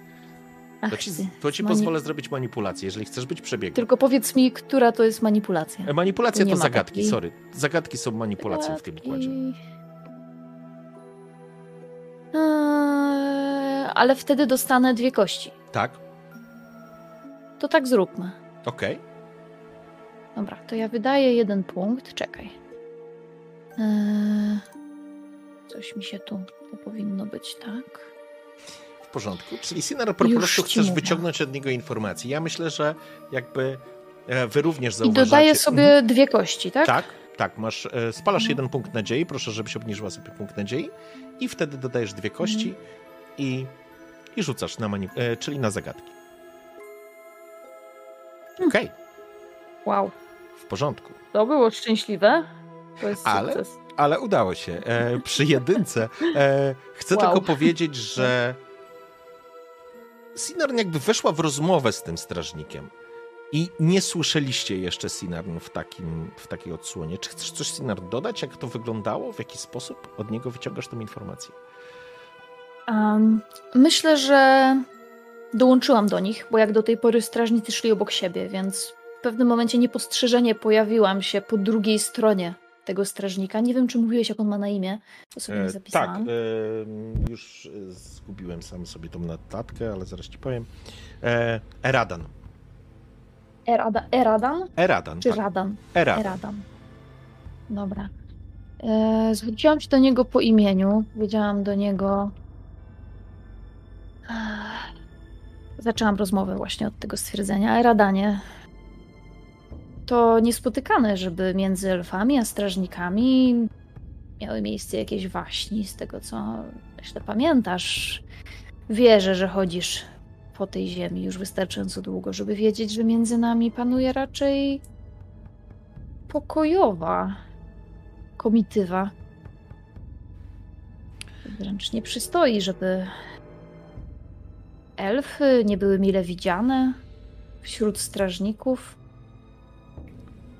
ach, To ci, to ci mani- pozwolę zrobić manipulację, jeżeli chcesz być przebiegłą. Tylko powiedz mi, która to jest manipulacja. E, Manipulacja to zagadki, takiej. sorry. Zagadki są manipulacją w tym układzie. Eee, ale wtedy dostanę dwie kości. Tak, To tak zróbmy. okej. Dobra, to ja wydaję jeden punkt. Czekaj. Eee, coś mi się tu To powinno być tak. W porządku. Czyli Sinar po prostu chcesz mówię. wyciągnąć od niego informacji. Ja myślę, że jakby e, wy również I zauważacie... dodaję sobie Mhm. dwie kości, tak? Tak, tak, masz, e, spalasz Mhm. jeden punkt nadziei, proszę, żebyś obniżyła sobie punkt nadziei i wtedy dodajesz dwie kości Mhm. i, i rzucasz na mani- e, czyli na zagadki. Hmm. Okej, Wow. W porządku. To było szczęśliwe. To jest Ale- sukces. Ale udało się. E, przy jedynce e, chcę Wow. tylko powiedzieć, że Sinarn jakby weszła w rozmowę z tym strażnikiem i nie słyszeliście jeszcze Sinarn w, takim, w takiej odsłonie. Czy chcesz coś Sinarn dodać? Jak to wyglądało? W jaki sposób od niego wyciągasz tę informację? Um, myślę, że dołączyłam do nich, bo jak do tej pory strażnicy szli obok siebie, więc w pewnym momencie niepostrzeżenie pojawiłam się po drugiej stronie tego strażnika. Nie wiem, czy mówiłeś, jak on ma na imię. To sobie E, tak, zapisałam. e, już zgubiłem sam sobie tą notatkę, ale zaraz ci powiem. E, Eradan. Erada, Eradan Eradan, czy tak. Radan? Eradan. Eradan. Dobra. E, zwróciłam się do niego po imieniu. Powiedziałam do niego. Zaczęłam rozmowę właśnie od tego stwierdzenia. Eradanie. To niespotykane, żeby między elfami a strażnikami miały miejsce jakieś waśni, z tego co myślę pamiętasz. Wierzę, że chodzisz po tej ziemi już wystarczająco długo, żeby wiedzieć, że między nami panuje raczej pokojowa komitywa. Wręcz nie przystoi, żeby elfy nie były mile widziane wśród strażników.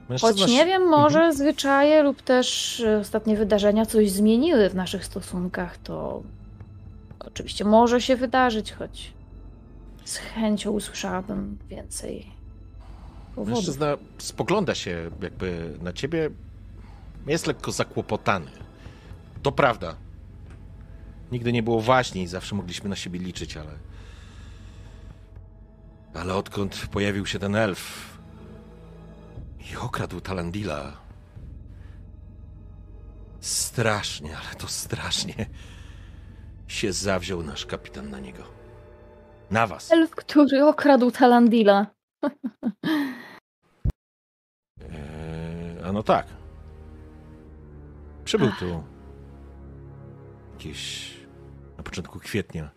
Choć Mężczyzna nie się- wiem, może zwyczaje lub też e, ostatnie wydarzenia coś zmieniły w naszych stosunkach, to oczywiście może się wydarzyć, choć z chęcią usłyszałabym więcej powodów. Mężczyzna spogląda się jakby na ciebie. Jest lekko zakłopotany. To prawda. Nigdy nie było właśnie i zawsze mogliśmy na siebie liczyć, ale. Ale odkąd pojawił się ten elf i okradł Talandila. Strasznie, ale to strasznie się zawziął nasz kapitan na niego. Na was. Elf, który okradł Talandila. Eee, a no tak. Przybył Ach. tu gdzieś na początku kwietnia.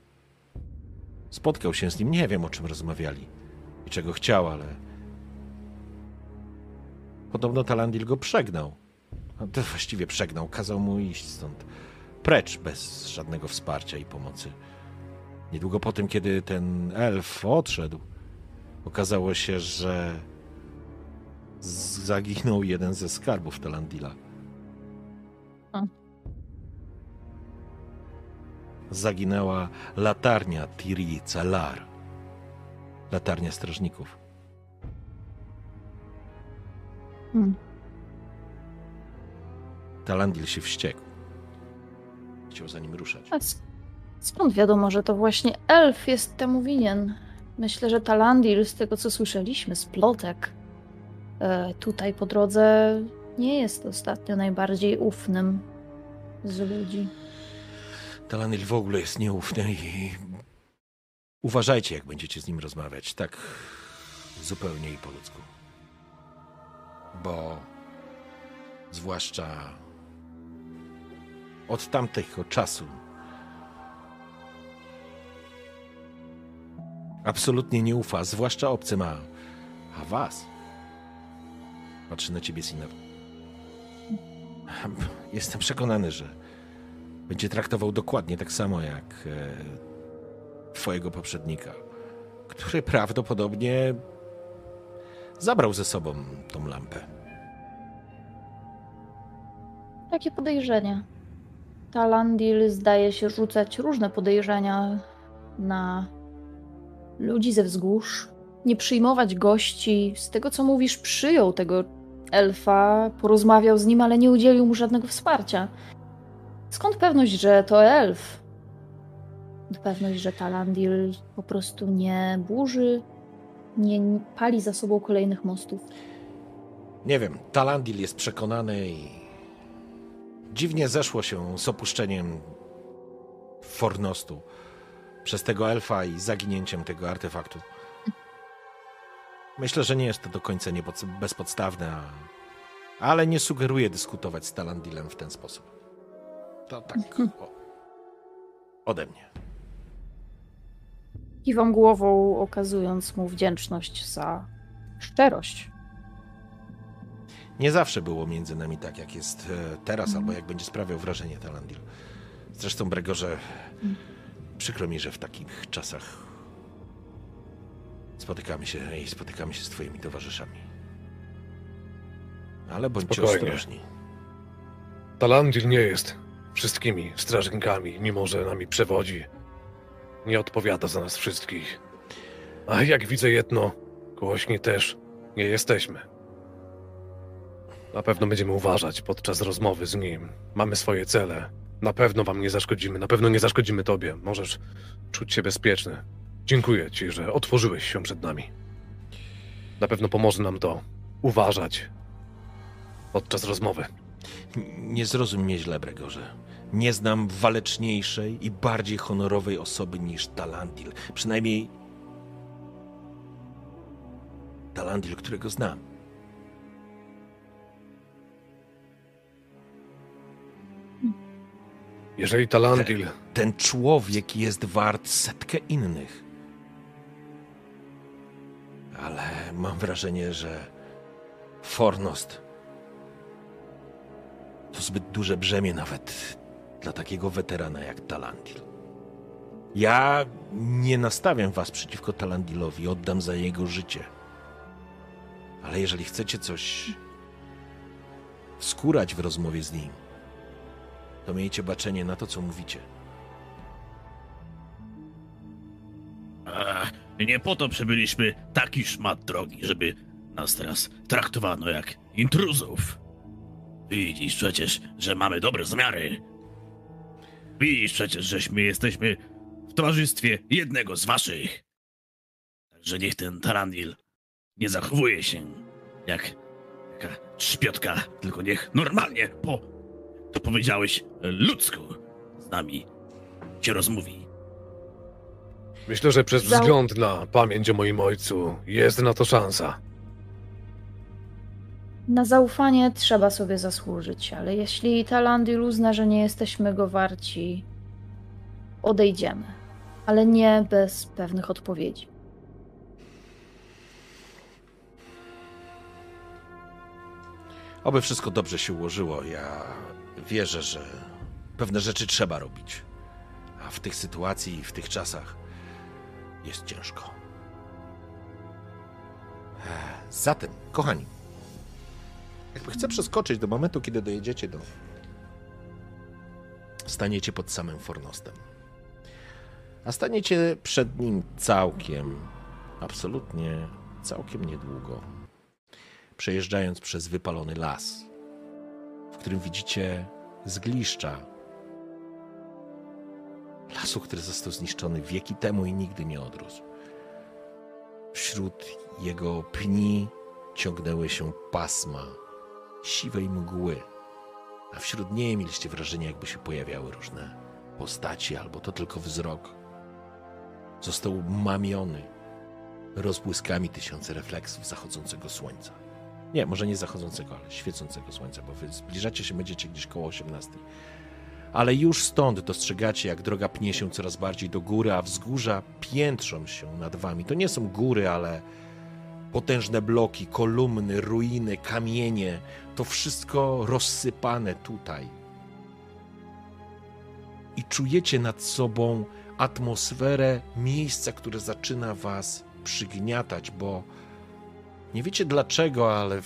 Spotkał się z nim, nie wiem o czym rozmawiali i czego chciał, ale podobno Talandil go przegnał. To właściwie przegnał, kazał mu iść stąd. Precz, bez żadnego wsparcia i pomocy. Niedługo po tym, kiedy ten elf odszedł, okazało się, że zaginął jeden ze skarbów Talandila. Zaginęła latarnia Tiri Celar. Latarnia strażników. Hmm. Talandil się wściekł. Chciał za nim ruszać. A skąd wiadomo, że to właśnie elf jest temu winien? Myślę, że Talandil, z tego co słyszeliśmy, z plotek, e, tutaj po drodze nie jest ostatnio najbardziej ufnym z ludzi. Talandil w ogóle jest nieufny i uważajcie, jak będziecie z nim rozmawiać. Tak zupełnie i po ludzku. Bo zwłaszcza od tamtego czasu absolutnie nie ufa, zwłaszcza obcym, a, a was. Patrzy na ciebie, Sinner. Jestem przekonany, że będzie traktował dokładnie tak samo jak e, twojego poprzednika, który prawdopodobnie zabrał ze sobą tą lampę. Takie podejrzenia. Talandil zdaje się rzucać różne podejrzenia na ludzi ze wzgórz. Nie przyjmować gości. Z tego co mówisz, przyjął tego elfa, porozmawiał z nim, ale nie udzielił mu żadnego wsparcia. Skąd pewność, że to elf? Pewność, że Talandil po prostu nie burzy, nie pali za sobą kolejnych mostów. Nie wiem, Talandil jest przekonany i dziwnie zeszło się z opuszczeniem Fornostu przez tego elfa i zaginięciem tego artefaktu. Myślę, że nie jest to do końca bezpodstawne, a... ale nie sugeruję dyskutować z Talandilem w ten sposób. To tak o... ode mnie. Kiwam głową, okazując mu wdzięczność za szczerość. Nie zawsze było między nami tak, jak jest e, teraz, mm. albo jak będzie sprawiał wrażenie Talandil. Zresztą, Bregorze, mm. przykro mi, że w takich czasach spotykamy się i spotykamy się z twoimi towarzyszami. Ale bądźcie Spokojnie. ostrożni. Talandil nie jest wszystkimi strażnikami, mimo że nami przewodzi. Nie odpowiada za nas wszystkich. A jak widzę jedno, głośni też nie jesteśmy. Na pewno będziemy uważać podczas rozmowy z nim. Mamy swoje cele. Na pewno wam nie zaszkodzimy, na pewno nie zaszkodzimy tobie. Możesz czuć się bezpieczny. Dziękuję ci, że otworzyłeś się przed nami. Na pewno pomoże nam to uważać podczas rozmowy. Nie zrozum mnie źle, Bregorze. Nie znam waleczniejszej i bardziej honorowej osoby niż Talandil. Przynajmniej Talandil, którego znam. Jeżeli Talandil... Ten, ten człowiek jest wart setkę innych. Ale mam wrażenie, że Fornost to zbyt duże brzemię nawet dla takiego weterana jak Talandil. Ja nie nastawiam was przeciwko Talandilowi, oddam za jego życie. Ale jeżeli chcecie coś skórać w rozmowie z nim, to miejcie baczenie na to, co mówicie. Ach, nie po to przybyliśmy taki szmat drogi, żeby nas teraz traktowano jak intruzów. Widzisz przecież, że mamy dobre zamiary. Widzisz przecież, żeśmy jesteśmy w towarzystwie jednego z waszych. Także niech ten Tarandil nie zachowuje się jak taka szpiotka, tylko niech normalnie po, to powiedziałeś, ludzku z nami się rozmówi. Myślę, że przez wzgląd na pamięć o moim ojcu jest na to szansa. Na zaufanie trzeba sobie zasłużyć, ale jeśli Talandil uzna, że nie jesteśmy go warci, odejdziemy. Ale nie bez pewnych odpowiedzi. Oby wszystko dobrze się ułożyło. Ja wierzę, że pewne rzeczy trzeba robić. A w tych sytuacji i w tych czasach jest ciężko. Zatem, kochani, jakby chcę przeskoczyć do momentu, kiedy dojedziecie do. Staniecie pod samym Fornostem. A staniecie przed nim całkiem, absolutnie całkiem niedługo. Przejeżdżając przez wypalony las, w którym widzicie zgliszcza lasu, który został zniszczony wieki temu i nigdy nie odrósł. Wśród jego pni ciągnęły się pasma siwej mgły, a wśród niej mieliście wrażenie, jakby się pojawiały różne postaci, albo to tylko wzrok. Został mamiony rozbłyskami tysiące refleksów zachodzącego słońca. Nie, może nie zachodzącego, ale świecącego słońca, bo wy zbliżacie się, będziecie gdzieś koło 18. Ale już stąd dostrzegacie, jak droga pnie się coraz bardziej do góry, a wzgórza piętrzą się nad wami. To nie są góry, ale potężne bloki, kolumny, ruiny, kamienie, to wszystko rozsypane tutaj. I czujecie nad sobą atmosferę miejsca, które zaczyna was przygniatać, bo nie wiecie dlaczego, ale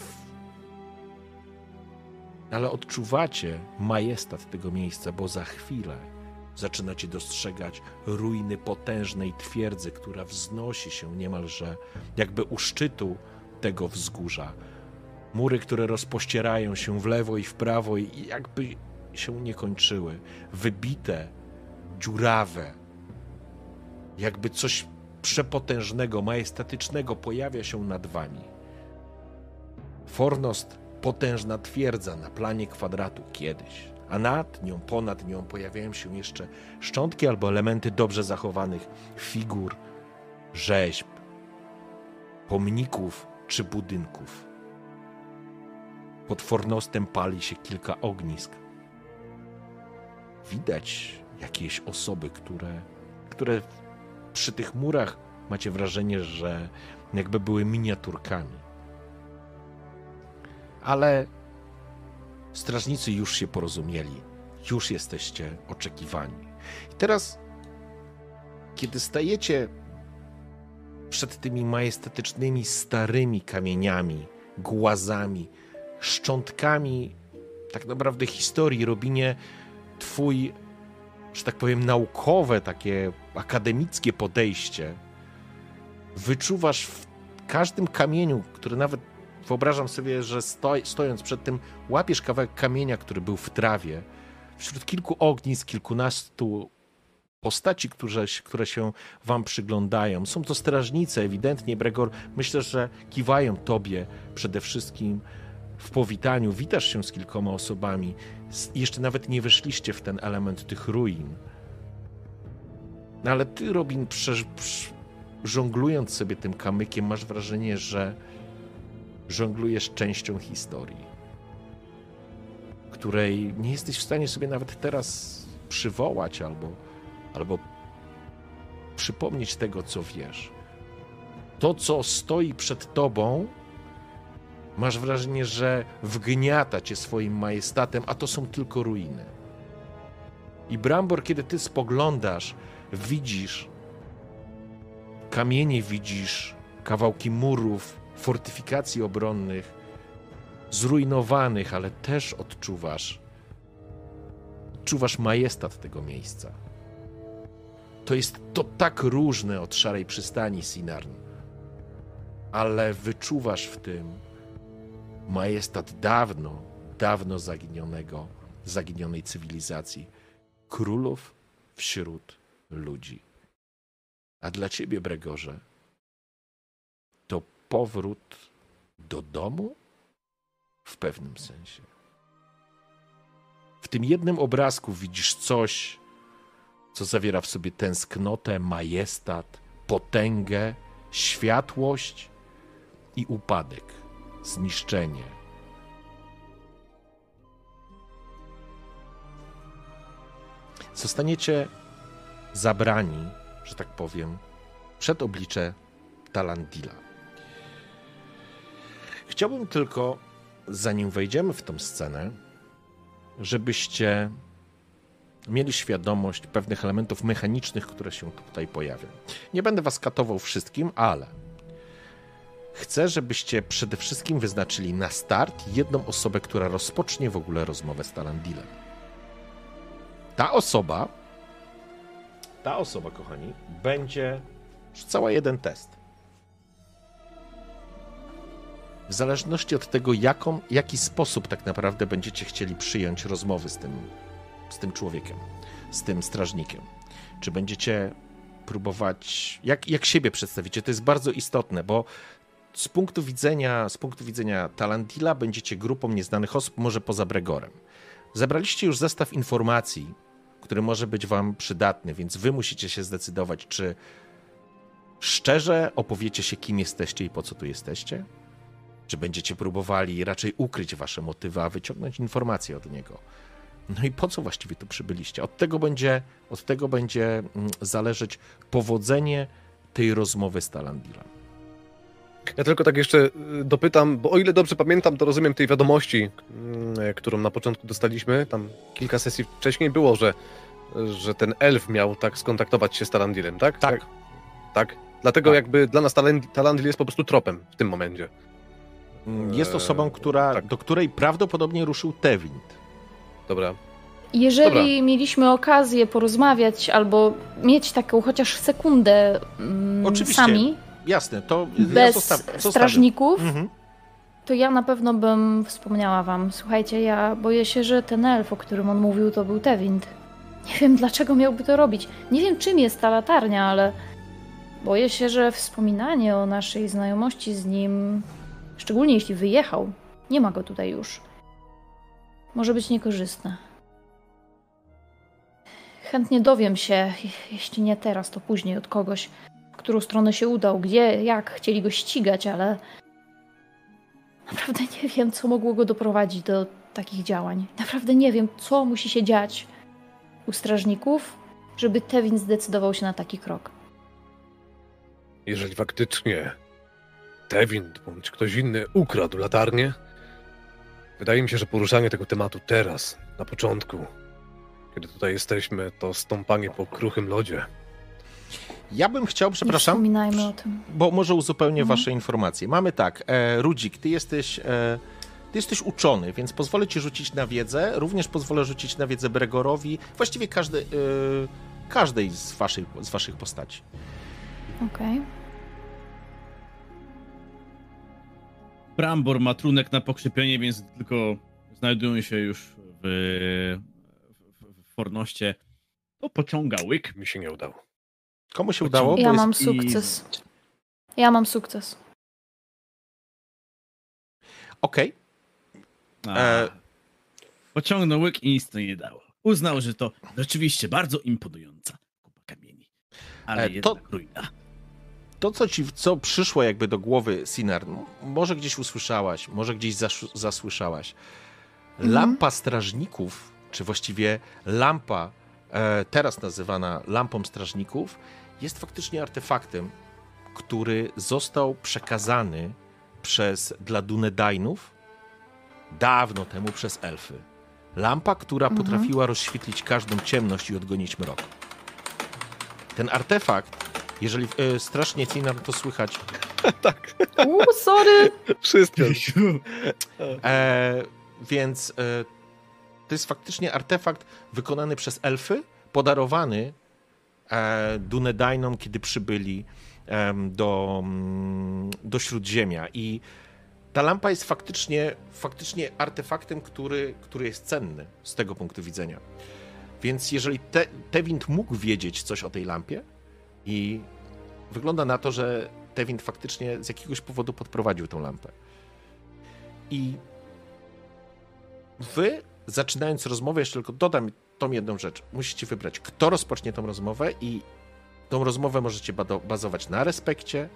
ale odczuwacie majestat tego miejsca, bo za chwilę zaczynacie dostrzegać ruiny potężnej twierdzy, która wznosi się niemalże jakby u szczytu tego wzgórza. Mury, które rozpościerają się w lewo i w prawo i jakby się nie kończyły. Wybite, dziurawe. Jakby coś przepotężnego, majestatycznego pojawia się nad wami. Fornost potężna twierdza na planie kwadratu kiedyś, a nad nią, ponad nią pojawiają się jeszcze szczątki albo elementy dobrze zachowanych figur, rzeźb, pomników czy budynków. Pod fornostem pali się kilka ognisk. Widać jakieś osoby, które, które przy tych murach macie wrażenie, że jakby były miniaturkami. Ale strażnicy już się porozumieli, już jesteście oczekiwani. I teraz, kiedy stajecie przed tymi majestatycznymi, starymi kamieniami, głazami, szczątkami tak naprawdę historii, Robinie, twój, że tak powiem, naukowe, takie akademickie podejście wyczuwasz w każdym kamieniu, który nawet wyobrażam sobie, że stoi, stojąc przed tym, łapiesz kawałek kamienia, który był w trawie, wśród kilku ognisk, kilkunastu postaci, które, które się wam przyglądają. Są to strażnice, ewidentnie, Bregor, myślę, że kiwają tobie przede wszystkim w powitaniu, witasz się z kilkoma osobami. Jeszcze nawet nie weszliście w ten element tych ruin. No ale ty, Robin, prze, żonglując sobie tym kamykiem, masz wrażenie, że żonglujesz częścią historii, której nie jesteś w stanie sobie nawet teraz przywołać albo, albo przypomnieć tego, co wiesz. To, co stoi przed tobą, masz wrażenie, że wgniata cię swoim majestatem, a to są tylko ruiny. I Brambor, kiedy ty spoglądasz, widzisz kamienie, widzisz kawałki murów, fortyfikacji obronnych, zrujnowanych, ale też odczuwasz, odczuwasz majestat tego miejsca. To jest to tak różne od szarej przystani Sinarn, ale wyczuwasz w tym majestat dawno, dawno zaginionego, zaginionej cywilizacji, królów wśród ludzi. A dla ciebie, Bregorze, powrót do domu w pewnym sensie. W tym jednym obrazku widzisz coś, co zawiera w sobie tęsknotę, majestat, potęgę, światłość i upadek, zniszczenie. Zostaniecie zabrani, że tak powiem, przed oblicze Talandila. Chciałbym tylko, zanim wejdziemy w tą scenę, żebyście mieli świadomość pewnych elementów mechanicznych, które się tutaj pojawią. Nie będę was katował wszystkim, ale chcę, żebyście przede wszystkim wyznaczyli na start jedną osobę, która rozpocznie w ogóle rozmowę z Talandilem. Ta osoba, ta osoba, kochani, będzie rzucała jeden test. W zależności od tego, jaką, jaki sposób tak naprawdę będziecie chcieli przyjąć rozmowy z tym, z tym człowiekiem, z tym strażnikiem. Czy będziecie próbować, jak, jak siebie przedstawicie, to jest bardzo istotne, bo z punktu widzenia, z punktu widzenia Talandila będziecie grupą nieznanych osób, może poza Bregorem. Zebraliście już zestaw informacji, który może być wam przydatny, więc wy musicie się zdecydować, czy szczerze opowiecie się, kim jesteście i po co tu jesteście, czy będziecie próbowali raczej ukryć wasze motywy, a wyciągnąć informacje od niego? No i po co właściwie tu przybyliście? Od tego będzie, od tego będzie mm, zależeć powodzenie tej rozmowy z Talandilem. Ja tylko tak jeszcze y, dopytam, bo o ile dobrze pamiętam, to rozumiem tej wiadomości, mm, którą na początku dostaliśmy, tam kilka sesji wcześniej było, że, że ten elf miał tak skontaktować się z Talandilem, tak? Tak. Tak? Dlatego Tak. jakby dla nas Talandil jest po prostu tropem w tym momencie. Mm, Jest osobą, która, tak. do której prawdopodobnie ruszył Tewind. Dobra. Jeżeli mieliśmy okazję porozmawiać albo mieć taką chociaż sekundę mm, Oczywiście. sami, Jasne, to bez ja strażników, Mhm. to ja na pewno bym wspomniała wam. Słuchajcie, ja boję się, że ten elf, o którym on mówił, to był Tewind. Nie wiem, dlaczego miałby to robić. Nie wiem, czym jest ta latarnia, ale boję się, że wspominanie o naszej znajomości z nim, szczególnie jeśli wyjechał, nie ma go tutaj już, może być niekorzystne. chętnie dowiem się, jeśli nie teraz, to później od kogoś, w którą stronę się udał, gdzie, jak chcieli go ścigać, ale naprawdę nie wiem, co mogło go doprowadzić do takich działań. Naprawdę nie wiem, co musi się dziać u strażników, żeby Tewin zdecydował się na taki krok. Jeżeli faktycznie Tewin bądź ktoś inny ukradł latarnię, wydaje mi się, że poruszanie tego tematu teraz, na początku, kiedy tutaj jesteśmy, to stąpanie po kruchym lodzie. Ja bym chciał, Nie przepraszam, wspominajmy o tym. bo może uzupełnię Mhm. wasze informacje. Mamy tak, e, Rudzik, ty jesteś, e, ty jesteś uczony, więc pozwolę ci rzucić na wiedzę, również pozwolę rzucić na wiedzę Bregorowi, właściwie każdy, e, każdej z waszych, z waszych postaci. Okej. Brambor ma trunek na pokrzepienie, więc tylko znajdują się już w, w, w fornoście. To pociąga łyk. Mi się nie udało. Komu się udało? Ja mam sukces. Ja mam sukces. Okej, A, E. Pociągnął łyk i nic to nie dało. Uznał, że to rzeczywiście bardzo imponująca kupa kamieni. Ale E, to- jednak ruina. To co ci, co przyszło jakby do głowy, Sinar, może gdzieś usłyszałaś, może gdzieś zasz, zasłyszałaś. Mhm. Lampa strażników, czy właściwie lampa, e, teraz nazywana lampą strażników, jest faktycznie artefaktem, który został przekazany przez dla Dunedainów dawno temu przez elfy. Lampa, która Mhm. potrafiła rozświetlić każdą ciemność i odgonić mrok. Ten artefakt, jeżeli e, strasznie Cinar to słychać, tak, Uuu, sorry! wszystko. E, więc e, to jest faktycznie artefakt wykonany przez elfy, podarowany e, Dunedainom, kiedy przybyli do, mm, do Śródziemia. I ta lampa jest faktycznie, faktycznie artefaktem, który, który jest cenny z tego punktu widzenia. Więc jeżeli te, Tewind mógł wiedzieć coś o tej lampie i wygląda na to, że Tewind faktycznie z jakiegoś powodu podprowadził tą lampę. I wy, zaczynając rozmowę, jeszcze tylko dodam tą jedną rzecz. Musicie wybrać, kto rozpocznie tą rozmowę i tą rozmowę możecie bazować na respekcie,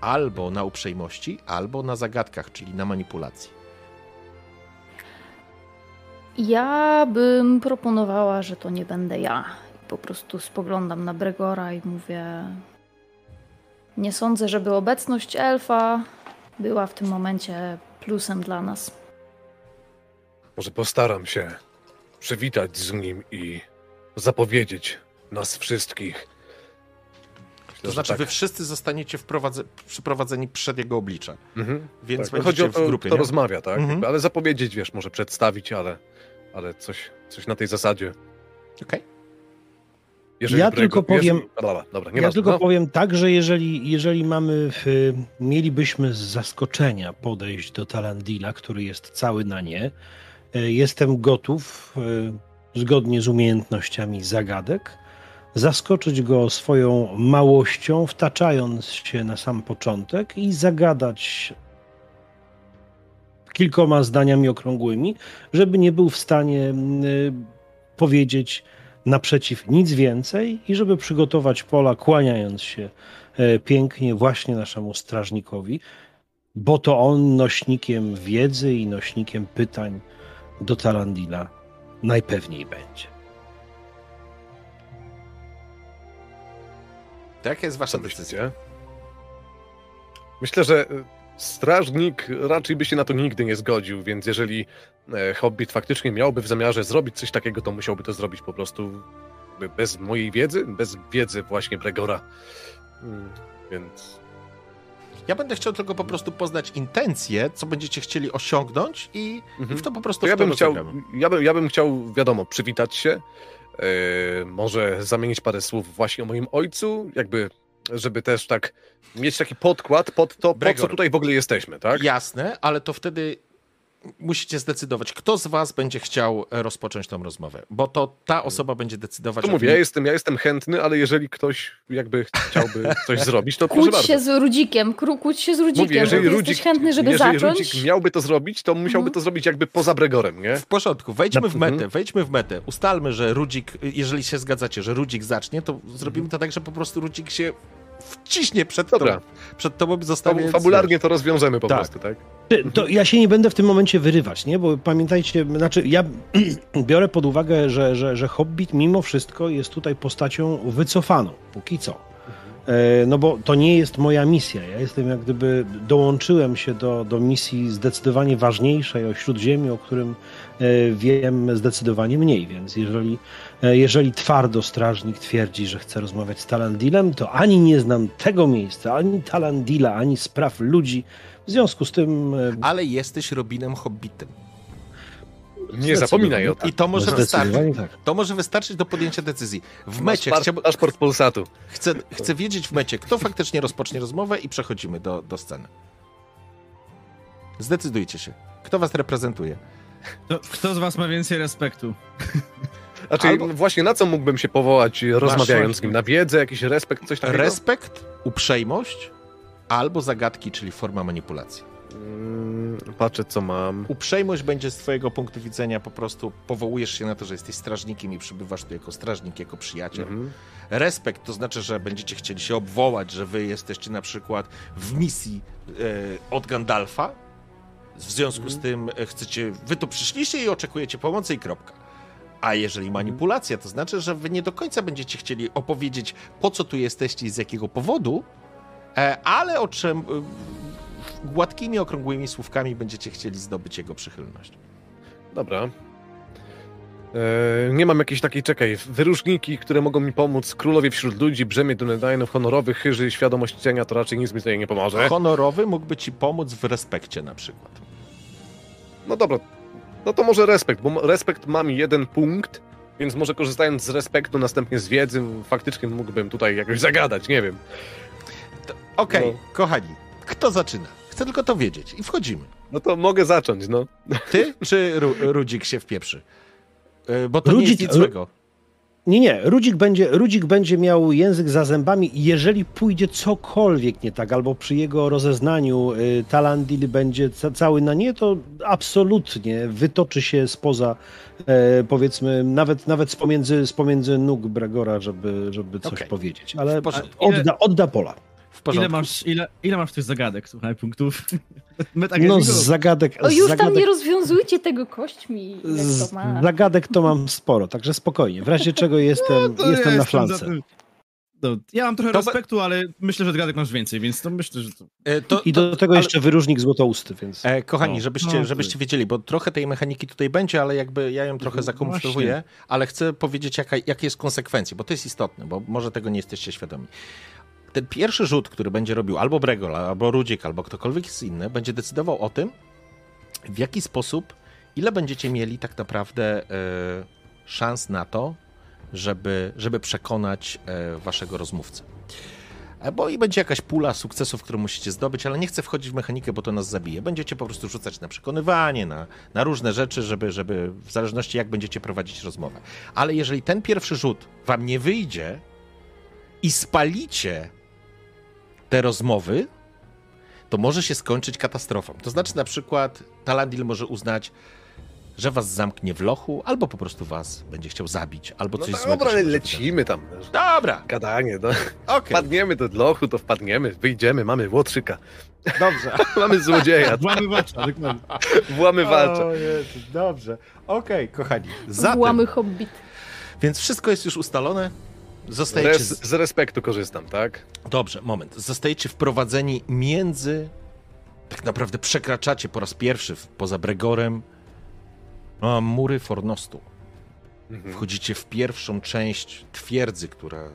albo na uprzejmości, albo na zagadkach, czyli na manipulacji. Ja bym proponowała, że to nie będę ja. Po prostu spoglądam na Bregora i mówię. Nie sądzę, żeby obecność elfa była w tym momencie plusem dla nas. Może postaram się przywitać z nim i zapowiedzieć nas wszystkich. Myślę, To znaczy, tak. wy wszyscy zostaniecie przyprowadzeni przed jego oblicze. Mhm. Więc tak. będziecie Chodzi o w to, grupie, kto nie? rozmawia, tak? Mhm. Ale zapowiedzieć, wiesz, może przedstawić, ale, ale coś, coś na tej zasadzie. Okej. Jeżeli Ja tylko powiem- Jeżeli... Dobra, Ja ma tylko no. powiem tak, że jeżeli, jeżeli mamy, w, mielibyśmy z zaskoczenia podejść do Talandila, który jest cały na nie, e, jestem gotów, e, zgodnie z umiejętnościami zagadek, zaskoczyć go swoją małością, wtaczając się na sam początek i zagadać kilkoma zdaniami okrągłymi, żeby nie był w stanie y, powiedzieć naprzeciw nic więcej i żeby przygotować pola, kłaniając się e, pięknie właśnie naszemu strażnikowi, bo to on nośnikiem wiedzy i nośnikiem pytań do Talandila najpewniej będzie. Jaka jest wasza decyzja? Myślę, że strażnik raczej by się na to nigdy nie zgodził, więc jeżeli e, Hobbit faktycznie miałby w zamiarze zrobić coś takiego, to musiałby to zrobić po prostu bez mojej wiedzy, bez wiedzy właśnie Bregora. Mm, Więc Ja będę chciał tylko po prostu poznać intencje, co będziecie chcieli osiągnąć i, Mhm. w to po prostu to ja bym, chciał, ja, bym, ja bym chciał, wiadomo, przywitać się, e, może zamienić parę słów właśnie o moim ojcu, jakby, żeby też tak mieć taki podkład pod to, po co tutaj w ogóle jesteśmy, tak? Jasne, ale to wtedy musicie zdecydować, kto z was będzie chciał rozpocząć tą rozmowę, bo to ta osoba będzie decydować. To mówię, ja jestem, ja jestem chętny, ale jeżeli ktoś jakby chciałby coś zrobić, to proszę bardzo. się z Rudzikiem, kłóć się z Rudzikiem. Mówię, jeżeli Jesteś Rudzik, chętny, żeby jeżeli zacząć? Rudzik miałby to zrobić, to musiałby Mhm. to zrobić jakby poza Bregorem, nie? W porządku, wejdźmy w metę, Mhm. wejdźmy w metę. Ustalmy, że Rudzik, jeżeli się zgadzacie, że Rudzik zacznie, to zrobimy to tak, że po prostu Rudzik się wciśnie przed Dobra. tobą. Przed tobą To zostawię. fabularnie to rozwiążemy po Tak. prostu, tak? To ja się nie będę w tym momencie wyrywać, nie? Bo pamiętajcie, znaczy ja biorę pod uwagę, że, że, że Hobbit mimo wszystko jest tutaj postacią wycofaną, póki co. E, No bo to nie jest moja misja. Ja jestem jak gdyby dołączyłem się do, do misji zdecydowanie ważniejszej o Śródziemiu, o którym e, wiem zdecydowanie mniej, więc jeżeli, jeżeli twardo strażnik twierdzi, że chce rozmawiać z Talandilem, to ani nie znam tego miejsca, ani Talandila, ani spraw ludzi. W związku z tym e, Ale jesteś Robinem Hobbitem. Nie zapominaj o tym. I to może wystarczyć. Tak. To może wystarczyć do podjęcia decyzji. W mecie chciałbym, paszport Polsatu. chcę, chcę wiedzieć w mecie, kto faktycznie rozpocznie rozmowę i przechodzimy do, do sceny. Zdecydujcie się. Kto was reprezentuje? To, kto z was ma więcej respektu? Znaczy, Albo- właśnie na co mógłbym się powołać, rozmawiając z nim? Na wiedzę, jakiś respekt, coś takiego? Respekt, uprzejmość albo zagadki, czyli forma manipulacji. Mm, patrzę, co mam. Uprzejmość będzie z twojego punktu widzenia po prostu powołujesz się na to, że jesteś strażnikiem i przybywasz tu jako strażnik, jako przyjaciel. Mhm. Respekt to znaczy, że będziecie chcieli się obwołać, że wy jesteście na przykład w misji e, od Gandalfa. W związku z tym e, chcecie, wy tu przyszliście i oczekujecie pomocy i kropka. A jeżeli manipulacja, to znaczy, że wy nie do końca będziecie chcieli opowiedzieć, po co tu jesteście i z jakiego powodu, e, ale o czym e, gładkimi, okrągłymi słówkami będziecie chcieli zdobyć jego przychylność. Dobra. E, nie mam jakiejś takiej, czekaj, wyróżniki, które mogą mi pomóc. Królowie wśród ludzi, brzemię Dunedainów, honorowy, chyży, świadomość cienia, to raczej nic mi tutaj nie pomoże. Honorowy mógłby ci pomóc w respekcie na przykład. No dobra, no to może respekt, bo respekt mam jeden punkt, więc może korzystając z respektu, następnie z wiedzy, faktycznie mógłbym tutaj jakoś zagadać, nie wiem. Okej, No. kochani, kto zaczyna? Chcę tylko to wiedzieć i wchodzimy. No to mogę zacząć, no. Ty czy Ru Rudzik się wpieprzy? Y, Bo to nie Rudzik- jest nic złego. Nie, nie. Rudzik będzie, Rudzik będzie miał język za zębami, jeżeli pójdzie cokolwiek nie tak, albo przy jego rozeznaniu y, Talandil będzie ca cały na nie, to absolutnie wytoczy się spoza, e, powiedzmy, nawet, nawet z, pomiędzy, z pomiędzy nóg Bregora, żeby, żeby coś Okej. powiedzieć. Ale odda, odda pola. W porządku. Ile masz, ile, ile masz tych zagadek, słuchaj, punktów? Tak No z zagadek... O, już tam zagadek... nie rozwiązujcie tego kośćmi. Jak Z to ma. zagadek to mam sporo, także spokojnie. W razie czego jestem, No, jestem ja na flance. No, ja mam trochę To respektu, ale myślę, że zagadek masz więcej, więc to myślę, że to... E, to, I to, do tego ale- jeszcze wyróżnik złotousty, więc... E, kochani, No, żebyście, no, żebyście wiedzieli, bo trochę tej mechaniki tutaj będzie, ale jakby ja ją trochę No, właśnie. ale chcę powiedzieć, jaka, jakie jest konsekwencje, bo to jest istotne, bo może tego nie jesteście świadomi. Ten pierwszy rzut, który będzie robił albo Bregol, albo Rudzik, albo ktokolwiek jest inny, będzie decydował o tym, w jaki sposób, ile będziecie mieli tak naprawdę e, szans na to, żeby, żeby przekonać e, waszego rozmówcę. E, Bo i będzie jakaś pula sukcesów, które musicie zdobyć, ale nie chcę wchodzić w mechanikę, bo to nas zabije. Będziecie po prostu rzucać na przekonywanie, na, na różne rzeczy, żeby, żeby w zależności jak będziecie prowadzić rozmowę. Ale jeżeli ten pierwszy rzut wam nie wyjdzie i spalicie te rozmowy, to może się skończyć katastrofą. To znaczy na przykład Talandil może uznać, że was zamknie w lochu, albo po prostu was będzie chciał zabić, albo No coś tak, złego dobra, lecimy tam. Dobra, Gadanie, no. okej, Wpadniemy do lochu, to wpadniemy, wyjdziemy, mamy łotrzyka, dobrze. mamy złodzieja, Włamywacza, dokładnie. włamywacza. O dobrze. Okej, kochani. Zatem, Włamy hobbit. więc wszystko jest już ustalone. Zostajecie. Res, Z... respektu korzystam, tak? Dobrze, moment. Zostajecie wprowadzeni między. Tak naprawdę przekraczacie po raz pierwszy poza Bregorem a, mury Fornostu. Mhm. Wchodzicie w pierwszą część twierdzy, która,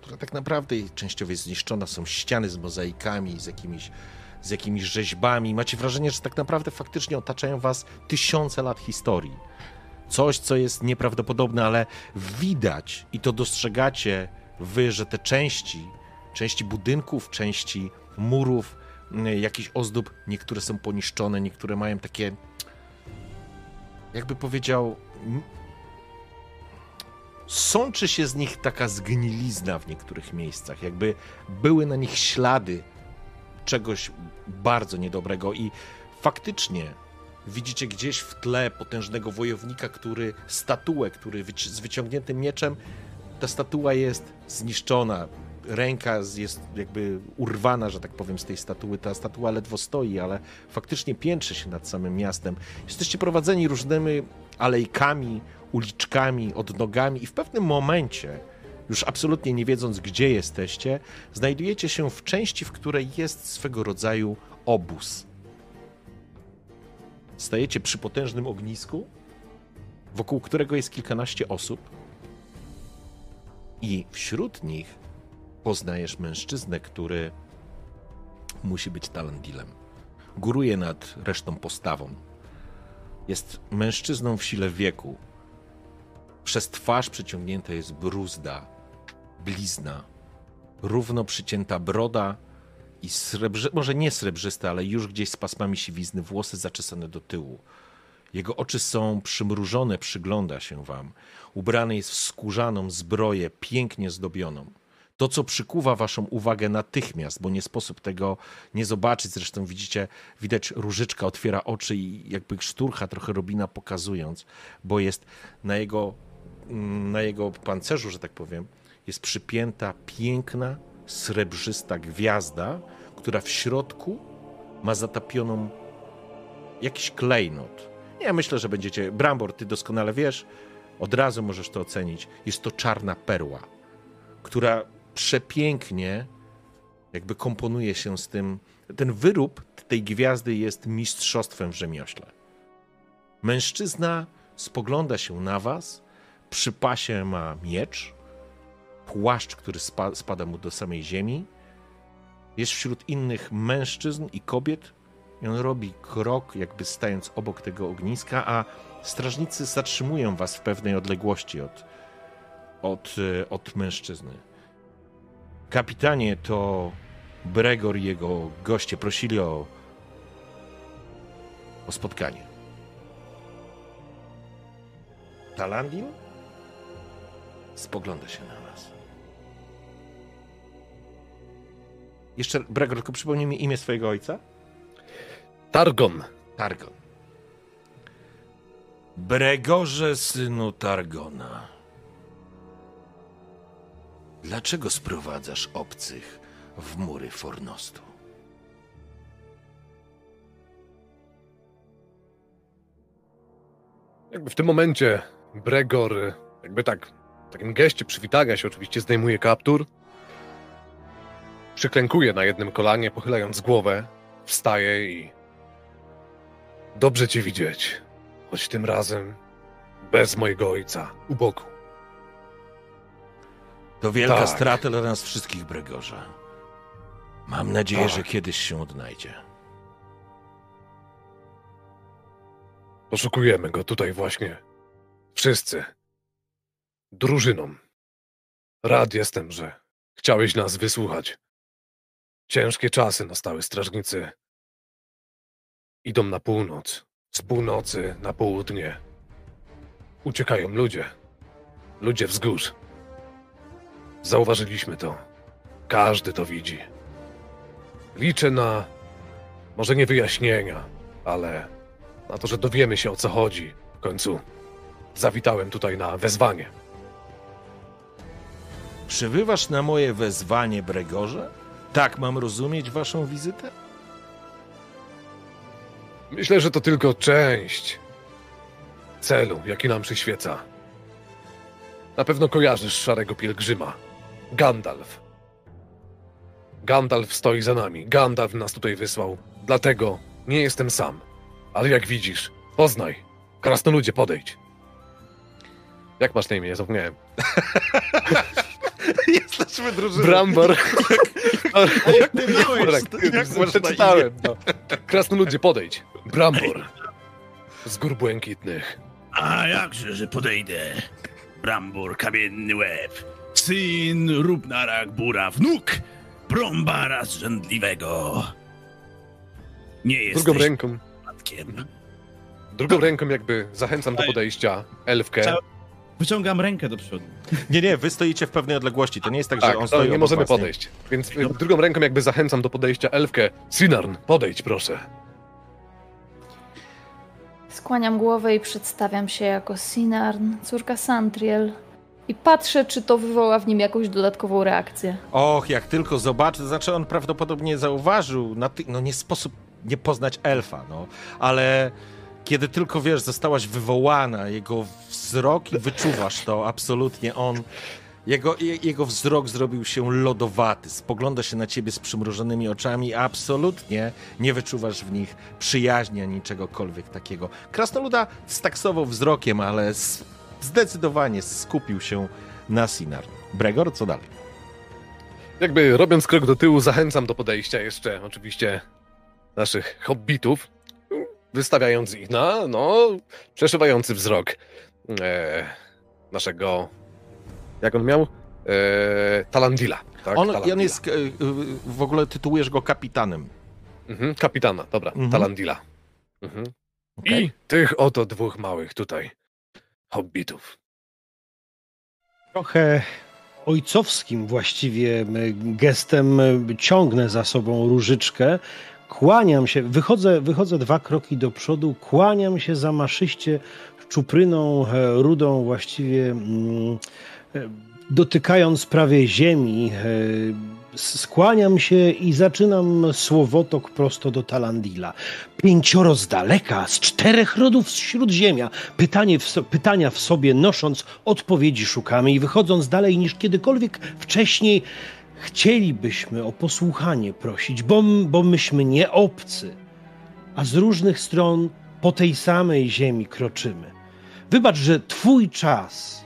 która tak naprawdę częściowo jest zniszczona. Są ściany z mozaikami, z jakimiś, z jakimiś rzeźbami. Macie wrażenie, że tak naprawdę faktycznie otaczają was tysiące lat historii. Coś, co jest nieprawdopodobne, ale widać i to dostrzegacie wy, że te części, części budynków, części murów, mm, jakichś ozdób, niektóre są poniszczone, niektóre mają takie jakby powiedział, sączy się z nich taka zgnilizna w niektórych miejscach, jakby były na nich ślady czegoś bardzo niedobrego i faktycznie widzicie gdzieś w tle potężnego wojownika, który statuę, który z wyciągniętym mieczem, ta statua jest zniszczona, ręka jest jakby urwana, że tak powiem, z tej statuły. Ta statua ledwo stoi, ale faktycznie piętrzy się nad samym miastem. Jesteście prowadzeni różnymi alejkami, uliczkami, odnogami i w pewnym momencie, już absolutnie nie wiedząc, gdzie jesteście, znajdujecie się w części, w której jest swego rodzaju obóz. Stajecie przy potężnym ognisku, wokół którego jest kilkanaście osób, i wśród nich poznajesz mężczyznę, który musi być Talandilem. Góruje nad resztą postawą. Jest mężczyzną w sile wieku. Przez twarz przeciągnięta jest bruzda, blizna, równo przycięta broda i srebrzy, może nie srebrzyste, ale już gdzieś z pasmami siwizny, włosy zaczesane do tyłu. Jego oczy są przymrużone, przygląda się wam. Ubrany jest w skórzaną zbroję, pięknie zdobioną. To, co przykuwa waszą uwagę natychmiast, bo nie sposób tego nie zobaczyć. Zresztą widzicie, widać różyczka otwiera oczy i jakby szturcha trochę Robina pokazując, bo jest na jego, mm, na jego pancerzu, że tak powiem, jest przypięta piękna, srebrzysta gwiazda, która w środku ma zatapioną jakiś klejnot. Ja myślę, że będziecie. Brambor, ty doskonale wiesz, od razu możesz to ocenić. Jest to czarna perła, która przepięknie jakby komponuje się z tym. Ten wyrób tej gwiazdy jest mistrzostwem w rzemiośle. Mężczyzna spogląda się na was, przy pasie ma miecz, płaszcz, który spa, spada mu do samej ziemi. Jest wśród innych mężczyzn i kobiet, i on robi krok, jakby stając obok tego ogniska, a strażnicy zatrzymują was w pewnej odległości od, od, od mężczyzny. Kapitanie, to Bregor i jego goście prosili o, o spotkanie. Talandin spogląda się na Jeszcze, Bregor, tylko przypomnij mi imię swojego ojca? Targon. Targon. Bregorze, synu Targona. Dlaczego sprowadzasz obcych w mury Fornostu? Jakby w tym momencie Bregor, jakby tak, w takim geście przywitania się oczywiście zdejmuje kaptur. Przyklękuje na jednym kolanie, pochylając głowę, wstaje i... Dobrze cię widzieć, choć tym razem bez mojego ojca u boku. To wielka Tak. strata dla nas wszystkich, Bregorze. Mam nadzieję, Tak. że kiedyś się odnajdzie. Poszukujemy go tutaj właśnie. Wszyscy. Drużyną. Rad jestem, że chciałeś nas wysłuchać. Ciężkie czasy nastały strażnicy. Idą na północ, z północy na południe. Uciekają ludzie. Ludzie wzgórz. Zauważyliśmy to. Każdy to widzi. Liczę na może nie wyjaśnienia, ale na to, że dowiemy się o co chodzi. W końcu zawitałem tutaj na wezwanie. Przybywasz na moje wezwanie, Bregorze? Tak mam rozumieć waszą wizytę? Myślę, że to tylko część celu, jaki nam przyświeca. Na pewno kojarzysz szarego pielgrzyma. Gandalf. Gandalf stoi za nami. Gandalf nas tutaj wysłał. Dlatego nie jestem sam. Ale jak widzisz, poznaj. Krasnoludzie, podejdź. Jak masz na imię? Zapomniałem. Jesteśmy drużyną. Brambor. Jak ty miałeś? Tak, Jak może czytałem. No. Krasnoludzie, podejdź. Brambor. Z gór błękitnych. A jakże, że podejdę. Brambor, kamienny łeb. Syn Rubnarak Bura, wnuk Brombara Zrzędliwego. Nie Drugą jesteś ręką przypadkiem. Drugą ręką jakby zachęcam do podejścia elfkę. Wyciągam rękę do przodu. Nie, nie, wy stoicie w pewnej odległości. To nie jest tak, Tak, że on to stoi nie obok możemy was, nie? podejść. Więc y, drugą ręką jakby zachęcam do podejścia elfkę. Sinarn, podejdź proszę. Skłaniam głowę i przedstawiam się jako Sinarn, córka Santriel. I patrzę, czy to wywoła w nim jakąś dodatkową reakcję. Och, jak tylko zobaczy, to znaczy on prawdopodobnie zauważył, na ty... no nie sposób nie poznać elfa, no, ale kiedy tylko wiesz, zostałaś wywołana, jego wzrok i wyczuwasz to absolutnie, on, jego, je- jego wzrok zrobił się lodowaty, spogląda się na ciebie z przymrużonymi oczami, a absolutnie nie wyczuwasz w nich przyjaźni ani czegokolwiek takiego. Krasnoluda staksował wzrokiem, ale zdecydowanie skupił się na Sinar. Bregor, co dalej? Jakby robiąc krok do tyłu, zachęcam do podejścia jeszcze oczywiście naszych hobbitów, wystawiając ich na, no, przeszywający wzrok e, naszego, jak on miał? E, Talandila. Tak? On, i Talandila. on jest, e, e, w ogóle tytułujesz go kapitanem. Mhm, kapitana, dobra, Mhm. Talandila. Mhm. Okej. I tych oto dwóch małych tutaj hobbitów. Trochę ojcowskim właściwie m, gestem m, ciągnę za sobą różyczkę. Kłaniam się, wychodzę, wychodzę dwa kroki do przodu, kłaniam się zamaszyście czupryną e, rudą, właściwie mm, e, dotykając prawie ziemi. e, Skłaniam się i zaczynam słowotok prosto do Talandila. Pięcioro z daleka, z czterech rodów z śródziemia, pytanie w so, pytania w sobie nosząc, odpowiedzi szukamy i wychodząc dalej niż kiedykolwiek wcześniej, chcielibyśmy o posłuchanie prosić, bo, bo myśmy nie obcy, a z różnych stron po tej samej ziemi kroczymy. Wybacz, że Twój czas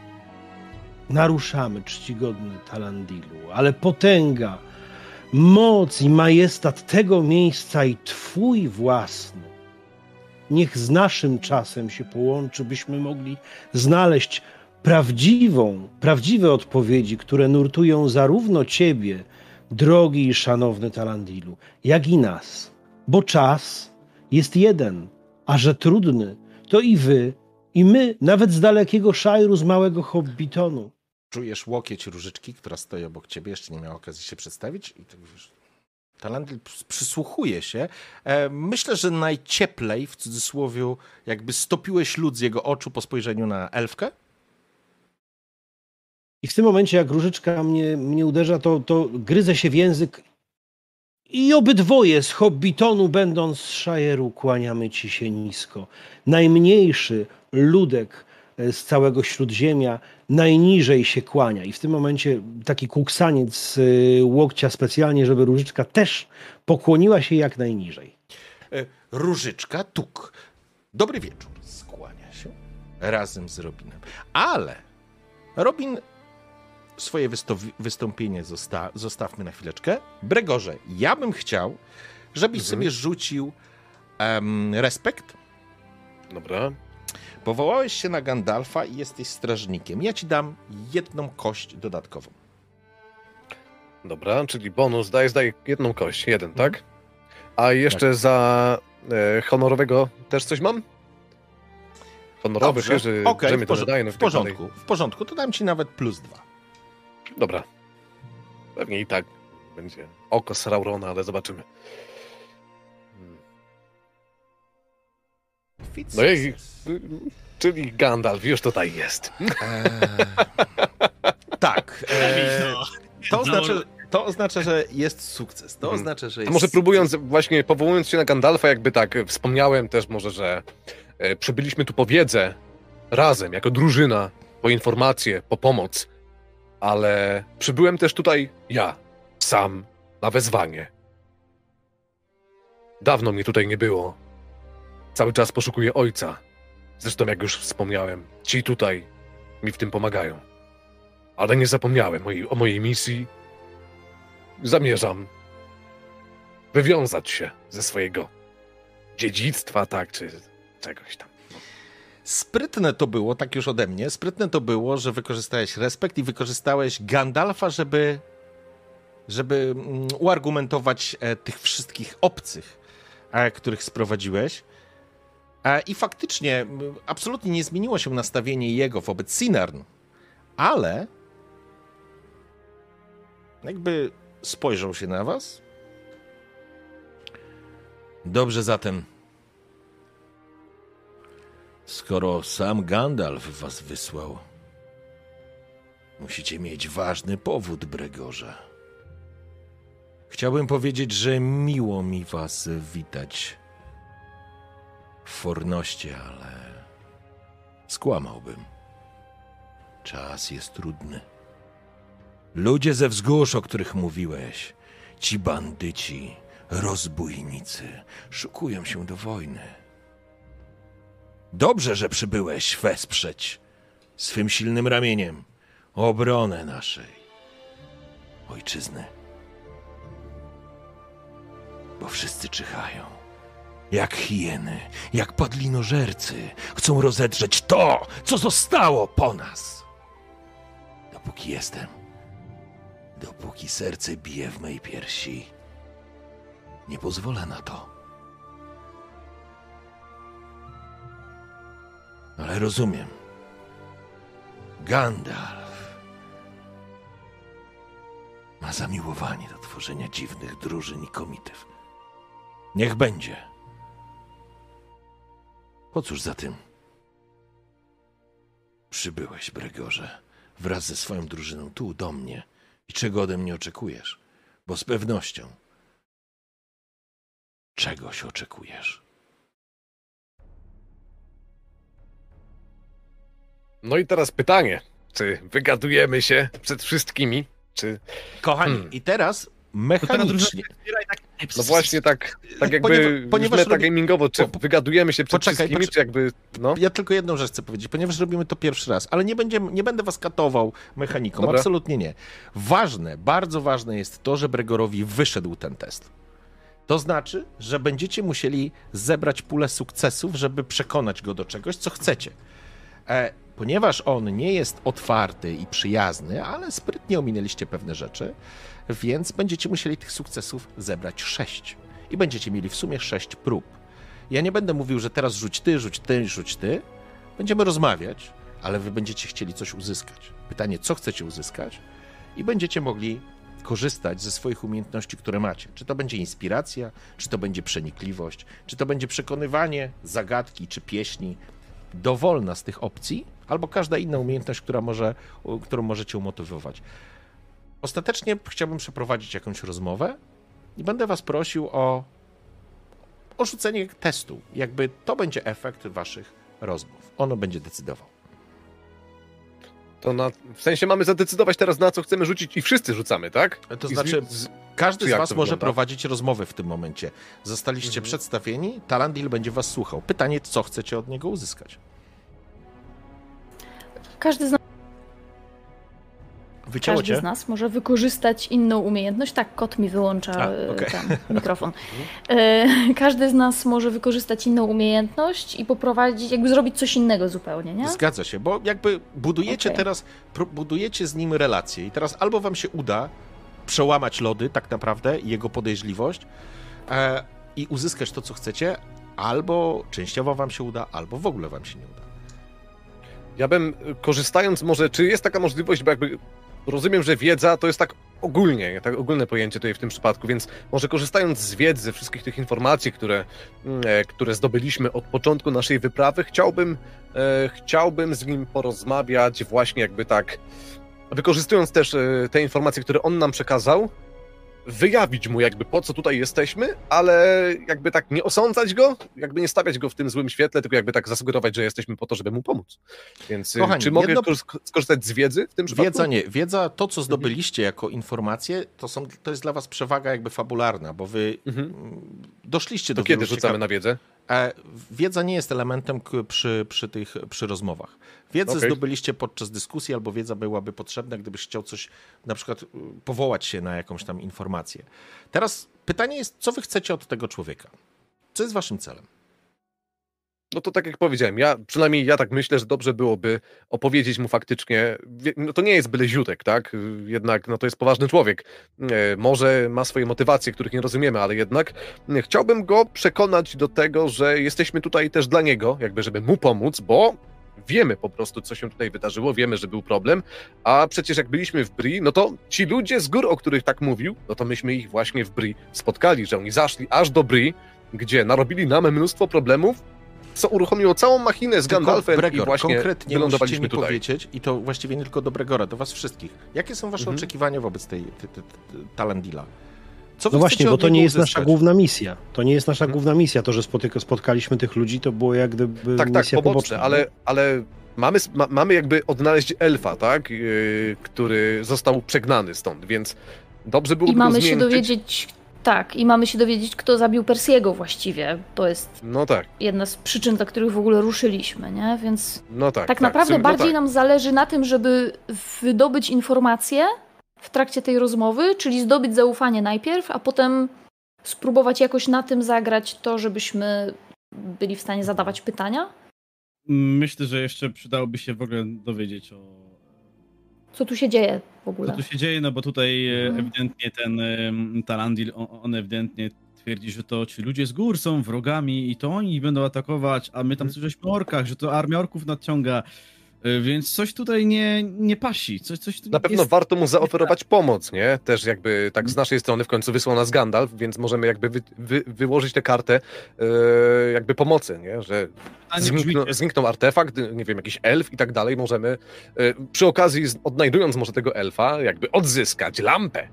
naruszamy, czcigodny Talandilu, ale potęga, moc i majestat tego miejsca i Twój własny niech z naszym czasem się połączy, byśmy mogli znaleźć prawdziwą, prawdziwe odpowiedzi, które nurtują zarówno Ciebie, drogi i szanowny Talandilu, jak i nas. Bo czas jest jeden, a że trudny, to i Wy, i my, nawet z dalekiego szajru, z małego hobbitonu. Czujesz łokieć różyczki, która stoi obok ciebie, jeszcze nie miała okazji się przedstawić i tak wiesz, Talandil przysłuchuje się. E, myślę, że najcieplej, w cudzysłowie, jakby stopiłeś lód z jego oczu po spojrzeniu na elfkę. I w tym momencie, jak różyczka mnie, mnie uderza, to, to gryzę się w język. I obydwoje z hobbitonu, będąc z szajeru, kłaniamy ci się nisko. Najmniejszy ludek e, z całego śródziemia najniżej się kłania. I w tym momencie taki kuksaniec z e, łokcia specjalnie, żeby różyczka też pokłoniła się jak najniżej. E, Różyczka tuk. Dobry wieczór. Skłania się razem z Robinem. Ale Robin swoje wystąpienie zosta- zostawmy na chwileczkę. Bregorze, ja bym chciał, żebyś Mhm. sobie rzucił em, respekt. Dobra. Powołałeś się na Gandalfa i jesteś strażnikiem. Ja ci dam jedną kość dodatkową. Dobra, czyli bonus, daj, daj jedną kość, jeden, tak? A jeszcze za e, honorowego też coś mam? Honorowy, Dobrze. wieży, Okej, drzemy w, to no w tak porządku. W porządku, to dam ci nawet plus dwa. Dobra. Pewnie i tak będzie oko Saurona, ale zobaczymy. No i, czyli Gandalf już tutaj jest. Eee, tak. Eee, to, oznacza, to oznacza, że jest sukces. To Mhm. oznacza, że jest może sukces. próbując, właśnie powołując się na Gandalfa, jakby tak e, wspomniałem też może, że e, przybyliśmy tu po wiedzę razem, jako drużyna, po informację, po pomoc, ale przybyłem też tutaj ja, sam, na wezwanie. Dawno mnie tutaj nie było. Cały czas poszukuję ojca. Zresztą, jak już wspomniałem, ci tutaj mi w tym pomagają. Ale nie zapomniałem o mojej misji. Zamierzam wywiązać się ze swojego dziedzictwa, tak, czy czegoś tam. Sprytne to było, tak już ode mnie, sprytne to było, że wykorzystałeś respekt i wykorzystałeś Gandalfa, żeby, żeby mm, uargumentować e, tych wszystkich obcych, e, których sprowadziłeś. E, I faktycznie absolutnie nie zmieniło się nastawienie jego wobec Sinarn, ale jakby spojrzał się na was. Dobrze zatem. Skoro sam Gandalf was wysłał, musicie mieć ważny powód, Bregorze. Chciałbym powiedzieć, że miło mi was witać w Fornoście, ale skłamałbym. Czas jest trudny. Ludzie ze wzgórz, o których mówiłeś, ci bandyci, rozbójnicy, szukują się do wojny. Dobrze, że przybyłeś wesprzeć swym silnym ramieniem obronę naszej ojczyzny. Bo wszyscy czyhają, jak hieny, jak padlinożercy, chcą rozedrzeć to, co zostało po nas. Dopóki jestem, dopóki serce bije w mej piersi, nie pozwolę na to. Rozumiem. Gandalf ma zamiłowanie do tworzenia dziwnych drużyn i komitew. Niech będzie. Po cóż za tym? Przybyłeś, Bregorze, wraz ze swoją drużyną tu do mnie. I czego ode mnie oczekujesz? Bo z pewnością czegoś oczekujesz. No i teraz pytanie. Czy wygadujemy się przed wszystkimi? Czy. Kochani, Hmm. i teraz To teraz mechanicznie. No właśnie tak, tak jakby Ponieważ- ponieważ, robi- metagamingowo, czy po- po- wygadujemy się przed poczekaj, wszystkimi, poczekaj. czy jakby. No. Ja tylko jedną rzecz chcę powiedzieć, ponieważ robimy to pierwszy raz, ale nie, będzie, nie będę was katował mechaniką, Dobra. absolutnie nie. Ważne, bardzo ważne jest to, że Bregorowi wyszedł ten test. To znaczy, że będziecie musieli zebrać pulę sukcesów, żeby przekonać go do czegoś, co chcecie. E, ponieważ on nie jest otwarty i przyjazny, ale sprytnie ominęliście pewne rzeczy, więc będziecie musieli tych sukcesów zebrać sześć. I będziecie mieli w sumie sześć prób. Ja nie będę mówił, że teraz rzuć ty, rzuć ty, rzuć ty. Będziemy rozmawiać, ale wy będziecie chcieli coś uzyskać. Pytanie, co chcecie uzyskać? I będziecie mogli korzystać ze swoich umiejętności, które macie. Czy to będzie inspiracja, czy to będzie przenikliwość, czy to będzie przekonywanie, zagadki, czy pieśni. Dowolna z tych opcji, albo każda inna umiejętność, która może, którą możecie umotywować. Ostatecznie chciałbym przeprowadzić jakąś rozmowę i będę was prosił o o rzucenie testu. Jakby to będzie efekt waszych rozmów. Ono będzie decydował. To na, w sensie mamy zadecydować teraz, na co chcemy rzucić, i wszyscy rzucamy, tak? To I znaczy, z- każdy z was może wygląda? prowadzić rozmowę w tym momencie. Zostaliście Mhm. przedstawieni, Talandil będzie was słuchał. Pytanie, co chcecie od niego uzyskać? Każdy z, nas, Wycięło każdy cię? z nas może wykorzystać inną umiejętność. Tak, kot mi wyłącza A, e, okej. ten mikrofon. E, każdy z nas może wykorzystać inną umiejętność i poprowadzić, jakby zrobić coś innego zupełnie, nie? Zgadza się, bo jakby budujecie Okej. teraz, budujecie z nim relacje i teraz albo wam się uda przełamać lody tak naprawdę i jego podejrzliwość e, i uzyskać to, co chcecie, albo częściowo wam się uda, albo w ogóle wam się nie uda. Ja bym, y, korzystając może, czy jest taka możliwość, bo jakby rozumiem, że wiedza to jest tak ogólnie, tak ogólne pojęcie tutaj w tym przypadku, więc może korzystając z wiedzy, wszystkich tych informacji, które, mm, e, które zdobyliśmy od początku naszej wyprawy, chciałbym, e, chciałbym z nim porozmawiać właśnie jakby tak, wykorzystując też e, te informacje, które on nam przekazał, wyjawić mu jakby po co tutaj jesteśmy, ale jakby tak nie osądzać go, jakby nie stawiać go w tym złym świetle, tylko jakby tak zasugerować, że jesteśmy po to, żeby mu pomóc. Więc y, Kochani, czy mogę jedno- kor- skorzystać z wiedzy w tym przypadku? Wiedza nie. Wiedza, to co zdobyliście jako informacje, to, są, to jest dla was przewaga jakby fabularna, bo wy Mhm. doszliście do To kiedy rzucamy ciekaw- na wiedzę? E, Wiedza nie jest elementem przy, przy tych przy rozmowach. Wiedzę Okej. zdobyliście podczas dyskusji, albo wiedza byłaby potrzebna, gdybyś chciał coś, na przykład y, powołać się na jakąś tam informację. Teraz pytanie jest, co wy chcecie od tego człowieka? Co jest waszym celem? No to tak jak powiedziałem, ja przynajmniej ja tak myślę, że dobrze byłoby opowiedzieć mu faktycznie, no to nie jest byle ziutek, tak? Jednak no to jest poważny człowiek. E, Może ma swoje motywacje, których nie rozumiemy, ale jednak e, chciałbym go przekonać do tego, że jesteśmy tutaj też dla niego, jakby żeby mu pomóc, bo wiemy po prostu, co się tutaj wydarzyło, wiemy, że był problem, a przecież jak byliśmy w Bri, no to ci ludzie z gór, o których tak mówił, no to myśmy ich właśnie w Bri spotkali, że oni zaszli aż do Bri, gdzie narobili nam mnóstwo problemów, co uruchomiło całą machinę z Tylko, Gandalfem Bregor, i właśnie konkretnie musicie wylądowaliśmy mi tutaj. powiedzieć, i to właściwie nie tylko do Bregora, do was wszystkich. Jakie są wasze Mhm. oczekiwania wobec tej, tej, tej, tej Talandila? Co No właśnie, bo to nie jest nasza uzyskać? główna misja. To nie jest nasza Mhm. główna misja. To, że spotyka, spotkaliśmy tych ludzi, to było jak gdyby Tak, tak, misja poboczne, poboczna. ale, ale mamy, ma, mamy jakby odnaleźć elfa, tak, yy, który został przegnany stąd, więc dobrze byłoby I mamy go się dowiedzieć, tak, i mamy się dowiedzieć, kto zabił Persiego właściwie. To jest No tak, jedna z przyczyn, dla których w ogóle ruszyliśmy, nie? Więc no tak. tak, naprawdę sym- no bardziej tak. nam zależy na tym, żeby wydobyć informacje w trakcie tej rozmowy, czyli zdobyć zaufanie najpierw, a potem spróbować jakoś na tym zagrać to, żebyśmy byli w stanie zadawać pytania. Myślę, że jeszcze przydałoby się w ogóle dowiedzieć o Co tu się dzieje w co ogóle? tu się dzieje, no bo tutaj e, Mhm. ewidentnie ten em, Talandil, on, on ewidentnie twierdzi, że to ci ludzie z gór są wrogami i to oni będą atakować, a my tam słyszeliśmy o orkach, że to armia orków nadciąga, E, więc coś tutaj nie, nie pasi, coś, coś tu Na pewno jest... warto mu zaoferować pomoc, nie? Też jakby tak z naszej strony w końcu wysłał nas Gandalf, więc możemy jakby wy, wy, wyłożyć tę kartę e, jakby pomocy, nie? Że zniknął, artefakt, nie wiem, jakiś elf i tak dalej, możemy e, przy okazji odnajdując może tego elfa, jakby odzyskać lampę.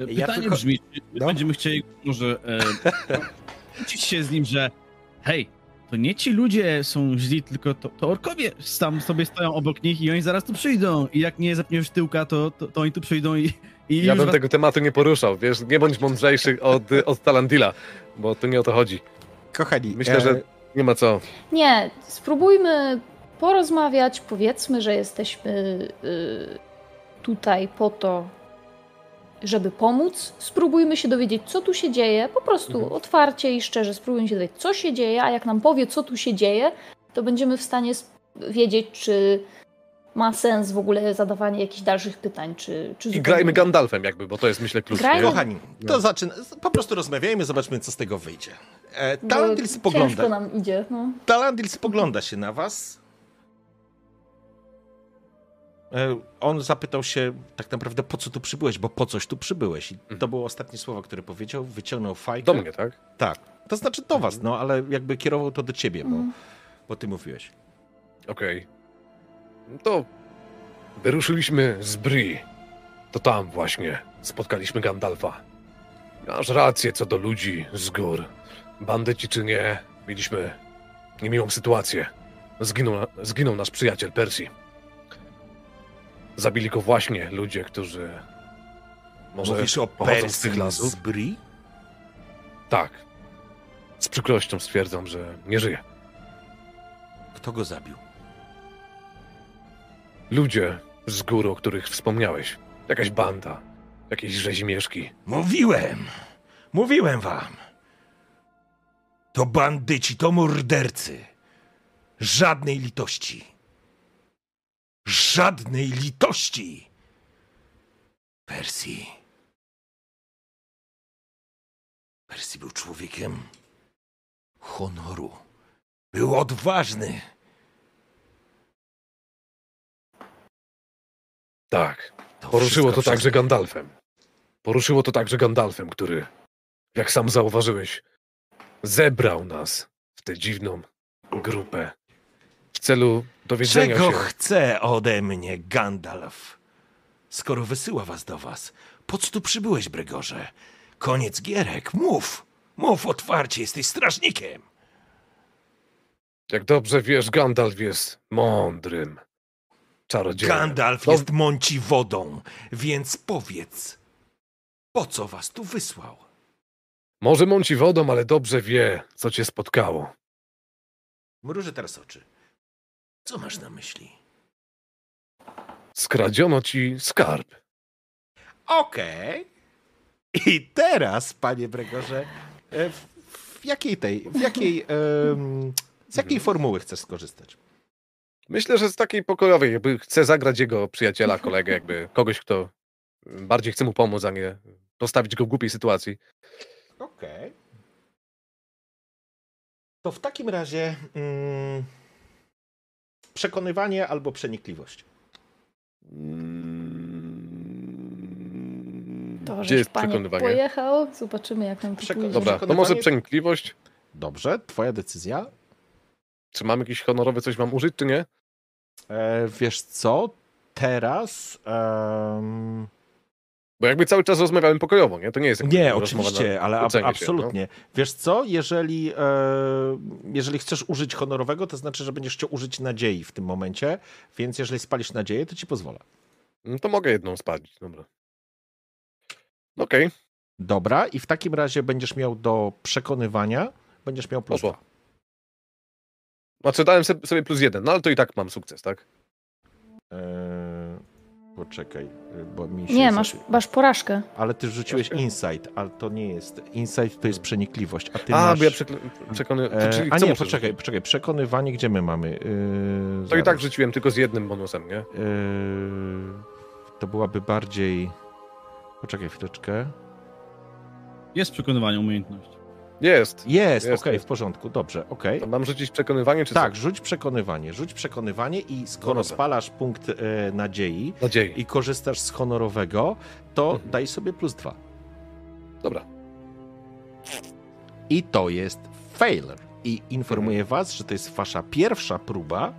Ja Pytanie tylko- brzmi, czy No. będziemy chcieli może e, kłócić się z nim, że hej, to nie ci ludzie są źli, tylko to, to orkowie tam sobie stoją obok nich i oni zaraz tu przyjdą i jak nie zapniesz tyłka, to, to, to oni tu przyjdą i, i Ja bym was... tego tematu nie poruszał, wiesz, nie bądź mądrzejszy od, od Talandila, bo to nie o to chodzi. Kochani, Myślę, e, że nie ma co. Nie, spróbujmy porozmawiać, powiedzmy, że jesteśmy y, tutaj po to, żeby pomóc. Spróbujmy się dowiedzieć, co tu się dzieje, po prostu Mhm. otwarcie i szczerze spróbujmy się dowiedzieć, co się dzieje, a jak nam powie, co tu się dzieje, to będziemy w stanie wiedzieć, czy ma sens w ogóle zadawanie jakichś dalszych pytań, czy, czy I grajmy. Gandalfem jakby, bo to jest myślę klucz. Grajmy-? Kochani, to No. zaczyna, po prostu rozmawiajmy, zobaczmy, co z tego wyjdzie. E, Talandil Ciężko spogląda, nam idzie. No. Talandil spogląda się na was. E, On zapytał się tak naprawdę, po co tu przybyłeś, bo po coś tu przybyłeś. I to Mhm. było ostatnie słowo, które powiedział. Wyciągnął fajkę. Do mnie, tak? Tak. To znaczy do was, no, ale jakby kierował to do ciebie, bo, Mm. bo ty mówiłeś. Okej. No To wyruszyliśmy z Bri. To tam właśnie spotkaliśmy Gandalfa. Masz rację co do ludzi z gór. Bandyci czy nie, mieliśmy niemiłą sytuację. Zginął, zginął nasz przyjaciel Persji. Zabili go właśnie ludzie, którzy może Mówisz o pochodzą z tych z lasów. Bri? Tak. Z przykrością stwierdzam, że nie żyje. Kto go zabił? Ludzie z gór, o których wspomniałeś. Jakaś banda, jakieś rzezimieszki. Mówiłem, mówiłem wam. To bandyci, to mordercy. Żadnej litości. Żadnej litości. Persji. Persji był człowiekiem honoru. Był odważny. Tak. To Poruszyło to także Gandalfem. Poruszyło to także Gandalfem, który, jak sam zauważyłeś, zebrał nas w tę dziwną grupę w celu dowiedzenia Czego się. chce ode mnie Gandalf? Skoro wysyła was do was, po co tu przybyłeś, Bregorze? Koniec gierek, mów! Mów otwarcie, jesteś strażnikiem! Jak dobrze wiesz, Gandalf jest mądrym czarodziejem. Gandalf No, jest mąci wodą, więc powiedz, po co was tu wysłał? Może mąci wodą, ale dobrze wie, co cię spotkało. Mrużę teraz oczy. Co masz na myśli? Skradziono ci skarb. Okej. I teraz, panie Bregorze, e, w, w jakiej tej, w jakiej Z jakiej formuły chcesz skorzystać? Myślę, że z takiej pokojowej, jakby chcę zagrać jego przyjaciela, kolegę, jakby kogoś, kto bardziej chce mu pomóc, a nie postawić go w głupiej sytuacji. Okej. To w takim razie mm, przekonywanie albo przenikliwość. Mm, To, Gdzie jest panie przekonywanie? pojechał, zobaczymy jak nam to Przeko- pójdzie. Dobra, to może przenikliwość. Dobrze, twoja decyzja. Czy mam jakiś honorowy coś mam użyć, czy nie? E, wiesz co? Teraz. em, Bo jakby cały czas rozmawiałem pokojowo, nie? To nie jest Nie, rozmowa na oczywiście, ale ab- kłócenie się, no. absolutnie. Wiesz co, jeżeli, e, jeżeli chcesz użyć honorowego, to znaczy, że będziesz chciał użyć nadziei w tym momencie, więc jeżeli spalisz nadzieję, to ci pozwolę. No to mogę jedną spalić, dobra. Okej, Dobra, i w takim razie będziesz miał do przekonywania, będziesz miał plus Poszło. dwa. znaczy dałem sobie plus jeden, no ale to i tak mam sukces, tak? E, poczekaj, e, bo mi się... Nie, masz, masz porażkę. Ale ty rzuciłeś insight, ale to nie jest... Insight to jest przenikliwość, a ty A, masz... bo ja przekle... przekony... E, czyli a co nie, poczekaj, rzucić? poczekaj, przekonywanie, gdzie my mamy? Yy, To i tak rzuciłem tylko z jednym bonusem, nie? Yy, to byłaby bardziej. Poczekaj chwileczkę. Jest przekonywanie umiejętność. Jest. Jest, Jest, okej, jest. w porządku, dobrze, okej. To mam rzucić przekonywanie, czy Tak, rzuć przekonywanie. Rzuć przekonywanie i skoro dobra. spalasz punkt e, nadziei co? Nadziei. i korzystasz z honorowego, to Mhm. daj sobie plus dwa. Dobra. I to jest failure. I informuję Mhm. was, że to jest wasza pierwsza próba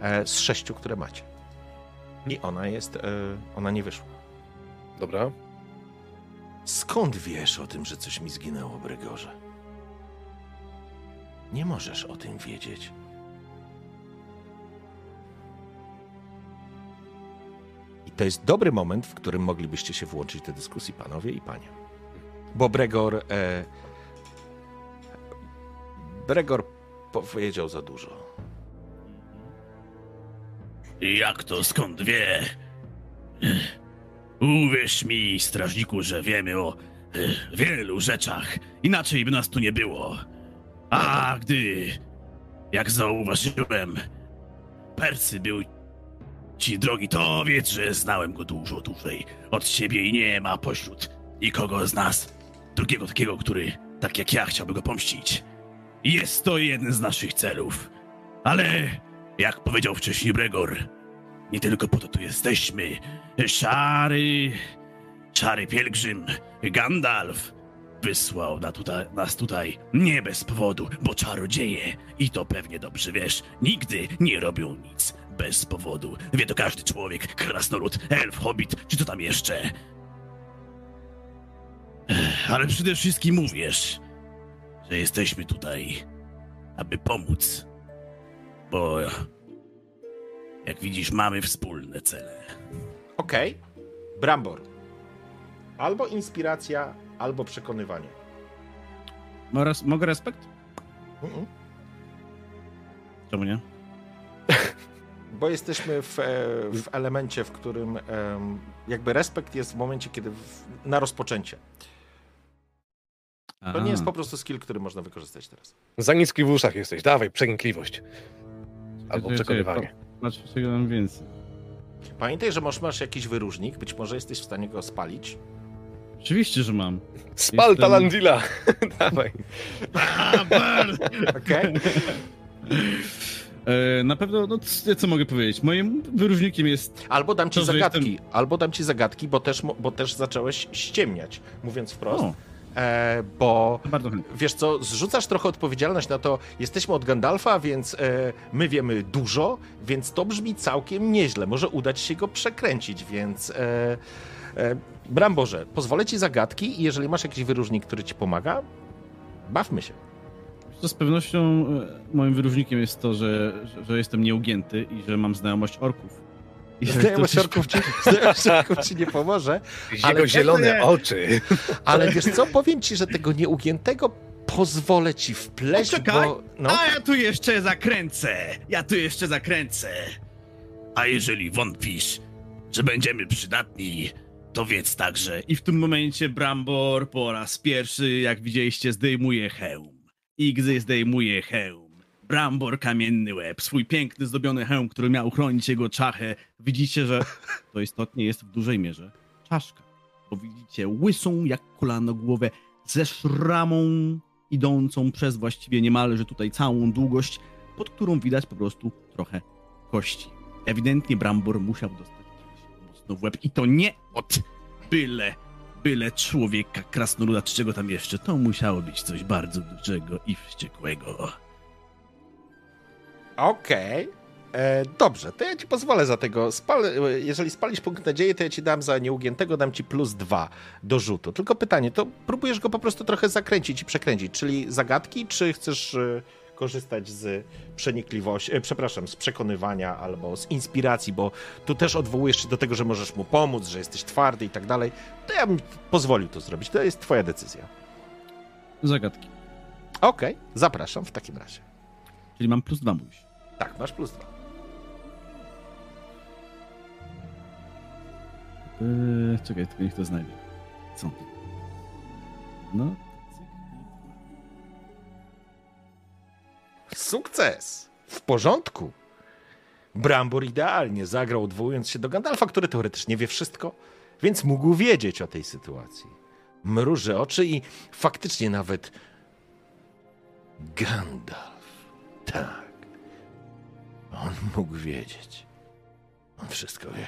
e, z sześciu, które macie. I ona jest, e, ona nie wyszła. Dobra. Skąd wiesz o tym, że coś mi zginęło, Bregorze? Nie możesz o tym wiedzieć. I to jest dobry moment, w którym moglibyście się włączyć do dyskusji, panowie i panie. Bo Bregor. E, Bregor powiedział za dużo. Jak to skąd wie? Uwierz mi, strażniku, że wiemy o e, wielu rzeczach. Inaczej by nas tu nie było. A gdy, jak zauważyłem, Percy był ci drogi, to wiedz, że znałem go dużo dłużej od ciebie i nie ma pośród nikogo z nas drugiego takiego, który, tak jak ja, chciałby go pomścić. Jest to jeden z naszych celów. Ale, jak powiedział wcześniej Bregor, nie tylko po to tu jesteśmy. Szary, szary pielgrzym, Gandalf wysłał na tutaj, nas tutaj nie bez powodu, bo czarodzieje, i to pewnie dobrze wiesz, nigdy nie robią nic bez powodu. Wie to każdy człowiek, krasnolud, elf, hobbit, czy co tam jeszcze. Ale przede wszystkim mówisz, że jesteśmy tutaj, aby pomóc. Bo jak widzisz, mamy wspólne cele. Okej. Brambor. Albo inspiracja, albo przekonywanie. Res- Mogę respekt? Mhm. Czemu nie? Bo jesteśmy w, e, w elemencie, w którym jakby respekt jest w momencie, kiedy w, na rozpoczęcie. To nie jest po prostu skill, który można wykorzystać teraz. Za niski w uszach jesteś. Dawaj, przenikliwość. Albo przekonywanie. Czego mam więcej. Pamiętaj, że masz, masz jakiś wyróżnik, być może jesteś w stanie go spalić. Oczywiście, że mam. Spal Jestem- Talandila! Dawaj. Okej? E, na pewno, no c- co mogę powiedzieć? Moim wyróżnikiem jest. Albo dam ci To, że zagadki, albo dam ci zagadki, bo też, mo- bo też zacząłeś ściemniać, mówiąc wprost. O, E, bo bardzo wiesz co, zrzucasz trochę odpowiedzialność na to, jesteśmy od Gandalfa, więc e, my wiemy dużo, więc to brzmi całkiem nieźle. Może udać się go przekręcić, więc e, e, Bramborze, pozwolę ci zagadki i jeżeli masz jakiś wyróżnik, który ci pomaga, bawmy się. To z pewnością e, moim wyróżnikiem jest to, że, że jestem nieugięty i że mam znajomość orków. Znajomość orków ci, ci nie pomoże, Ale Jego zielone nie. oczy. ale wiesz co, powiem ci, że tego nieugiętego pozwolę ci wpleść, Poczekaj. bo... No, A ja tu jeszcze zakręcę! Ja tu jeszcze zakręcę! A jeżeli wątpisz, że będziemy przydatni, to wiedz także. I w tym momencie Brambor po raz pierwszy, jak widzieliście, zdejmuje hełm. I gdy zdejmuje hełm, Brambor kamienny łeb, swój piękny, zdobiony hełm, który miał chronić jego czachę. Widzicie, że to istotnie jest w dużej mierze czaszka. Bo widzicie łysą jak kolano głowę ze szramą idącą przez właściwie niemalże tutaj całą długość, pod którą widać po prostu trochę kości. Ewidentnie Brambor musiał dostać mocno w łeb i to nie od byle, byle człowieka, krasnoluda czy czego tam jeszcze. To musiało być coś bardzo dużego i wściekłego. Okej. E, Dobrze, to ja ci pozwolę za tego. Spal, e, jeżeli spalisz punkt nadziei, to ja ci dam za nieugiętego, dam ci plus dwa do rzutu. Tylko pytanie, to próbujesz go po prostu trochę zakręcić i przekręcić, czyli zagadki, czy chcesz e, korzystać z przenikliwości, przepraszam, z przekonywania albo z inspiracji, bo tu też odwołujesz się do tego, że możesz mu pomóc, że jesteś twardy i tak dalej. To ja bym pozwolił to zrobić. To jest twoja decyzja. Zagadki. Okej, zapraszam w takim razie. Czyli mam plus dwa, mówisz. Tak, masz plus dwa. Eee, czekaj, tylko niech to znajdę. Co? No. Sukces! W porządku. Brambor idealnie zagrał, odwołując się do Gandalfa, który teoretycznie wie wszystko, więc mógł wiedzieć o tej sytuacji. Mruży oczy i faktycznie nawet Gandalf. Tak. On mógł wiedzieć. On wszystko wie.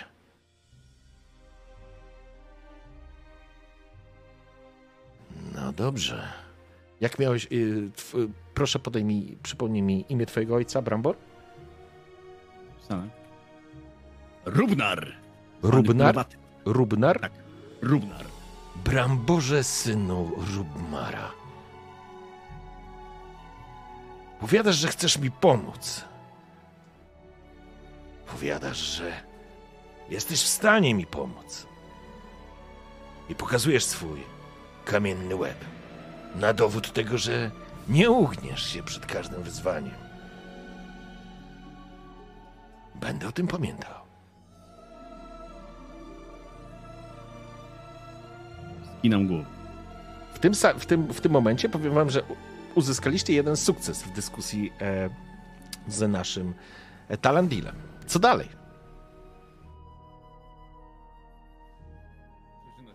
No dobrze. Jak miałeś. y, tw, proszę podaj mi, przypomnij mi imię twojego ojca, Brambor? Wpisane. Rubnar! Rubnar? Rubnar? Tak. Rubnar. Bramborze synu Rubmara. Powiadasz, że chcesz mi pomóc. Powiadasz, że jesteś w stanie mi pomóc. I pokazujesz swój kamienny łeb. Na dowód tego, że nie ugniesz się przed każdym wyzwaniem. Będę o tym pamiętał. Skinam głowę. W tym, w tym, w tym momencie powiem wam, że uzyskaliście jeden sukces w dyskusji e, z naszym e, Talandilem. Co dalej?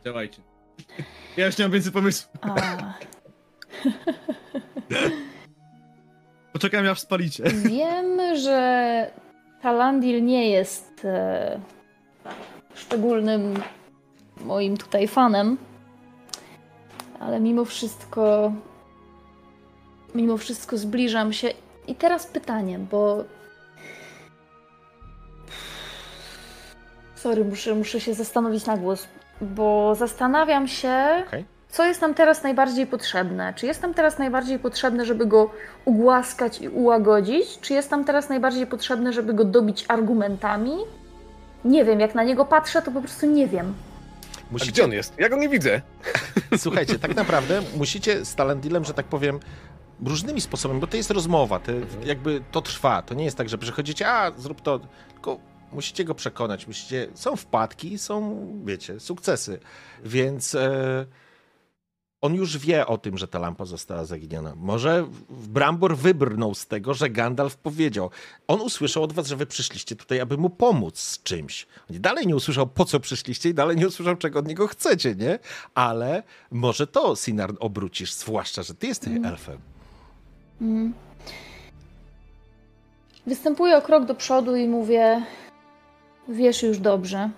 Działajcie. Ja już nie mam więcej pomysłów. A, Poczekam aż spalicie. wiem, że Talandil nie jest e, szczególnym moim tutaj fanem, ale mimo wszystko mimo wszystko zbliżam się. I teraz pytanie, bo Sorry, muszę, muszę się zastanowić na głos, bo zastanawiam się, Okej. co jest nam teraz najbardziej potrzebne. Czy jest nam teraz najbardziej potrzebne, żeby go ugłaskać i ułagodzić? Czy jest nam teraz najbardziej potrzebne, żeby go dobić argumentami? Nie wiem, jak na niego patrzę, to po prostu nie wiem. A gdzie on jest? Ja go nie widzę. Słuchajcie, tak naprawdę musicie z Talandilem, że tak powiem, różnymi sposobami, bo to jest rozmowa, to, jakby to trwa. To nie jest tak, że przychodzicie, a zrób to, tylko musicie go przekonać, musicie, są wpadki, są, wiecie, sukcesy, więc e, on już wie o tym, że ta lampa została zaginiona. Może Brambor wybrnął z tego, że Gandalf powiedział. On usłyszał od was, że wy przyszliście tutaj, aby mu pomóc z czymś. On dalej nie usłyszał, po co przyszliście i dalej nie usłyszał, czego od niego chcecie, nie? Ale może to, Sinar, obrócisz, zwłaszcza, że ty jesteś elfem. Mm. Występuję o krok do przodu i mówię: Wiesz już dobrze,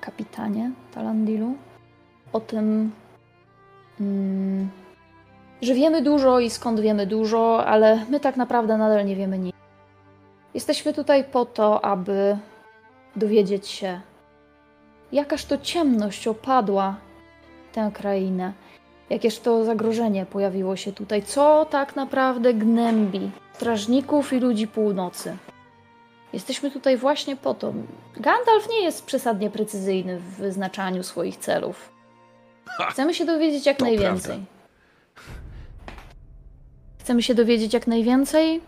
kapitanie Talandilu, o tym, mm, że wiemy dużo i skąd wiemy dużo, ale my tak naprawdę nadal nie wiemy nic. Jesteśmy tutaj po to, aby dowiedzieć się, jakaż to ciemność opadła tę krainę. Jakież to zagrożenie pojawiło się tutaj? Co tak naprawdę gnębi strażników i ludzi północy? Jesteśmy tutaj właśnie po to. Gandalf nie jest przesadnie precyzyjny w wyznaczaniu swoich celów. Chcemy się dowiedzieć jak to najwięcej. prawda. Chcemy się dowiedzieć jak najwięcej.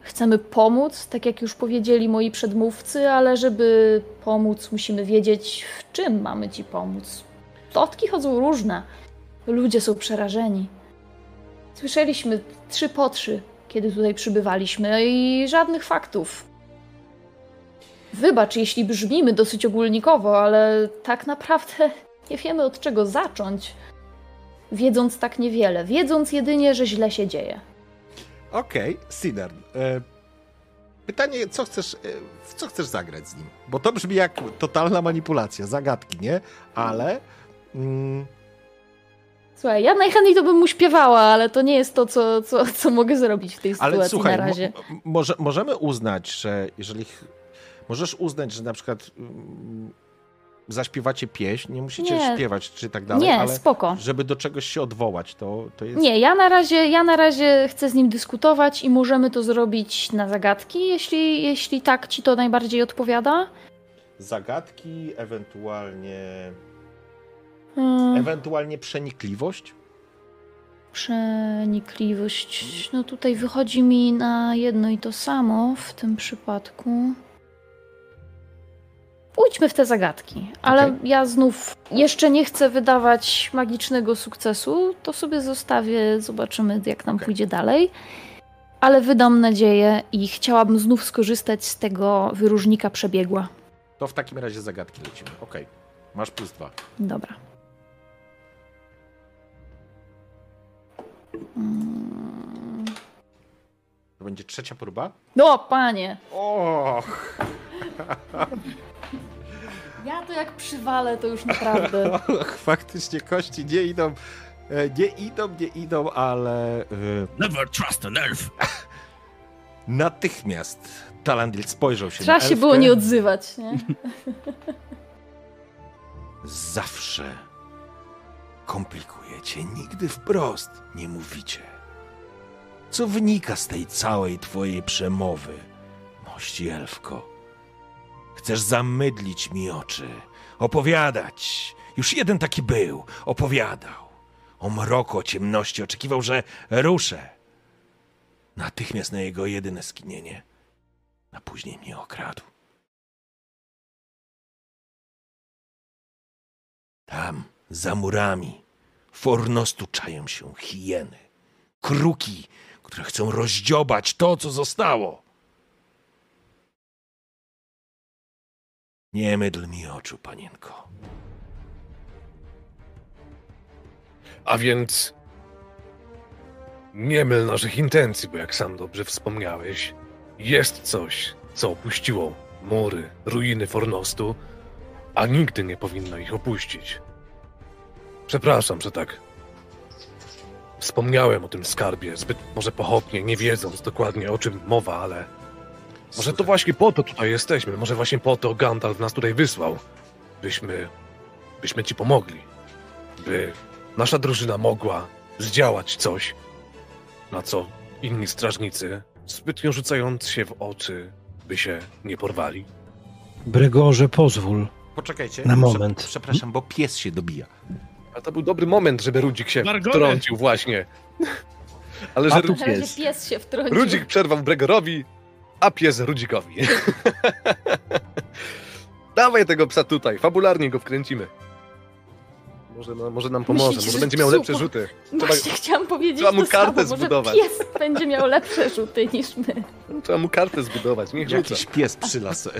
Chcemy pomóc, tak jak już powiedzieli moi przedmówcy, ale żeby pomóc, musimy wiedzieć, w czym mamy ci pomóc. Plotki chodzą różne. Ludzie są przerażeni. Słyszeliśmy trzy po trzy, kiedy tutaj przybywaliśmy i żadnych faktów. Wybacz, jeśli brzmimy dosyć ogólnikowo, ale tak naprawdę nie wiemy od czego zacząć. Wiedząc tak niewiele, wiedząc jedynie, że źle się dzieje. Okej, okay. E, pytanie, co chcesz, e, w co chcesz zagrać z nim? Bo to brzmi jak totalna manipulacja, zagadki, nie? Ale... Mm, Słuchaj, ja najchętniej to bym mu śpiewała, ale to nie jest to, co, co, co mogę zrobić w tej sytuacji ale, słuchaj, na razie. Mo może, możemy uznać, że jeżeli... Możesz uznać, że na przykład mm, zaśpiewacie pieśń, nie musicie nie. śpiewać czy tak dalej, nie, ale spoko. żeby do czegoś się odwołać, to, to jest... Nie, ja na, razie, ja na razie chcę z nim dyskutować i możemy to zrobić na zagadki, jeśli, jeśli tak ci to najbardziej odpowiada. Zagadki, ewentualnie... Hmm. Ewentualnie przenikliwość? Przenikliwość. No tutaj wychodzi mi na jedno i to samo w tym przypadku. Pójdźmy w te zagadki, ale okay. ja znów jeszcze nie chcę wydawać magicznego sukcesu. To sobie zostawię, zobaczymy, jak nam okay. pójdzie dalej. Ale wydam nadzieję i chciałabym znów skorzystać z tego wyróżnika przebiegła. To w takim razie zagadki lecimy. Ok, masz plus dwa. Dobra. To będzie trzecia próba? No, panie! Och! Ja to jak przywalę, to już naprawdę. Faktycznie kości nie idą, e, nie idą, nie idą, ale... E, Never trust an elf. Natychmiast Talandil spojrzał się Trzeba na się było nie odzywać, nie? Zawsze komplikujecie, nigdy wprost nie mówicie. Co wynika z tej całej twojej przemowy, mości elfko? Chcesz zamydlić mi oczy, opowiadać. Już jeden taki był, opowiadał. O mroku, o ciemności, oczekiwał, że ruszę. Natychmiast na jego jedyne skinienie, a później mnie okradł. Tam, za murami, fornostu czają się hieny, kruki, które chcą rozdziobać to, co zostało. Nie mydl mi oczu, panienko. A więc nie myl naszych intencji, bo jak sam dobrze wspomniałeś, jest coś, co opuściło mury, ruiny Fornostu, a nigdy nie powinno ich opuścić. Przepraszam, że tak wspomniałem o tym skarbie, zbyt może pochopnie, nie wiedząc dokładnie o czym mowa, ale może to właśnie po to tutaj jesteśmy. Może właśnie po to Gandalf nas tutaj wysłał. Byśmy, byśmy ci pomogli. By nasza drużyna mogła zdziałać coś, na co inni strażnicy, zbytnio rzucając się w oczy, by się nie porwali. Bregorze, pozwól. Poczekajcie. Na moment. Przepraszam, bo pies się dobija. A to był dobry moment, żeby Rudzik się Margole. wtrącił właśnie. Ale że Rudzik... pies. pies się wtrącił. Rudzik przerwał Bregorowi, a pies Rudzikowi. Dawaj tego psa tutaj, fabularnie go wkręcimy. Może, no, może nam pomoże, Myślicie, może będzie miał lepsze rzuty. Trzeba, Właśnie chciałam powiedzieć trzeba mu kartę samo, zbudować. pies będzie miał lepsze rzuty niż my. Trzeba mu kartę zbudować, niech Jakiś rzuca. pies przylas. E,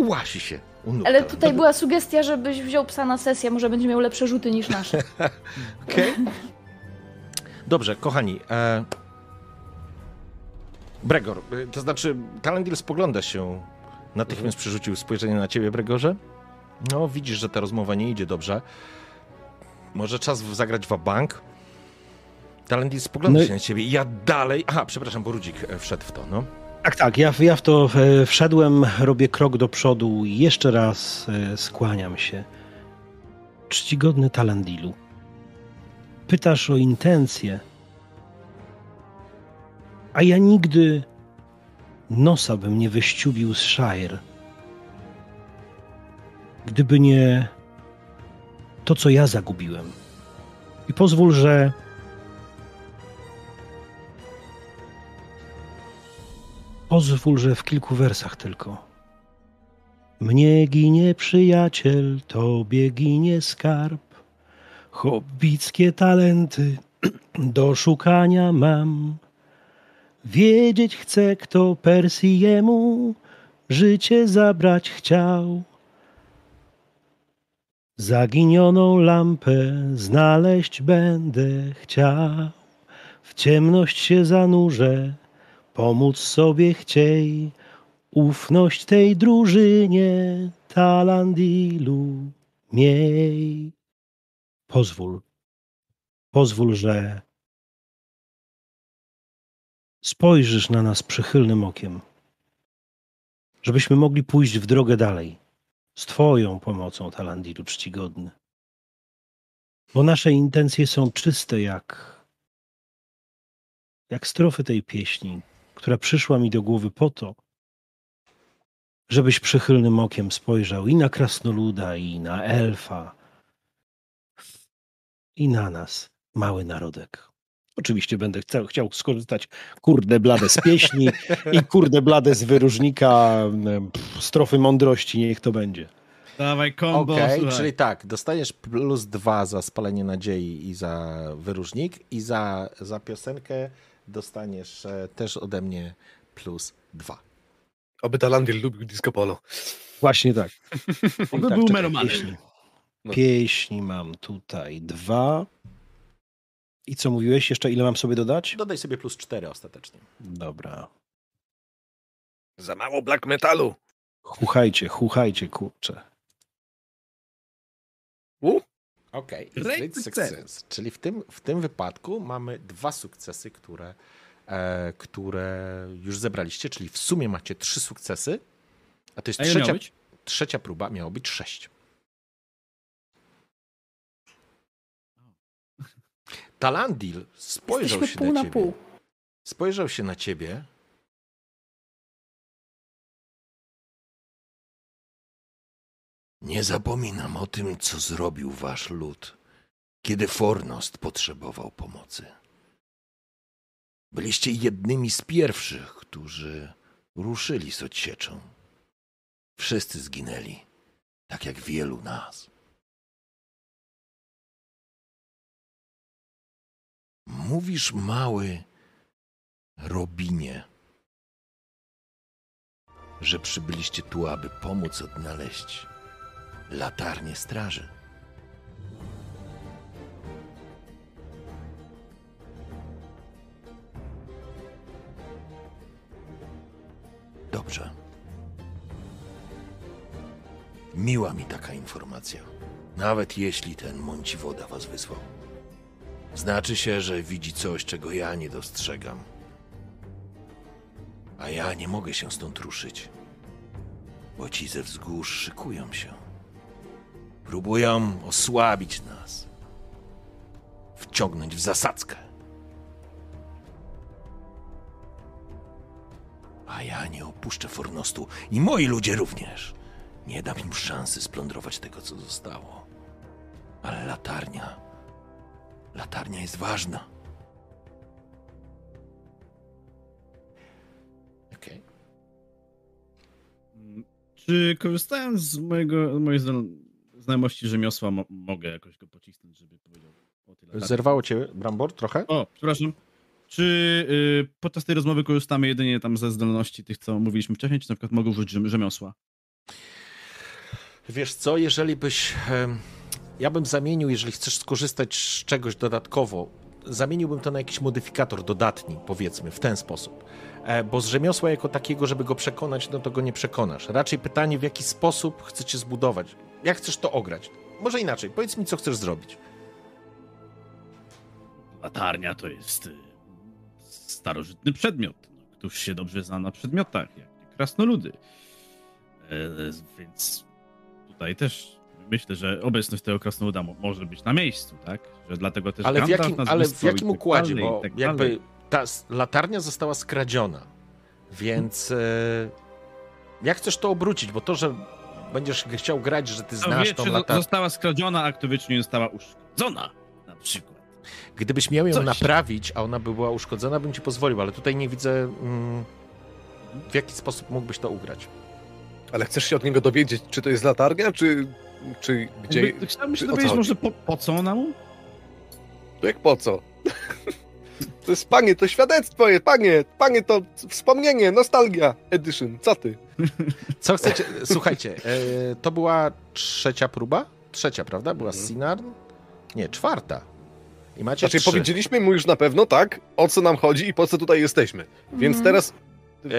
ułasi się. Unuka. Ale tutaj była sugestia, żebyś wziął psa na sesję, może będzie miał lepsze rzuty niż nasze. Okej. Okay. Dobrze, kochani. E, Bregor, y, to znaczy Talendil spogląda się, natychmiast przerzucił spojrzenie na ciebie, Bregorze. No, widzisz, że ta rozmowa nie idzie dobrze. Może czas zagrać w bank. Talendil spogląda no się na ciebie i ja dalej... Aha, przepraszam, bo Rudzik e, wszedł w to, no. Tak, tak, ja, ja w to e, wszedłem, robię krok do przodu i jeszcze raz e, skłaniam się. Czcigodny Talendilu, pytasz o intencje, a ja nigdy nosa bym nie wyściubił z Shire. Gdyby nie to, co ja zagubiłem. I pozwól, że pozwól, że w kilku wersach tylko. Mnie ginie przyjaciel, tobie ginie skarb. Hobbickie talenty Do szukania mam. Wiedzieć chcę, kto Persjemu życie zabrać chciał. Zaginioną lampę znaleźć będę chciał. W ciemność się zanurzę, pomóc sobie chciej. Ufność tej drużynie Talandilu miej. Pozwól, pozwól, że spojrzysz na nas przychylnym okiem, żebyśmy mogli pójść w drogę dalej, z Twoją pomocą, Talandilu czcigodny. Bo nasze intencje są czyste jak, jak strofy tej pieśni, która przyszła mi do głowy po to, żebyś przychylnym okiem spojrzał i na krasnoluda, i na elfa, i na nas, mały narodek. Oczywiście będę chciał, chciał skorzystać kurde blade z pieśni i kurde blade z wyróżnika pff, strofy mądrości, niech to będzie. Dawaj kombo, Okej, słuchaj. czyli tak, dostajesz plus dwa za spalenie nadziei i za wyróżnik i za, za piosenkę dostaniesz e, też ode mnie plus dwa. Oby Talandil lubił disco polo. Właśnie tak. Oby tak, był czekaj, melomanem. Pieśni. No. pieśni mam tutaj dwa. I co mówiłeś? Jeszcze ile mam sobie dodać? Dodaj sobie plus cztery ostatecznie. Dobra. Za mało black metalu. Chuchajcie, chuchajcie, kurczę. U? Okej, Great great success. success. Czyli w tym, w tym wypadku mamy dwa sukcesy, które, e, które już zebraliście, czyli w sumie macie trzy sukcesy, a to jest A trzecia, być? trzecia próba, miało być sześć. Talandil spojrzał Jesteśmy się pół na na ciebie. pół. Spojrzał się na ciebie. Nie zapominam o tym, co zrobił wasz lud, kiedy Fornost potrzebował pomocy. Byliście jednymi z pierwszych, którzy ruszyli z odsieczą. Wszyscy zginęli, tak jak wielu nas. Mówisz, mały Robinie, że przybyliście tu, aby pomóc odnaleźć latarnię straży. Dobrze. Miła mi taka informacja, nawet jeśli ten mąci woda was wysłał. Znaczy się, że widzi coś, czego ja nie dostrzegam. A ja nie mogę się stąd ruszyć, bo ci ze wzgórz szykują się. Próbują osłabić nas, wciągnąć w zasadzkę. A ja nie opuszczę Fornostu i moi ludzie również. Nie dam im szansy splądrować tego, co zostało. Ale latarnia. Latarnia jest ważna. Okej. Czy korzystając z mojego, z mojej zdol- znajomości rzemiosła mo- mogę jakoś go pocisnąć, żeby powiedział o tyle? Zerwało cię Brambor trochę? O, przepraszam. Czy y, podczas tej rozmowy korzystamy jedynie tam ze zdolności tych, co mówiliśmy wcześniej, czy na przykład mogę użyć rzem- rzemiosła? Wiesz co, jeżeli byś. Ja bym zamienił, jeżeli chcesz skorzystać z czegoś dodatkowo, zamieniłbym to na jakiś modyfikator dodatni, powiedzmy, w ten sposób. E, Bo z rzemiosła jako takiego, żeby go przekonać, no to go nie przekonasz. Raczej pytanie, w jaki sposób chcecie zbudować. Jak chcesz to ograć? Może inaczej, powiedz mi, co chcesz zrobić. Latarnia to jest y, starożytny przedmiot. No, któż się dobrze zna na przedmiotach, jak nie krasnoludy. E, więc tutaj też myślę, że obecność tego krasnoluda mo- może być na miejscu, tak? Że dlatego też Ale w jakim, ale w jakim tak układzie? Bo tak jakby ta latarnia została skradziona, więc e, jak chcesz to obrócić? Bo to, że będziesz chciał grać, że ty znasz wie, tą czy latarnię. została skradziona, a kto wie, czy nie została uszkodzona, na przykład. Gdybyś miał ją Coś. naprawić, a ona by była uszkodzona, bym ci pozwolił, ale tutaj nie widzę, mm, w jaki sposób mógłbyś to ugrać. Ale chcesz się od niego dowiedzieć, czy to jest latarnia, czy, czy gdzie... Chciałbym się dowiedzieć może po, po co ona mu? Jak po co? To jest, panie, to świadectwo jest, panie, panie, to wspomnienie, nostalgia edition, co ty? Co chcecie? Słuchajcie, e, to była trzecia próba? Trzecia, prawda? Była Mhm. Sinarn? Nie, czwarta. I macie Znaczy trzy. powiedzieliśmy mu już na pewno, tak, o co nam chodzi i po co tutaj jesteśmy. Więc Mhm. teraz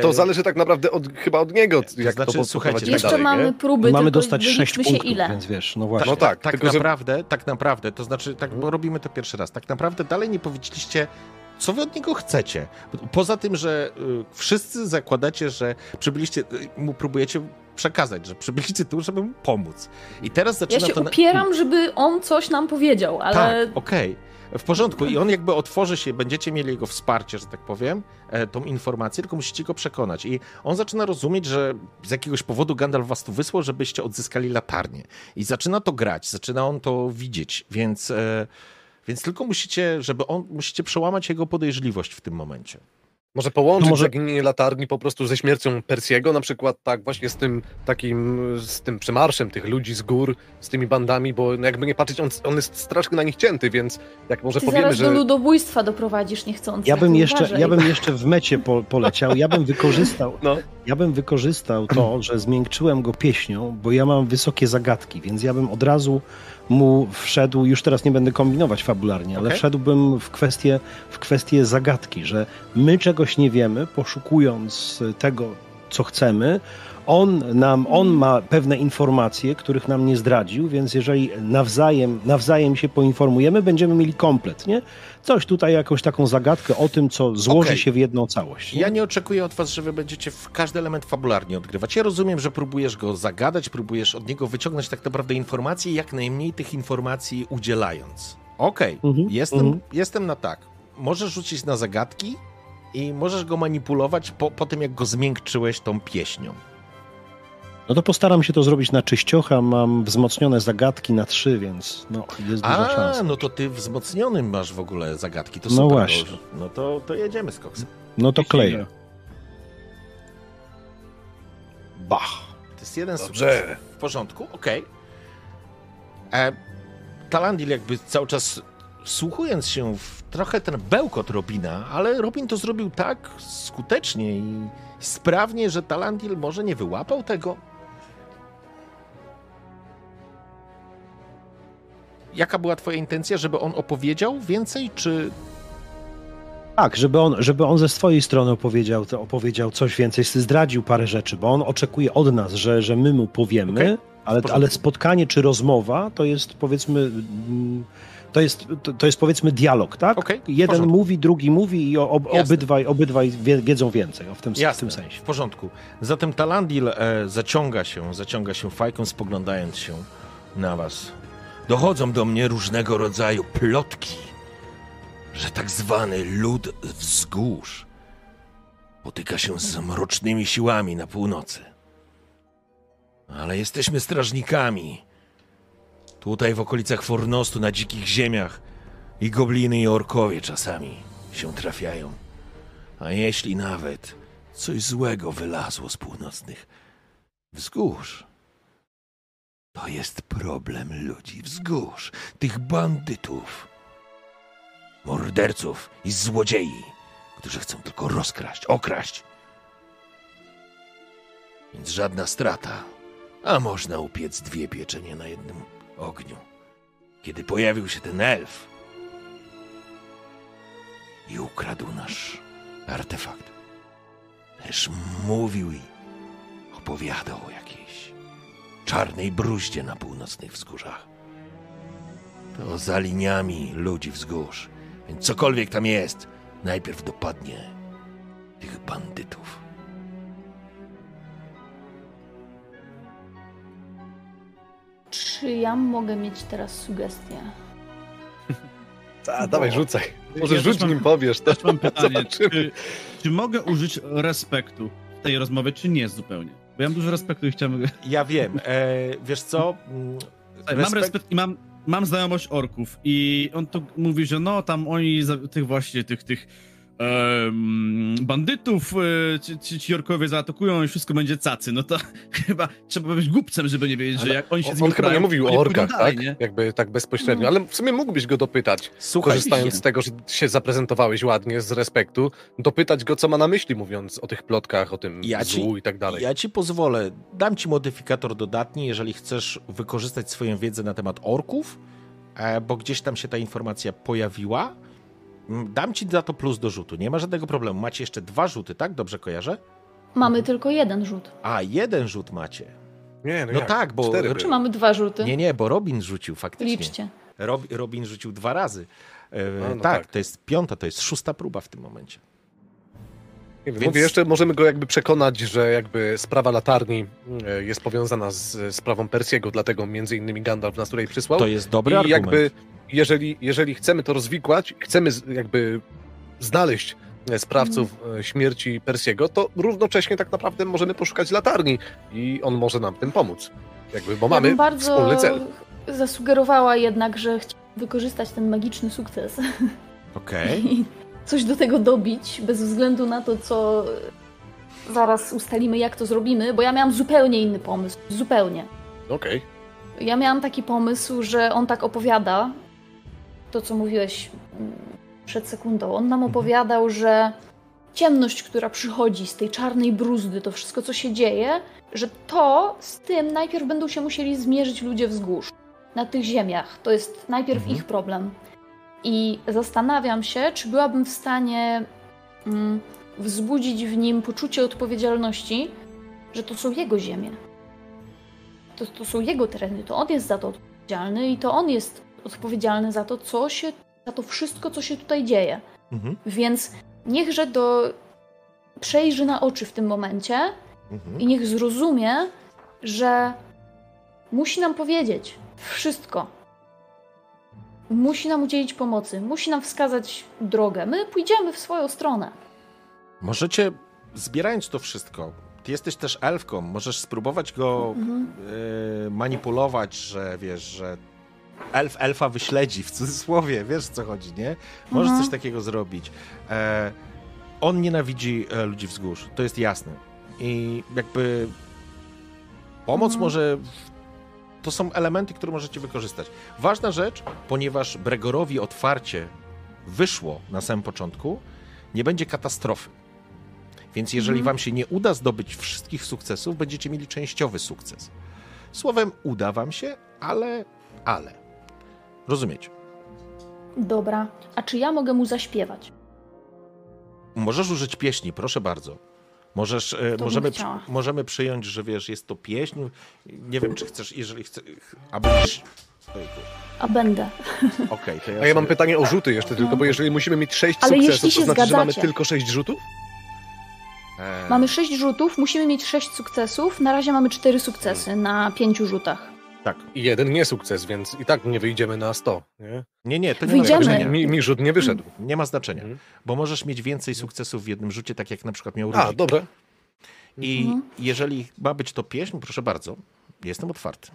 to E, zależy tak naprawdę od, chyba od niego, jak znaczy, to słuchajcie, Jeszcze dalej, mamy nie? próby, Mamy tylko dostać wyliczmy 6 się punktów, ile. więc wiesz, no Tak, właśnie. No tak, tak tylko że- naprawdę, tak naprawdę, to znaczy, tak, bo robimy to pierwszy raz, tak naprawdę dalej nie powiedzieliście, co wy od niego chcecie. Poza tym, że y, wszyscy zakładacie, że przybyliście, y, mu próbujecie przekazać, że przybyliście tu, żeby mu pomóc. I teraz Ja zaczyna się to... upieram, żeby on coś nam powiedział, ale Tak, okej. W porządku. I on jakby otworzy się, będziecie mieli jego wsparcie, że tak powiem, e, tą informację, tylko musicie go przekonać. I on zaczyna rozumieć, że z jakiegoś powodu Gandalf was tu wysłał, żebyście odzyskali latarnię. I zaczyna to grać, zaczyna on to widzieć, więc, e, więc tylko musicie, żeby on, musicie przełamać jego podejrzliwość w tym momencie. Może połączyć No może- zaginienie latarni po prostu ze śmiercią Persiego, na przykład tak właśnie z tym takim, z tym przemarszem tych ludzi z gór, z tymi bandami, bo no jakby nie patrzeć, on, on jest strasznie na nich cięty, więc jak może ty powiemy, zaraz że... do ludobójstwa doprowadzisz niechcący. Ja bym jeszcze, Uważaj. ja bym jeszcze w mecie po, poleciał, ja bym wykorzystał, No, ja bym wykorzystał to, że zmiękczyłem go pieśnią, bo ja mam wysokie zagadki, więc ja bym od razu mu wszedł, już teraz nie będę kombinować fabularnie, ale Okej. wszedłbym w kwestię, w kwestię zagadki, że my czegoś nie wiemy, poszukując tego, co chcemy, on, nam, on ma pewne informacje, których nam nie zdradził, więc jeżeli nawzajem, nawzajem się poinformujemy, będziemy mieli komplet, nie? Coś tutaj, jakąś taką zagadkę o tym, co złoży Okej. się w jedną całość. Ja nie oczekuję od was, że wy będziecie w każdy element fabularnie odgrywać. Ja rozumiem, że próbujesz go zagadać, próbujesz od niego wyciągnąć tak naprawdę informacje, jak najmniej tych informacji udzielając. Okej, Mhm, jestem, mhm. jestem na tak. Możesz rzucić na zagadki i możesz go manipulować po, po tym, jak go zmiękczyłeś tą pieśnią. No to postaram się to zrobić na czyściocha, mam wzmocnione zagadki na trzy, więc no, jest duża A, szansa. no to ty wzmocnionym masz w ogóle zagadki. To No super. właśnie. No to, to jedziemy z koksem. No to kleję. Bach. To jest jeden z dobrze. W porządku, okej. E, Talandil jakby cały czas słuchując się w trochę ten bełkot Robina, ale Robin to zrobił tak skutecznie i sprawnie, że Talandil może nie wyłapał tego. Jaka była twoja intencja, żeby on opowiedział więcej, czy... Tak, żeby on, żeby on ze swojej strony opowiedział, opowiedział coś więcej, zdradził parę rzeczy, bo on oczekuje od nas, że, że my mu powiemy, Okej, ale, ale spotkanie czy rozmowa to jest powiedzmy. To jest, to, to jest powiedzmy dialog, tak? W Jeden mówi, drugi mówi i ob, obydwaj, obydwaj wie, wiedzą więcej o, w, tym, w Jasne, tym sensie. w porządku. Zatem Talandil e, zaciąga się, zaciąga się fajką, spoglądając się na was. Dochodzą do mnie różnego rodzaju plotki, że tak zwany lud wzgórz potyka się z mrocznymi siłami na północy. Ale jesteśmy strażnikami. Tutaj w okolicach Fornostu, na dzikich ziemiach i gobliny i orkowie czasami się trafiają. A jeśli nawet coś złego wylazło z północnych wzgórz, to jest problem ludzi wzgórz, tych bandytów, morderców i złodziei, którzy chcą tylko rozkraść, okraść. Więc żadna strata, a można upiec dwie pieczenie na jednym ogniu. Kiedy pojawił się ten elf i ukradł nasz artefakt. Też mówił i opowiadał o czarnej bruździe na północnych wzgórzach. To za liniami ludzi wzgórz, więc cokolwiek tam jest, najpierw dopadnie tych bandytów. Czy ja mogę mieć teraz sugestię? A, dawaj, rzucaj. Może Ja rzuć mam- nim powiesz. To, Też mam pytanie, czy, czy mogę użyć respektu w tej rozmowie, czy nie zupełnie? Bo ja mam dużo respektu i chciałbym... Ja wiem, e, wiesz co? Mm, Mam respekt i mam, mam znajomość orków i on tu mówi, że no tam oni, tych właśnie, tych, tych bandytów, e, ci, ci, ci orkowie zaatakują i wszystko będzie cacy, no to chyba trzeba być głupcem, żeby nie wiedzieć, że Ale jak oni się z nimi on chyba nie mówił o orkach, dalej, tak? nie? Jakby tak bezpośrednio, No. ale w sumie mógłbyś go dopytać, Słuchaj, korzystając z tego, że się zaprezentowałeś ładnie, z respektu, dopytać go, co ma na myśli, mówiąc o tych plotkach, o tym Ja ci- złu i tak dalej. Ja ci pozwolę, dam ci modyfikator dodatni, jeżeli chcesz wykorzystać swoją wiedzę na temat orków, e, bo gdzieś tam się ta informacja pojawiła. Dam ci za to plus do rzutu, nie ma żadnego problemu. Macie jeszcze dwa rzuty, tak? Dobrze kojarzę? Mamy tylko jeden rzut. A, jeden rzut macie. Nie, no, No jak? tak, bo- Cztery Czy mamy dwa rzuty? Nie, nie, bo Robin rzucił faktycznie. Liczcie. Rob, Robin rzucił dwa razy. E, No, no tak, tak. to jest piąta, to jest szósta próba w tym momencie. Nie wiem, Więc- Mówię, jeszcze możemy go jakby przekonać, że jakby sprawa latarni e, jest powiązana z sprawą Persiego, dlatego między innymi Gandalf nas tutaj przysłał. To jest dobry I argument. jakby, jeżeli, jeżeli chcemy to rozwikłać, chcemy jakby znaleźć e, sprawców e, śmierci Persiego, to równocześnie tak naprawdę możemy poszukać latarni i on może nam tym pomóc. Jakby, bo Ja mamy bym bardzo wspólny cel. zasugerowała jednak, że chciałam wykorzystać ten magiczny sukces Okej. i coś do tego dobić, bez względu na to, co zaraz ustalimy, jak to zrobimy, bo ja miałam zupełnie inny pomysł. Zupełnie. Okej. Ja miałam taki pomysł, że on tak opowiada, to co mówiłeś mm, przed sekundą. On nam opowiadał, że ciemność, która przychodzi z tej czarnej bruzdy, to wszystko, co się dzieje, że to z tym najpierw będą się musieli zmierzyć ludzie wzgórz, na tych ziemiach. To jest najpierw Mhm. ich problem. I zastanawiam się, czy byłabym w stanie mm, wzbudzić w nim poczucie odpowiedzialności, że to są jego ziemie. To, to są jego tereny, to on jest za to odpowiedzialny i to on jest odpowiedzialny za to, co się, za to wszystko, co się tutaj dzieje. Mhm, Więc niechże do przejrzy na oczy w tym momencie mhm. i niech zrozumie, że musi nam powiedzieć wszystko. Musi nam udzielić pomocy, musi nam wskazać drogę. My pójdziemy w swoją stronę. Możecie, zbierając to wszystko, ty jesteś też elfką, możesz spróbować go Mhm. e, manipulować, że wiesz, że elf elfa wyśledzi, w cudzysłowie, wiesz co chodzi, nie? Możesz Mhm. coś takiego zrobić. E, on nienawidzi e, ludzi wzgórz, to jest jasne. I jakby pomoc Mhm. może... To są elementy, które możecie wykorzystać. Ważna rzecz, ponieważ Bregorowi otwarcie wyszło na samym początku, nie będzie katastrofy. Więc jeżeli Mhm. wam się nie uda zdobyć wszystkich sukcesów, będziecie mieli częściowy sukces. Słowem, uda wam się, ale, ale. Rozumiecie? Dobra, a czy ja mogę mu zaśpiewać? Możesz użyć pieśni, proszę bardzo. Możesz, e, możemy, przy- możemy przyjąć, że wiesz, jest to pieśń. Nie wiem, czy chcesz, jeżeli chcesz. Ojejku, A będę. Okej, to ja, A ja mam sobie- pytanie o rzuty jeszcze tylko, bo jeżeli musimy mieć sześć Ale sukcesów, jeśli się to znaczy, że mamy zgadzacie. tylko sześć rzutów? Mamy sześć rzutów, musimy mieć sześć sukcesów. Na razie mamy cztery sukcesy na pięciu rzutach. Tak. I jeden nie sukces, więc i tak nie wyjdziemy na 100, nie? Nie, nie, to nie Wyjdziemy. ma znaczenia. mi, mi rzut nie wyszedł. Nie ma znaczenia, Mhm. bo możesz mieć więcej sukcesów w jednym rzucie, tak jak na przykład miał A, Ruzik. dobra. I Mhm. jeżeli ma być to pieśń, proszę bardzo, jestem otwarty.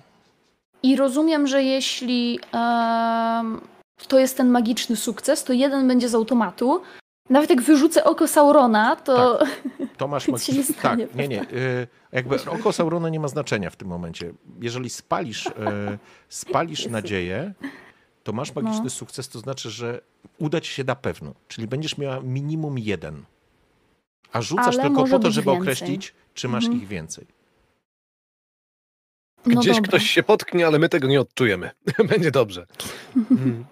I rozumiem, że jeśli em, to jest ten magiczny sukces, to jeden będzie z automatu. Nawet jak wyrzucę oko Saurona, to To masz Nic się nie stanie, Tak, nie, nie. y, Jakby oko Saurona nie ma znaczenia w tym momencie. Jeżeli spalisz, y, spalisz nadzieję, to masz magiczny No. sukces, to znaczy, że uda ci się na pewno. Czyli będziesz miała minimum jeden. A rzucasz Ale tylko po to, żeby więcej. określić, czy masz Mhm. ich więcej. no Gdzieś dobra. ktoś się potknie, ale my tego nie odczujemy. Będzie dobrze. Mm.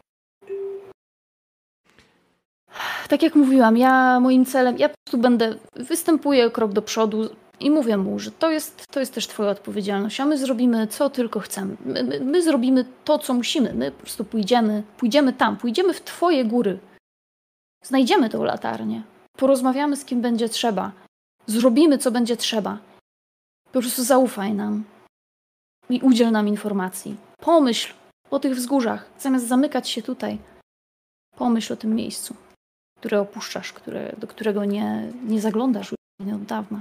Tak jak mówiłam, ja moim celem, ja po prostu będę, występuję krok do przodu i mówię mu, że to jest, to jest też twoja odpowiedzialność, a my zrobimy co tylko chcemy. My, my, my zrobimy to, co musimy. My po prostu pójdziemy, pójdziemy tam, pójdziemy w twoje góry. Znajdziemy tą latarnię. Porozmawiamy z kim będzie trzeba. Zrobimy, co będzie trzeba. Po prostu zaufaj nam i udziel nam informacji. Pomyśl o tych wzgórzach, zamiast zamykać się tutaj. Pomyśl o tym miejscu które opuszczasz, które, do którego nie, nie zaglądasz już od dawna.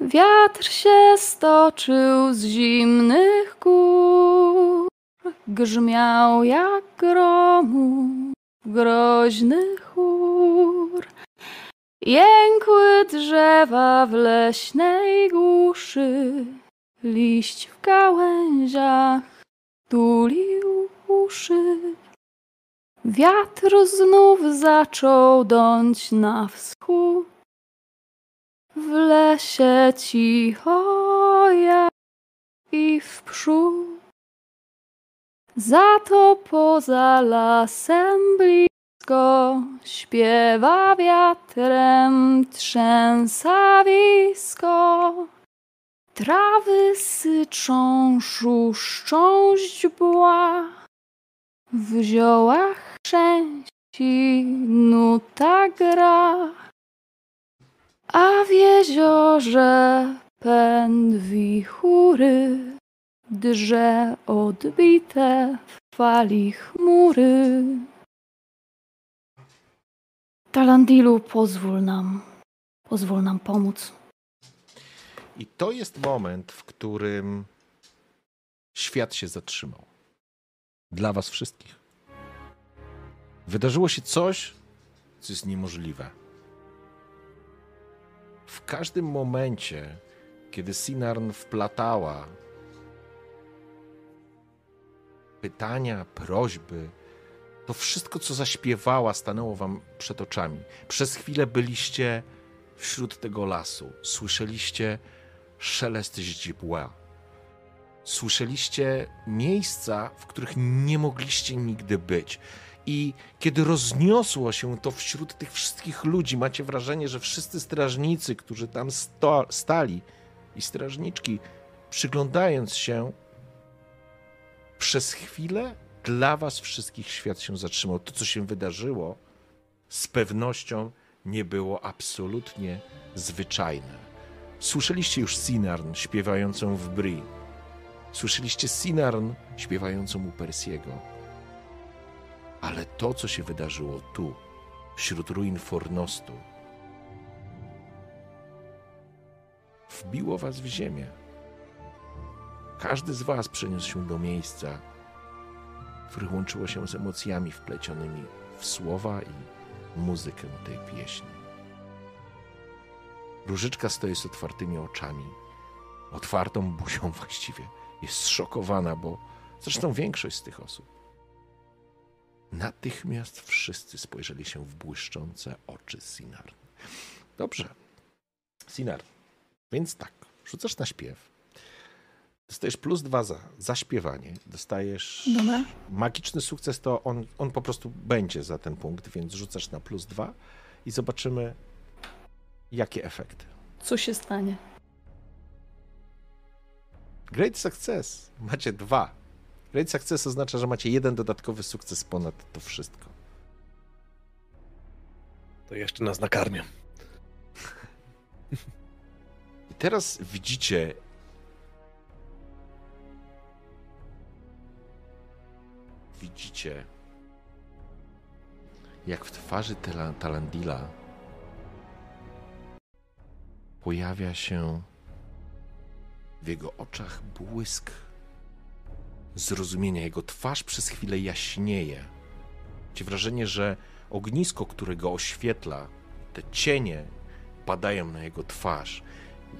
Wiatr się stoczył z zimnych gór, grzmiał jak gromu groźny chór. Jękły drzewa w leśnej głuszy, liść w gałęziach tulił uszy. Wiatr znów zaczął dąć na wschód, w lesie cicho jak i w przód. Za to poza lasem blisko śpiewa wiatrem trzęsawisko. Trawy syczą, szuszczą źdźbła, w ziołach szczęści nuta gra. A w jeziorze pęd wichury drze odbite w fali chmury. Talandilu, pozwól nam, pozwól nam pomóc. I to jest moment, w którym świat się zatrzymał. Dla was wszystkich. Wydarzyło się coś, co jest niemożliwe. W każdym momencie, kiedy Sinarn wplatała pytania, prośby, to wszystko, co zaśpiewała, stanęło wam przed oczami. Przez chwilę byliście wśród tego lasu. Słyszeliście szelest źdźbła. Słyszeliście miejsca, w których nie mogliście nigdy być. I kiedy rozniosło się to wśród tych wszystkich ludzi, macie wrażenie, że wszyscy strażnicy, którzy tam sto, stali i strażniczki, przyglądając się, przez chwilę dla was wszystkich świat się zatrzymał. To, co się wydarzyło, z pewnością nie było absolutnie zwyczajne. Słyszeliście już Sinarn śpiewającą w Bri. Słyszeliście Sinarn śpiewającą u Persiego ale to, co się wydarzyło tu, wśród ruin Fornostu, wbiło was w ziemię. Każdy z was przeniósł się do miejsca, które łączyło się z emocjami wplecionymi w słowa i muzykę tej pieśni. Różyczka stoi z otwartymi oczami, otwartą buzią właściwie. Jest zszokowana, bo zresztą większość z tych osób Natychmiast wszyscy spojrzeli się w błyszczące oczy Sinar. Dobrze. Sinar, więc tak, rzucasz na śpiew. Dostajesz plus dwa za zaśpiewanie. Dostajesz Dobra. magiczny sukces, to on, on po prostu będzie za ten punkt, więc rzucasz na plus dwa i zobaczymy, jakie efekty. Co się stanie? Great success. Macie dwa. Great Success oznacza, że macie jeden dodatkowy sukces ponad to wszystko. To jeszcze nas nakarmią. I teraz widzicie. Widzicie, jak w twarzy Talandila pojawia się w jego oczach błysk zrozumienia. Jego twarz przez chwilę jaśnieje. Macie wrażenie, że ognisko, które go oświetla, te cienie padają na jego twarz.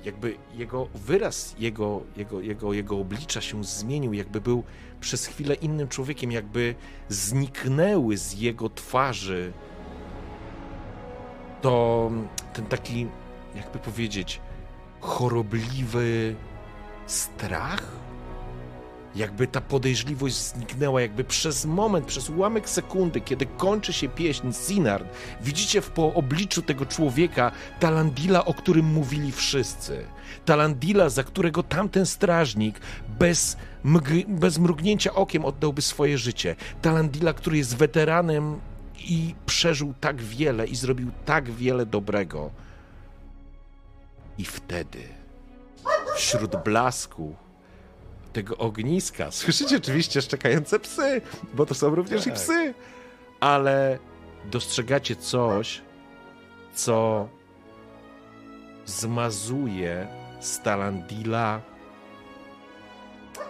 Jakby jego wyraz, jego, jego, jego, jego oblicza się zmienił, jakby był przez chwilę innym człowiekiem, jakby zniknęły z jego twarzy to ten taki, jakby powiedzieć, chorobliwy strach jakby ta podejrzliwość zniknęła, jakby przez moment, przez ułamek sekundy, kiedy kończy się pieśń Sinard, widzicie w po obliczu tego człowieka Talandila, o którym mówili wszyscy. Talandila, za którego tamten strażnik bez, bez mrugnięcia okiem oddałby swoje życie. Talandila, który jest weteranem i przeżył tak wiele i zrobił tak wiele dobrego. I wtedy, wśród blasku, tego ogniska. Słyszycie oczywiście szczekające psy, bo to są również tak. i psy. Ale dostrzegacie coś, co zmazuje z Talandila.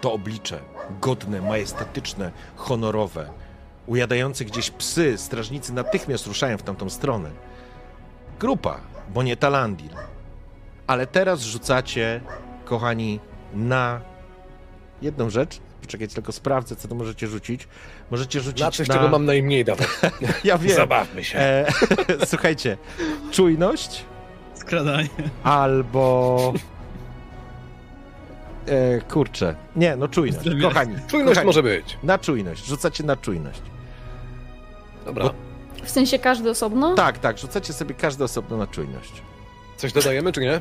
To oblicze, godne, majestatyczne, honorowe, ujadające gdzieś psy, strażnicy natychmiast ruszają w tamtą stronę. Grupa, bo nie Talandil. Ale teraz rzucacie, kochani, na jedną rzecz. Poczekajcie, tylko sprawdzę, co to możecie rzucić. Możecie rzucić Na coś, czego mam najmniej dawać. Ja wiem. Zabawmy się. E, słuchajcie, czujność Skradanie. albo... E, kurczę. Nie, no czujność. Kochani, Czujność kochani, może być. na czujność. Rzucacie na czujność. Dobra. Bo- W sensie każdy osobno? Tak, tak, rzucacie sobie każdy osobno na czujność. Coś dodajemy, czy nie?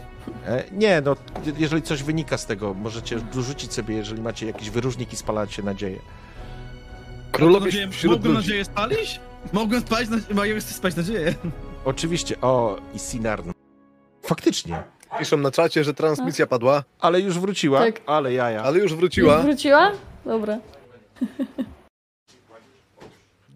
E, nie, no, je- jeżeli coś wynika z tego, możecie dorzucić sobie, jeżeli macie jakiś wyróżnik i spalacie nadzieję. Królowie Nadzieję- wśród Mogłem ludzi. nadzieję spalić? Mogłem spać, na... mogłem spać nadzieję. Oczywiście, o, i Sinarn. Faktycznie, Piszą na czacie, że transmisja padła, ale już wróciła, Tak. ale jaja. ale już Już wróciła. wróciła? Dobra.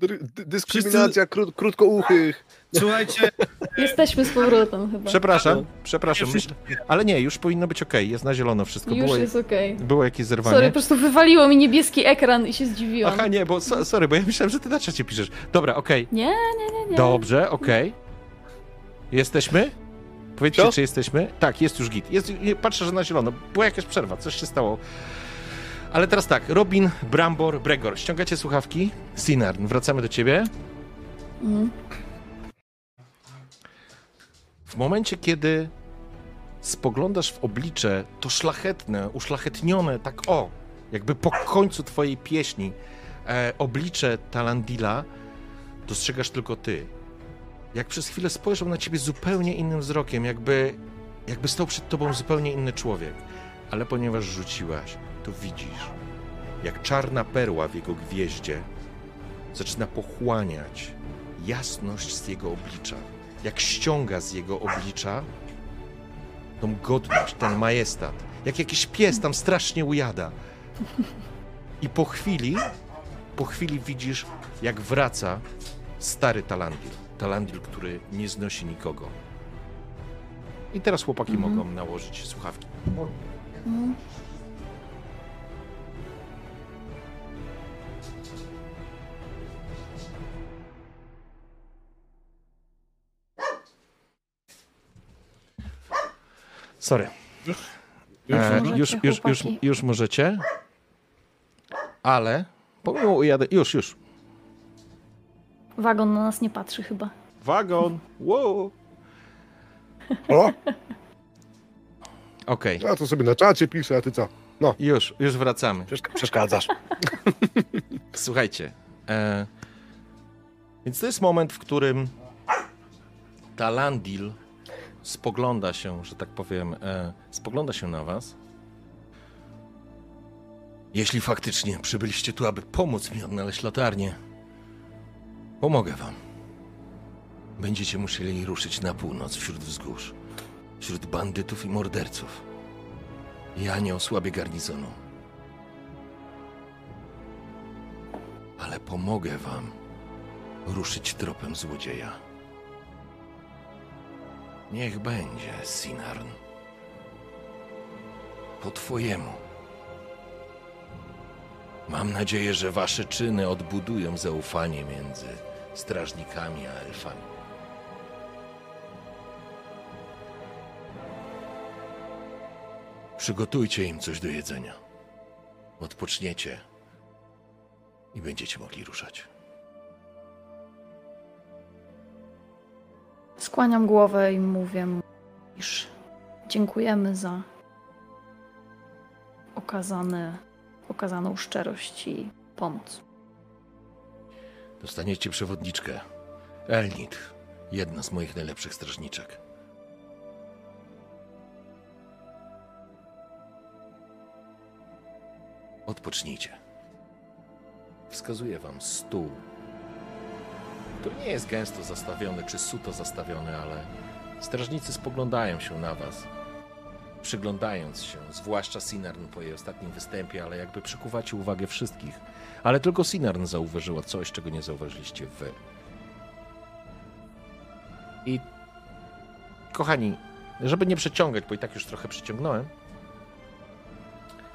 Dry- dy- Dyskryminacja kró- krótkouchych. Słuchajcie, Jesteśmy z powrotem chyba. Przepraszam, przepraszam, myślę, ale nie, już powinno być ok, jest na zielono wszystko. Już Było, jest okej. było jakieś zerwanie. Sorry, po prostu wywaliło mi niebieski ekran i się zdziwiłam. Aha, nie, bo so, sorry, bo ja myślałem, że ty na czacie piszesz. Dobra, okej. Nie, nie, nie, nie. Dobrze, okej. Jesteśmy? Powiedzcie, Co? czy jesteśmy? Tak, jest już git. Jest, patrzę, że na zielono. Była jakaś przerwa, coś się stało. Ale teraz tak, Robin, Brambor, Bregor. Ściągacie słuchawki? Sinarn, wracamy do ciebie. Mhm. W momencie, kiedy spoglądasz w oblicze, to szlachetne, uszlachetnione, tak o, jakby po końcu twojej pieśni, e, oblicze Talandila, dostrzegasz tylko ty. Jak przez chwilę spojrzał na ciebie zupełnie innym wzrokiem, jakby, jakby stał przed tobą zupełnie inny człowiek. Ale ponieważ rzuciłaś, to widzisz, jak czarna perła w jego gwieździe zaczyna pochłaniać jasność z jego oblicza. Jak ściąga z jego oblicza tą godność, ten majestat. Jak jakiś pies tam strasznie ujada. I po chwili, po chwili widzisz, jak wraca stary Talandil. Talandil, który nie znosi nikogo. I teraz chłopaki Mhm. mogą nałożyć słuchawki. Mhm. Sorry. Już E, już, już, już, już możecie. Ale pomimo ujadę. Już, już. Wagon na nas nie patrzy chyba. Wagon! Wow! O, Okej, ja to sobie na czacie piszę, a ty co? już, już wracamy. Przeszk- Przeszkadzasz. Słuchajcie. E, więc to jest moment, w którym Talandil spogląda się, że tak powiem, e, spogląda się na was. Jeśli faktycznie przybyliście tu, aby pomóc mi odnaleźć latarnię, pomogę wam. Będziecie musieli ruszyć na północ wśród wzgórz, wśród bandytów i morderców. Ja nie osłabię garnizonu. ale pomogę wam ruszyć tropem złodzieja. Niech będzie, Sinarn. Po twojemu. Mam nadzieję, że wasze czyny odbudują zaufanie między strażnikami a elfami. Przygotujcie im coś do jedzenia. Odpoczniecie i będziecie mogli ruszać. Skłaniam głowę i mówię, iż dziękujemy za okazane, okazaną szczerość i pomoc. Dostaniecie przewodniczkę. Elnit, jedna z moich najlepszych strażniczek. Odpocznijcie. Wskazuję wam stół, który nie jest gęsto zastawiony czy suto zastawiony, ale strażnicy spoglądają się na was, przyglądając się, zwłaszcza Sinarn po jej ostatnim występie, ale jakby przykuwacie uwagę wszystkich. Ale tylko Sinarn zauważyła coś, czego nie zauważyliście wy. I kochani, żeby nie przeciągać, bo i tak już trochę przyciągnąłem,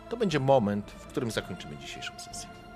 to będzie moment, w którym zakończymy dzisiejszą sesję.